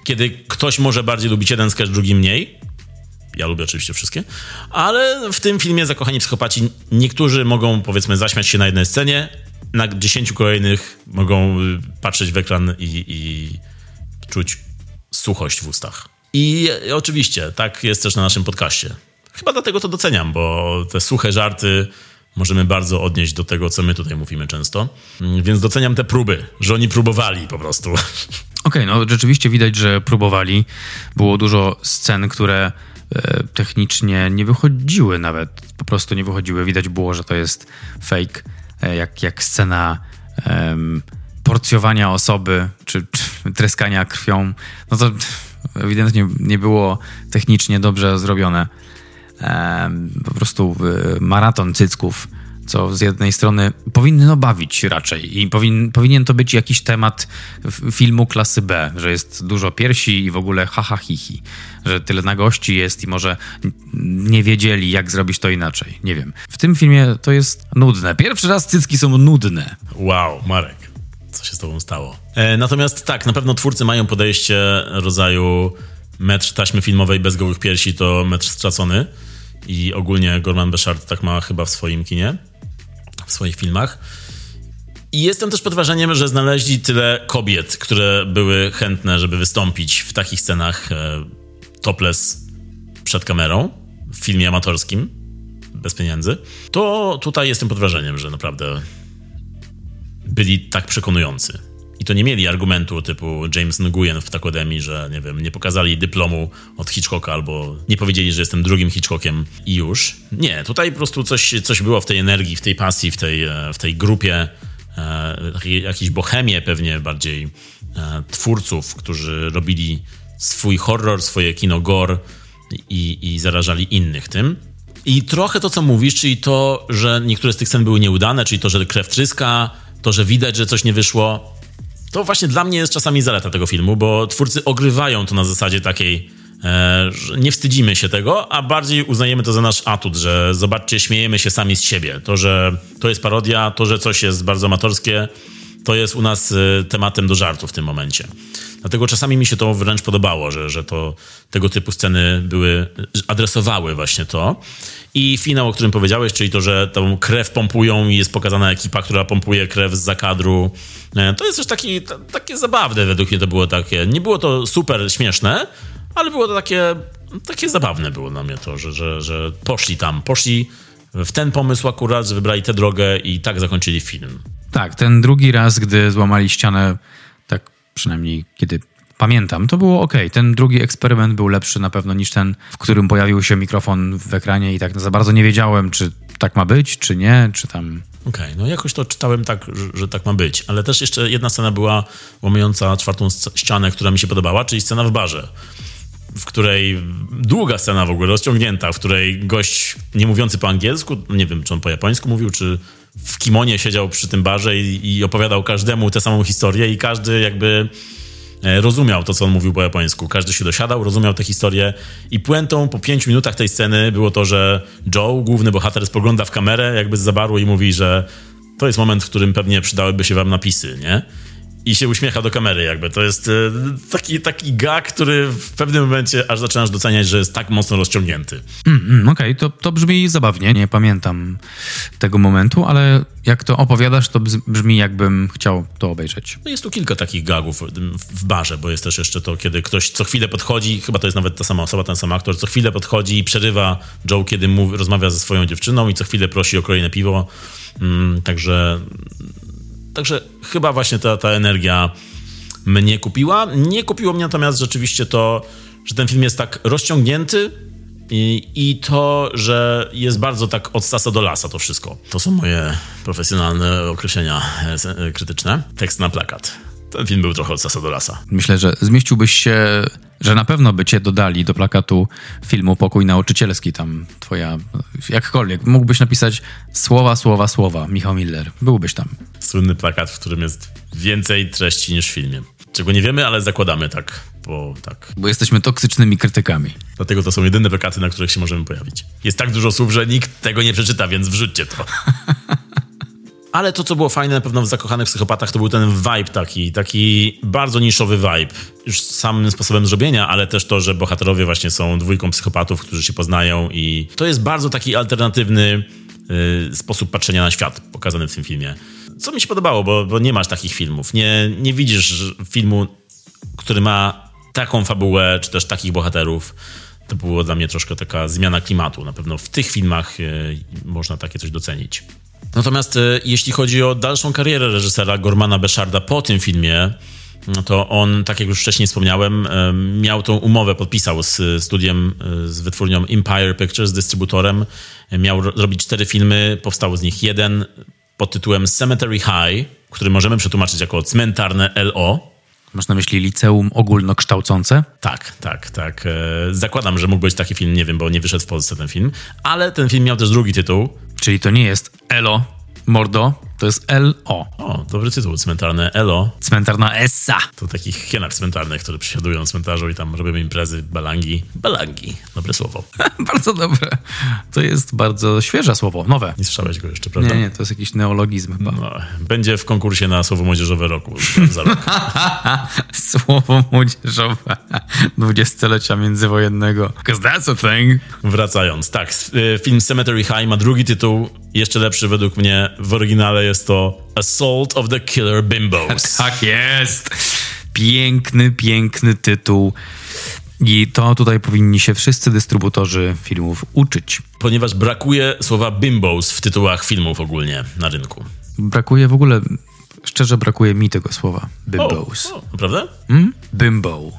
kiedy ktoś może bardziej lubić jeden sketch, drugi mniej, ja lubię oczywiście wszystkie, ale w tym filmie Zakochani Psychopaci niektórzy mogą, powiedzmy, zaśmiać się na jednej scenie, na dziesięciu kolejnych mogą y, patrzeć w ekran i, i czuć suchość w ustach. I oczywiście, tak jest też na naszym podcaście. Chyba dlatego to doceniam, bo te suche żarty możemy bardzo odnieść do tego, co my tutaj mówimy często. Więc doceniam te próby, że oni próbowali po prostu. [laughs] Okej, okay, no rzeczywiście widać, że próbowali. Było dużo scen, które e, technicznie nie wychodziły nawet. Po prostu nie wychodziły. Widać było, że to jest fake. E, jak, jak scena um, porcjowania osoby, czy, czy treskania krwią, no to ewidentnie nie było technicznie dobrze zrobione. Um, po prostu e, maraton cycków co z jednej strony powinno bawić raczej i powin, powinien to być jakiś temat filmu klasy B, że jest dużo piersi i w ogóle haha hihi, że tyle nagości jest i może nie wiedzieli jak zrobić to inaczej, nie wiem. W tym filmie to jest nudne. Pierwszy raz cycki są nudne. Wow, Marek, co się z tobą stało? E, natomiast tak, na pewno twórcy mają podejście rodzaju metr taśmy filmowej bez gołych piersi to metr stracony i ogólnie Gorman Beszard tak ma chyba w swoim kinie w swoich filmach. I jestem też pod wrażeniem, że znaleźli tyle kobiet, które były chętne, żeby wystąpić w takich scenach e, topless przed kamerą w filmie amatorskim, bez pieniędzy. To tutaj jestem pod wrażeniem, że naprawdę byli tak przekonujący. I to nie mieli argumentu typu James Nguyen w Takodemi, że nie wiem, nie pokazali dyplomu od Hitchcocka albo nie powiedzieli, że jestem drugim Hitchcockiem i już. Nie, tutaj po prostu coś, coś było w tej energii, w tej pasji, w tej, e, w tej grupie e, jakiejś bohemię pewnie bardziej e, twórców, którzy robili swój horror, swoje kino gore i, i zarażali innych tym. I trochę to, co mówisz, czyli to, że niektóre z tych scen były nieudane, czyli to, że krew tryska, to, że widać, że coś nie wyszło, to właśnie dla mnie jest czasami zaleta tego filmu, bo twórcy ogrywają to na zasadzie takiej, e, że nie wstydzimy się tego, a bardziej uznajemy to za nasz atut, że zobaczcie, śmiejemy się sami z siebie. To, że to jest parodia, to, że coś jest bardzo amatorskie, to jest u nas e, tematem do żartu w tym momencie. Dlatego czasami mi się to wręcz podobało, że, że to, tego typu sceny były, adresowały właśnie to. I finał, o którym powiedziałeś, czyli to, że tą krew pompują i jest pokazana ekipa, która pompuje krew z zakadru. E, to jest też taki, takie zabawne, według mnie to było takie. Nie było to super śmieszne, ale było to takie, takie zabawne było dla mnie to, że, że, że poszli tam, poszli w ten pomysł akurat, wybrali tę drogę i tak zakończyli film. Tak, ten drugi raz, gdy złamali ścianę, przynajmniej kiedy pamiętam, to było ok. Ten drugi eksperyment był lepszy na pewno niż ten, w którym pojawił się mikrofon w ekranie i tak za bardzo nie wiedziałem, czy tak ma być, czy nie, czy tam... Okej, okay, no jakoś to czytałem tak, że, że, tak ma być. Ale też jeszcze jedna scena była łamiąca czwartą ścianę, która mi się podobała, czyli scena w barze w której długa scena w ogóle, rozciągnięta, w której gość nie mówiący po angielsku, nie wiem, czy on po japońsku mówił, czy w kimonie siedział przy tym barze i, i opowiadał każdemu tę samą historię i każdy jakby e, rozumiał to, co on mówił po japońsku. Każdy się dosiadał, rozumiał tę historię i puentą po pięciu minutach tej sceny było to, że Joe, główny bohater, spogląda w kamerę jakby z zabaru i mówi, że to jest moment, w którym pewnie przydałyby się wam napisy, nie? I się uśmiecha do kamery jakby. To jest e, taki, taki gag, który w pewnym momencie aż zaczynasz doceniać, że jest tak mocno rozciągnięty. Mm, mm, Okej, okay. to, to brzmi zabawnie. Nie pamiętam tego momentu, ale jak to opowiadasz, to brzmi jakbym chciał to obejrzeć. No jest tu kilka takich gagów w barze, bo jest też jeszcze to, kiedy ktoś co chwilę podchodzi, chyba to jest nawet ta sama osoba, ten sam aktor, co chwilę podchodzi i przerywa Joe, kiedy mówi, rozmawia ze swoją dziewczyną i co chwilę prosi o kolejne piwo. Mm, także Także chyba właśnie ta, ta energia mnie kupiła. Nie kupiło mnie natomiast rzeczywiście to, że ten film jest tak rozciągnięty i, i to, że jest bardzo tak od sasa do lasa to wszystko. To są moje profesjonalne określenia e, krytyczne. Tekst na plakat. Ten film był trochę od sasa do lasa. Myślę, że zmieściłbyś się, że na pewno by cię dodali do plakatu filmu Pokój Nauczycielski. Tam twoja, jakkolwiek, mógłbyś napisać słowa, słowa, słowa. Michał Miller. Byłbyś tam. Słynny plakat, w którym jest więcej treści niż w filmie. Czego nie wiemy, ale zakładamy tak, bo tak. Bo jesteśmy toksycznymi krytykami. Dlatego to są jedyne plakaty, na których się możemy pojawić. Jest tak dużo słów, że nikt tego nie przeczyta, więc wrzućcie to. [laughs] Ale to, co było fajne na pewno w Zakochanych Psychopatach, to był ten vibe taki, taki bardzo niszowy vibe. Już samym sposobem zrobienia, ale też to, że bohaterowie właśnie są dwójką psychopatów, którzy się poznają i to jest bardzo taki alternatywny y, sposób patrzenia na świat pokazany w tym filmie. Co mi się podobało, bo, bo nie masz takich filmów. Nie, nie widzisz filmu, który ma taką fabułę, czy też takich bohaterów. To było dla mnie troszkę taka zmiana klimatu. Na pewno w tych filmach y, można takie coś docenić. Natomiast e, jeśli chodzi o dalszą karierę reżysera Gormana Beszarda po tym filmie, no to on, tak jak już wcześniej wspomniałem, e, miał tą umowę, podpisał z studiem, e, z wytwórnią Empire Pictures, z dystrybutorem. Miał robić cztery filmy, powstał z nich jeden pod tytułem Cemetery High, który możemy przetłumaczyć jako cmentarne LO. Masz na myśli liceum ogólnokształcące? Tak, tak, tak. Zakładam, że mógł być taki film, nie wiem, bo nie wyszedł w Polsce ten film, ale ten film miał też drugi tytuł, Czyli to nie jest Elo, mordo, to jest L-O. O, dobry tytuł, cmentarne Elo. Cmentarna Essa. To takich hienach cmentarnych, które przysiadują na cmentarzu i tam robimy imprezy, balangi. Balangi, dobre słowo. [laughs] bardzo dobre. To jest bardzo świeże słowo, nowe. Nie słyszałeś go jeszcze, prawda? Nie, nie, to jest jakiś neologizm chyba. No, będzie w konkursie na słowo młodzieżowe roku za rok. [laughs] słowo młodzieżowe dwudziestlecia międzywojennego. Because that's a thing. Wracając, tak, y, film Cemetery High ma drugi tytuł, jeszcze lepszy według mnie. W oryginale jest to Assault of the Killer Bimbos. [laughs] Tak jest. Piękny, piękny tytuł. I to tutaj powinni się wszyscy dystrybutorzy filmów uczyć. Ponieważ brakuje słowa bimbos w tytułach filmów ogólnie na rynku. Brakuje w ogóle, szczerze brakuje mi tego słowa. Bimbos. O, o, naprawdę? Mm? Bimbo.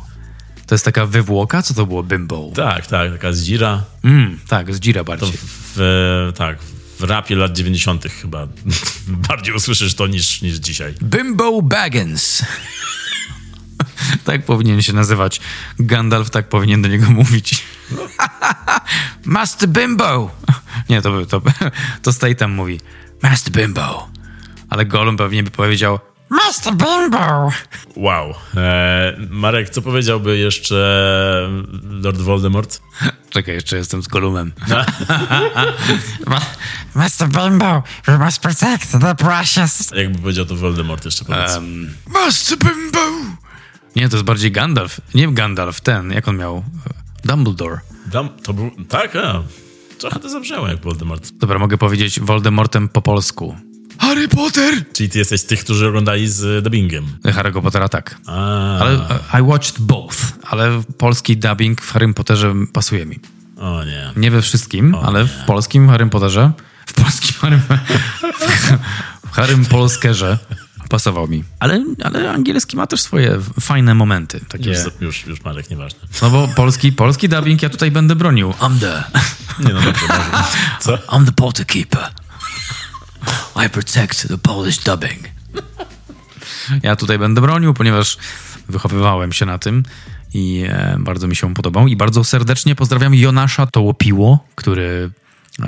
To jest taka wywłoka? Co to było bimbo? Tak, tak, taka zdzira. Mm, tak, zdzira bardziej. W, w, tak, w rapie lat 90. chyba [laughs] bardziej usłyszysz to niż, niż dzisiaj. Bimbo Baggins. [laughs] tak powinien się nazywać. Gandalf tak powinien do niego mówić. [laughs] Master Bimbo! Nie, to, to, to Statham mówi. Master Bimbo. Ale Gollum pewnie by powiedział Master Bimbo! Wow. E, Marek, co powiedziałby jeszcze Lord Voldemort? [laughs] Czekaj, jeszcze jestem z Gollumem. [laughs] Master Bimbo, we must protect the precious. Jakby powiedział to Voldemort jeszcze powiedz. Um, Master Bimbo! Nie, to jest bardziej Gandalf. Nie Gandalf, ten, jak on miał? Dumbledore. Dam, to był... Tak, a. Trochę to zabrzmiało jak Voldemort. Dobra, mogę powiedzieć Voldemortem po polsku. Harry Potter! Czyli ty jesteś z tych, którzy oglądali z dubbingiem. Harry'ego Pottera tak. A, Ale e, I watched both, ale polski dubbing w Harrym Potterze pasuje mi. O nie. Nie we wszystkim, ale w polskim Harrym Potterze, w polskim Harrym, [laughs] w Harrym Polskerze pasował mi. Ale, ale angielski ma też swoje fajne momenty. Takie, Już, już, już Marek, nieważne. no bo polski, polski dubbing ja tutaj będę bronił. I'm the, Nie no, dobrze, [laughs] może. Co? I'm the Potter Keeper. I protect the Polish dubbing. Ja tutaj będę bronił, ponieważ wychowywałem się na tym i e, bardzo mi się podobał. I bardzo serdecznie pozdrawiam Jonasza Tołopiło, który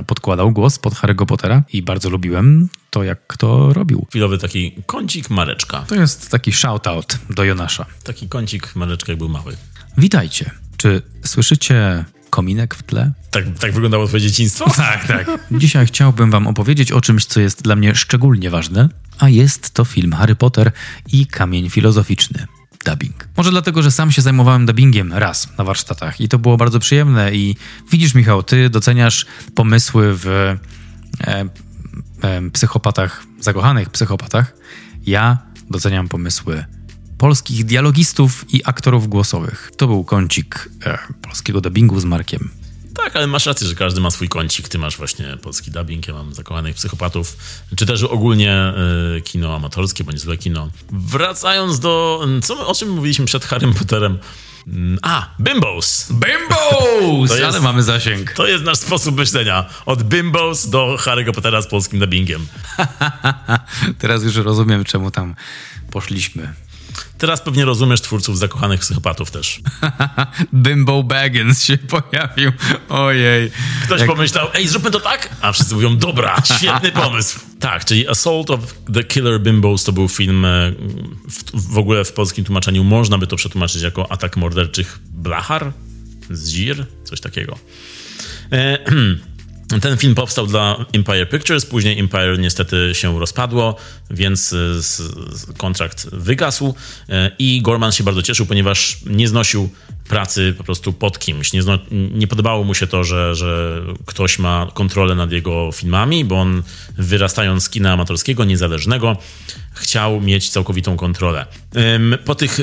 podkładał głos pod Harry'ego Pottera i bardzo lubiłem to, jak to robił. Chwilowy taki kącik Mareczka. To jest taki shout-out do Jonasza. Taki kącik Mareczka, jak był mały. Witajcie. Czy słyszycie kominek w tle? Tak, tak wyglądało twoje dzieciństwo? [laughs] Tak, tak. Dzisiaj chciałbym wam opowiedzieć o czymś, co jest dla mnie szczególnie ważne, a jest to film Harry Potter i Kamień Filozoficzny. Dubbing. Może dlatego, że sam się zajmowałem dubbingiem raz na warsztatach i to było bardzo przyjemne i widzisz Michał, ty doceniasz pomysły w e, e, psychopatach, zakochanych psychopatach. Ja doceniam pomysły polskich dialogistów i aktorów głosowych. To był kącik e, polskiego dubbingu z Markiem. Tak, ale masz rację, że każdy ma swój kącik. Ty masz właśnie polski dubbing, ja mam zakochanych psychopatów, czy też ogólnie y, kino amatorskie, bądź złe kino. Wracając do... Co my, o czym mówiliśmy przed Harrym Potterem? A, bimbos! Bimbos! To jest- Ale mamy zasięg. To jest nasz sposób myślenia. Od bimbos do Harry'ego Pottera z polskim dubbingiem. [laughs] Teraz już rozumiem, czemu tam poszliśmy. Teraz pewnie rozumiesz twórców zakochanych psychopatów też. [laughs] Bimbo Baggins się pojawił. Ojej. Ktoś Jak- pomyślał, ej, zróbmy to tak? A wszyscy mówią, dobra, [laughs] świetny pomysł. Tak, czyli Assault of the Killer Bimbos to był film, e, w, w ogóle w polskim tłumaczeniu można by to przetłumaczyć jako atak morderczych blachar, zir, coś takiego. E, [clears throat] Ten film powstał dla Empire Pictures, później Empire niestety się rozpadło, więc e, kontrakt wygasł e, i Gorman się bardzo cieszył, ponieważ nie znosił pracy po prostu pod kimś. Nie, zno, nie podobało mu się to, że, że ktoś ma kontrolę nad jego filmami, bo on wyrastając z kina amatorskiego, niezależnego, chciał mieć całkowitą kontrolę. Po tych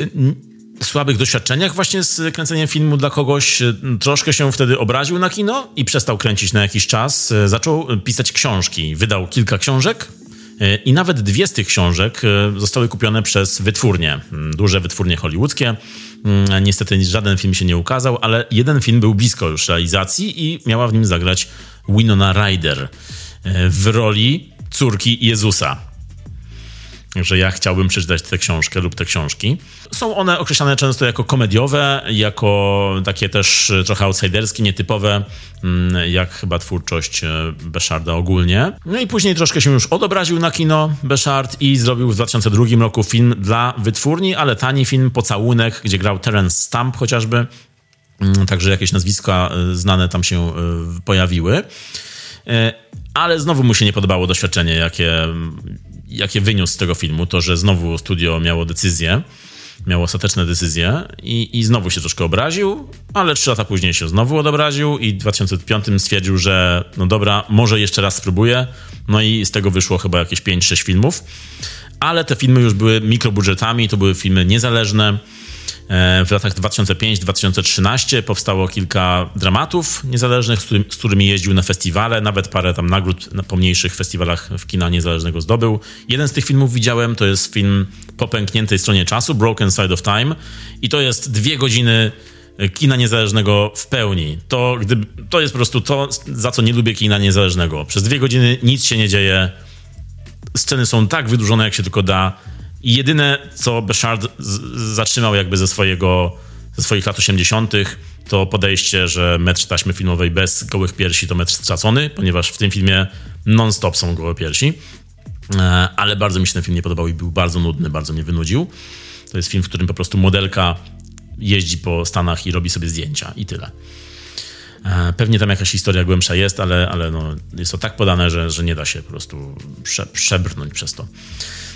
słabych doświadczeniach właśnie z kręceniem filmu dla kogoś, e, troszkę się wtedy obraził na kino i przestał kręcić na jakiś czas. E, Zaczął pisać książki. Wydał kilka książek e, i nawet dwie z tych książek zostały kupione przez wytwórnie, mm, duże wytwórnie hollywoodzkie. Mm, Niestety żaden film się nie ukazał, ale jeden film był blisko już realizacji i miała w nim zagrać Winona Ryder w roli córki Jezusa. Także ja chciałbym przeczytać tę książkę lub te książki. Są one określane często jako komediowe, jako takie też trochę outsiderskie, nietypowe, mm, jak chyba twórczość e, Beszarda ogólnie. No i później troszkę się już odobraził na kino Beszard i zrobił w 2002 roku film dla wytwórni, ale tani film, Pocałunek, gdzie grał Terence Stamp chociażby. Mm, Także jakieś nazwiska e, znane tam się e, pojawiły. Ale znowu mu się nie podobało doświadczenie, jakie, jakie wyniósł z tego filmu. To, że znowu studio miało decyzję, miało ostateczne decyzje i, i znowu się troszkę obraził, ale trzy lata później się znowu odobraził i w 2005 stwierdził, że no dobra, może jeszcze raz spróbuję. No i z tego wyszło chyba jakieś 5-6 filmów. Ale te filmy już były mikrobudżetami, to były filmy niezależne. E, W latach 2005-2013 powstało kilka dramatów niezależnych, z, z którymi jeździł na festiwale, nawet parę tam nagród na pomniejszych festiwalach w kina niezależnego zdobył. Jeden z tych filmów widziałem, to jest film Po pękniętej stronie czasu, Broken Side of Time i to jest dwie godziny kina niezależnego w pełni. To, to jest po prostu to, za co nie lubię kina niezależnego. Przez dwie godziny nic się nie dzieje. Sceny są tak wydłużone, jak się tylko da. I jedyne, co Bechard zatrzymał jakby ze, swojego, ze swoich lat 80., to podejście, że metr taśmy filmowej bez gołych piersi to metr stracony, ponieważ w tym filmie non-stop są gołe piersi. E, ale bardzo mi się ten film nie podobał i był bardzo nudny, bardzo mnie wynudził. To jest film, w którym po prostu modelka jeździ po Stanach i robi sobie zdjęcia i tyle. E, pewnie tam jakaś historia głębsza jest, ale, ale no, jest to tak podane, że, że nie da się po prostu prze, przebrnąć przez to.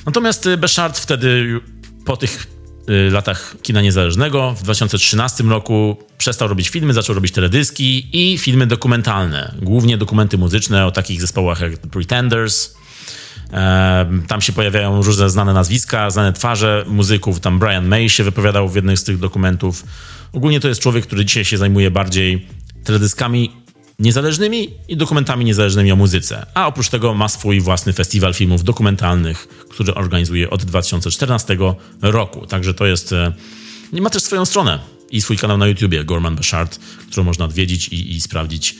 Natomiast y, Bechard wtedy po tych y, latach kina niezależnego w 2013 roku przestał robić filmy, zaczął robić teledyski i filmy dokumentalne, głównie dokumenty muzyczne o takich zespołach jak The Pretenders, tam się pojawiają różne znane nazwiska, znane twarze muzyków. Tam Brian May się wypowiadał w jednym z tych dokumentów. Ogólnie to jest człowiek, który dzisiaj się zajmuje bardziej teledyskami niezależnymi i dokumentami niezależnymi o muzyce. A oprócz tego ma swój własny festiwal filmów dokumentalnych, który organizuje od 2014 roku. Także to jest. E, ma też swoją stronę i swój kanał na YouTubie, Gorman Bashard, którą można odwiedzić i, i sprawdzić,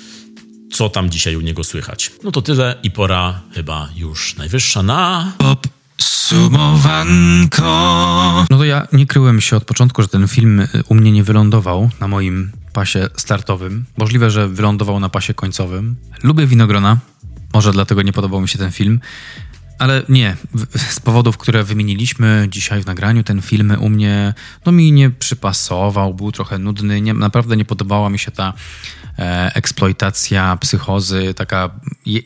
co tam dzisiaj u niego słychać. No to tyle i pora chyba już najwyższa na... Pop. Sumowanko. No to ja nie kryłem się od początku, że ten film y, u mnie nie wylądował na moim pasie startowym. Możliwe, że wylądował na pasie końcowym. Lubię winogrona. Może dlatego nie podobał mi się ten film. Ale nie, [laughs] z powodów, które wymieniliśmy dzisiaj w nagraniu, ten film u mnie no mi nie przypasował, był trochę nudny. Nie, naprawdę nie podobała mi się ta e, eksploitacja psychozy, taka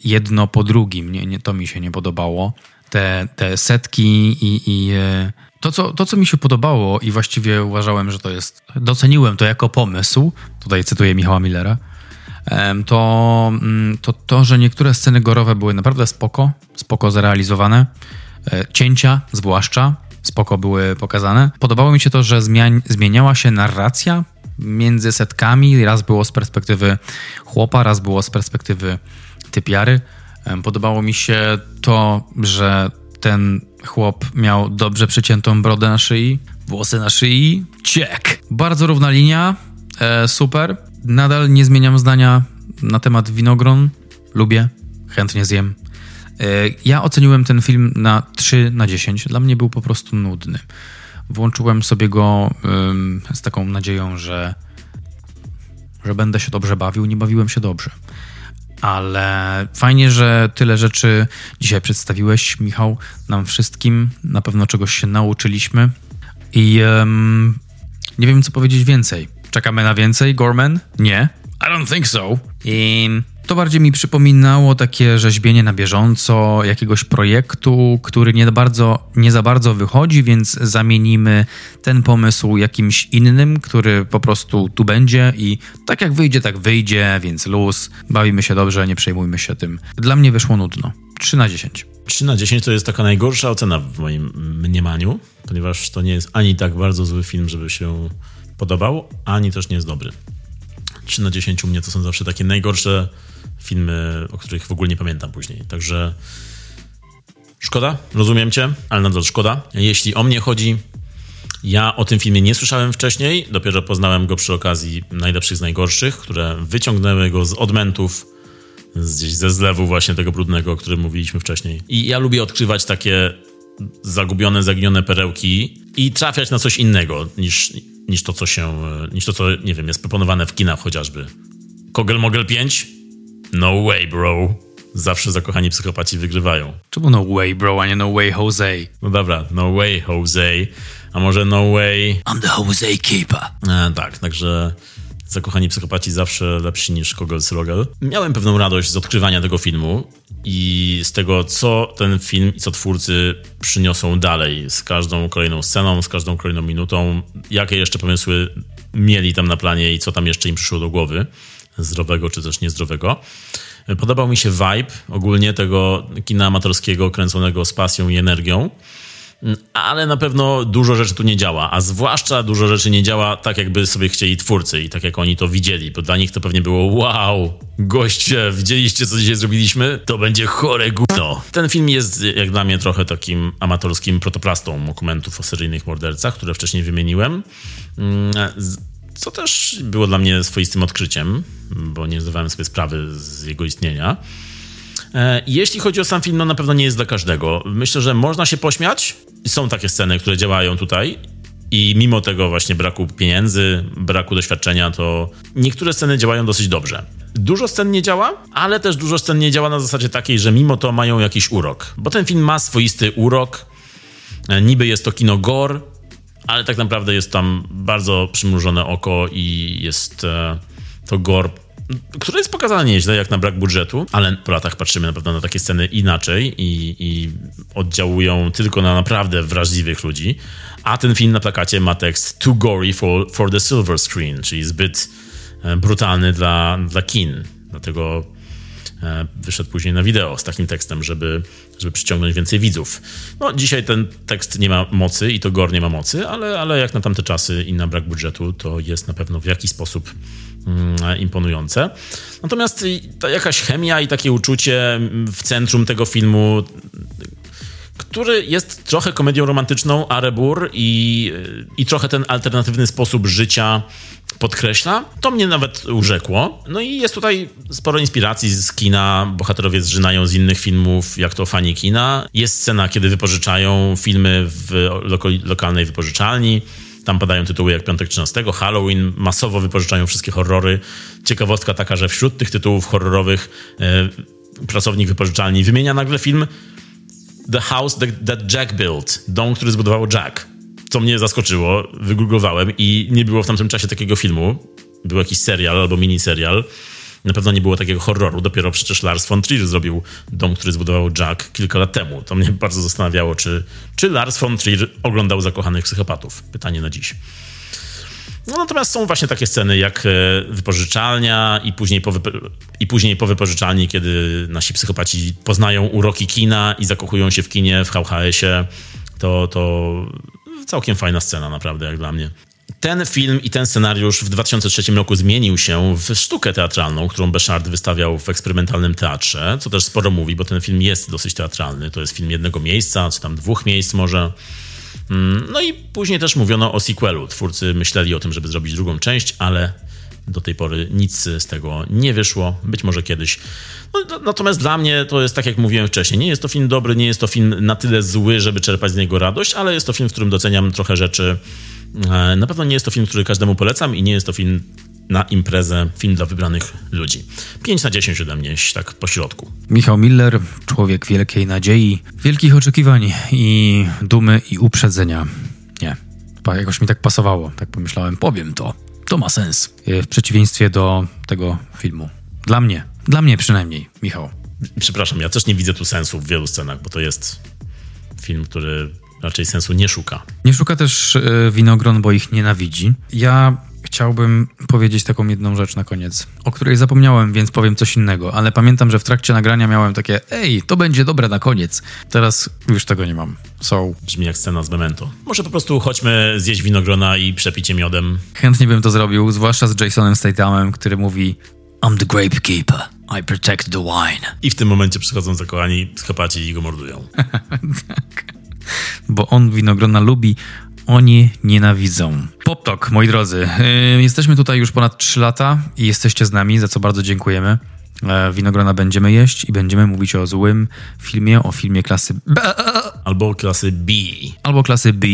jedno po drugim. Nie, nie, to mi się nie podobało. Te, te setki i, i e, to, co, to, co mi się podobało i właściwie uważałem, że to jest, doceniłem to jako pomysł, tutaj cytuję Michała Millera, to, mm, to to, że niektóre sceny gorowe były naprawdę spoko, spoko zrealizowane. E, cięcia zwłaszcza spoko były pokazane. Podobało mi się to, że zmieniała się narracja między setkami. Raz było z perspektywy chłopa, raz było z perspektywy typiary. Podobało mi się to, że ten chłop miał dobrze przyciętą brodę na szyi, włosy na szyi. Check! Bardzo równa linia, e, super. Nadal nie zmieniam zdania na temat winogron. Lubię, chętnie zjem. E, ja oceniłem ten film na 3 na 10. Dla mnie był po prostu nudny. Włączyłem sobie go z taką nadzieją, że, że będę się dobrze bawił. Nie bawiłem się dobrze. Ale fajnie, że tyle rzeczy dzisiaj przedstawiłeś, Michał, nam wszystkim. Na pewno czegoś się nauczyliśmy. I um, nie wiem, co powiedzieć więcej. Czekamy na więcej, Gorman? Nie. I don't think so. I to bardziej mi przypominało takie rzeźbienie na bieżąco jakiegoś projektu, który nie, bardzo, nie za bardzo wychodzi, więc zamienimy ten pomysł jakimś innym, który po prostu tu będzie i tak jak wyjdzie, tak wyjdzie, więc luz. Bawimy się dobrze, nie przejmujmy się tym. Dla mnie wyszło nudno. 3 na 10. 3 na 10 to jest taka najgorsza ocena w moim mniemaniu, ponieważ to nie jest ani tak bardzo zły film, żeby się podobał, ani też nie jest dobry. 3 na 10 u mnie to są zawsze takie najgorsze filmy, o których w ogóle nie pamiętam później. Także szkoda, rozumiem cię, ale nadal szkoda. Jeśli o mnie chodzi, ja o tym filmie nie słyszałem wcześniej, dopiero poznałem go przy okazji najlepszych z najgorszych, które wyciągnęły go z odmentów, gdzieś ze zlewu właśnie tego brudnego, o którym mówiliśmy wcześniej. I ja lubię odkrywać takie zagubione, zaginione perełki i trafiać na coś innego niż, niż to, co się, niż to, co, nie wiem, jest proponowane w kinach chociażby. Kogel Mogel 5? No way, bro. Zawsze zakochani psychopaci wygrywają. Czemu no way, bro, a nie no way, Jose? No dobra, no way, Jose. A może no way... I'm the Jose Keeper. E, tak, także zakochani psychopaci zawsze lepsi niż Kogel Srogel. Miałem pewną radość z odkrywania tego filmu i z tego, co ten film i co twórcy przyniosą dalej z każdą kolejną sceną, z każdą kolejną minutą, jakie jeszcze pomysły mieli tam na planie i co tam jeszcze im przyszło do głowy, zdrowego czy też niezdrowego. Podobał mi się vibe ogólnie tego kina amatorskiego, kręconego z pasją i energią ale na pewno dużo rzeczy tu nie działa, a zwłaszcza dużo rzeczy nie działa tak, jakby sobie chcieli twórcy i tak, jak oni to widzieli, bo dla nich to pewnie było wow, goście, widzieliście, co dzisiaj zrobiliśmy? To będzie chore gówno. Ten film jest, jak dla mnie, trochę takim amatorskim protoplastą dokumentów o seryjnych mordercach, które wcześniej wymieniłem. Mm, co też było dla mnie swoistym odkryciem, bo nie zdawałem sobie sprawy z jego istnienia. E, jeśli chodzi o sam film, no na pewno nie jest dla każdego. Myślę, że można się pośmiać. Są takie sceny, które działają tutaj. I mimo tego właśnie braku pieniędzy, braku doświadczenia, to niektóre sceny działają dosyć dobrze. Dużo scen nie działa, ale też dużo scen nie działa na zasadzie takiej, że mimo to mają jakiś urok. Bo ten film ma swoisty urok. E, niby jest to kino gore, ale tak naprawdę jest tam bardzo przymrużone oko i jest e, to gore które jest pokazane nieźle, jak na brak budżetu, ale po latach patrzymy na pewno na takie sceny inaczej i, i oddziałują tylko na naprawdę wrażliwych ludzi. A ten film na plakacie ma tekst Too gory for, for the silver screen, czyli zbyt e, brutalny dla, dla kin. Dlatego wyszedł później na wideo z takim tekstem, żeby, żeby przyciągnąć więcej widzów. No, dzisiaj ten tekst nie ma mocy i to gore nie ma mocy, ale, ale jak na tamte czasy i na brak budżetu, to jest na pewno w jakiś sposób Mm, imponujące. Natomiast ta jakaś chemia i takie uczucie w centrum tego filmu, który jest trochę komedią romantyczną, Arebur i, i trochę ten alternatywny sposób życia podkreśla, to mnie nawet urzekło. No i jest tutaj sporo inspiracji z kina. Bohaterowie zżynają z innych filmów, jak to fani kina. Jest scena, kiedy wypożyczają filmy w lokalnej wypożyczalni. Tam padają tytuły jak Piątek 13, Halloween, masowo wypożyczają wszystkie horrory. Ciekawostka taka, że wśród tych tytułów horrorowych e, pracownik wypożyczalni wymienia nagle film The House That Jack Built, dom, który zbudował Jack. Co mnie zaskoczyło, wygooglowałem i nie było w tamtym czasie takiego filmu. Był jakiś serial albo miniserial na pewno nie było takiego horroru. Dopiero przecież Lars von Trier zrobił dom, który zbudował Jack kilka lat temu. To mnie bardzo zastanawiało, czy, czy Lars von Trier oglądał Zakochanych Psychopatów. Pytanie na dziś. No, natomiast są właśnie takie sceny jak e, wypożyczalnia i później, po wypo- i później po wypożyczalni, kiedy nasi psychopaci poznają uroki kina i zakochują się w kinie, w VHS-ie. To, to całkiem fajna scena, naprawdę, jak dla mnie. Ten film i ten scenariusz w 2003 roku zmienił się w sztukę teatralną, którą Beszard wystawiał w eksperymentalnym teatrze, co też sporo mówi, bo ten film jest dosyć teatralny. To jest film jednego miejsca, czy tam dwóch miejsc może. Mm, no i później też mówiono o sequelu. Twórcy myśleli o tym, żeby zrobić drugą część, ale do tej pory nic z tego nie wyszło. Być może kiedyś. No, natomiast dla mnie to jest tak, jak mówiłem wcześniej. Nie jest to film dobry, nie jest to film na tyle zły, żeby czerpać z niego radość, ale jest to film, w którym doceniam trochę rzeczy E, na pewno nie jest to film, który każdemu polecam i nie jest to film na imprezę, film dla wybranych ludzi. 5 na 10 ode mnie, tak po środku. Michał Miller, człowiek wielkiej nadziei, wielkich oczekiwań i dumy i uprzedzenia. Nie, jakoś mi tak pasowało, tak pomyślałem, powiem to. To ma sens. E, w przeciwieństwie do tego filmu. Dla mnie, dla mnie przynajmniej, Michał. Przepraszam, ja też nie widzę tu sensu w wielu scenach, bo to jest film, który raczej sensu nie szuka. Nie szuka też e, winogron, bo ich nienawidzi. Ja chciałbym powiedzieć taką jedną rzecz na koniec, o której zapomniałem, więc powiem coś innego, ale pamiętam, że w trakcie nagrania miałem takie ej, to będzie dobre na koniec. Teraz już tego nie mam. So... Brzmi jak scena z Memento. Może po prostu chodźmy zjeść winogrona i przepicie miodem. Chętnie bym to zrobił, zwłaszcza z Jasonem Stathamem, który mówi I'm the grape keeper. I protect the wine. I w tym momencie przychodzą zakochani psychopaci i go mordują. [laughs] tak bo on winogrona lubi, oni nienawidzą. PopTok, moi drodzy. Yy, jesteśmy tutaj już ponad 3 lata i jesteście z nami, za co bardzo dziękujemy. Yy, winogrona będziemy jeść i będziemy mówić o złym filmie, o filmie klasy B. Albo klasy B. Albo klasy B,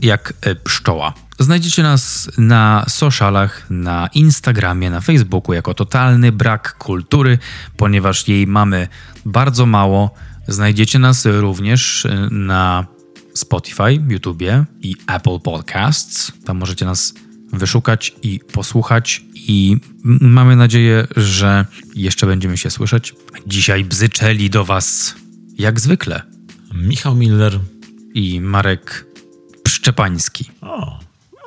jak e, pszczoła. Znajdziecie nas na socialach, na Instagramie, na Facebooku jako totalny brak kultury, ponieważ jej mamy bardzo mało. Znajdziecie nas również na Spotify, YouTube i Apple Podcasts. Tam możecie nas wyszukać i posłuchać i mamy nadzieję, że jeszcze będziemy się słyszeć. Dzisiaj bzyczeli do Was jak zwykle Michał Miller i Marek Pszczepański. O,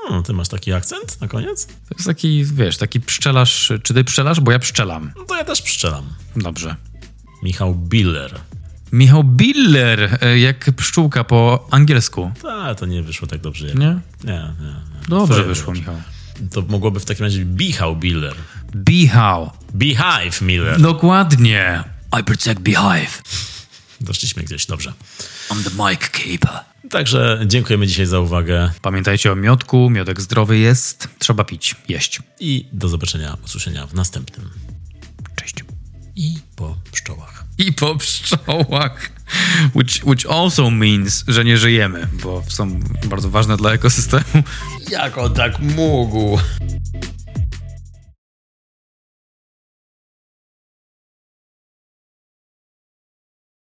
no, ty masz taki akcent na koniec? To jest taki, wiesz, taki pszczelarz. Czy ty pszczelarz? Bo ja pszczelam. No to ja też pszczelam. Dobrze. Michał Biller. Michał Biller, e, jak pszczółka po angielsku. Tak, to nie wyszło tak dobrze. Jak... Nie? Nie, nie. nie. Dobrze Twoje wyszło, Michał. To mogłoby w takim razie Bichał Biller. Bichał. Beehive Miller. Dokładnie. I protect Beehive. Doszliśmy gdzieś, dobrze. I'm the mic keeper. Także dziękujemy dzisiaj za uwagę Pamiętajcie o miodku, miodek zdrowy jest, trzeba pić, jeść. i do zobaczenia, usłyszenia w następnym. Cześć. I po pszczołach. I po pszczołach, which, which also means, że nie żyjemy, bo są bardzo ważne dla ekosystemu. Jak on tak mógł?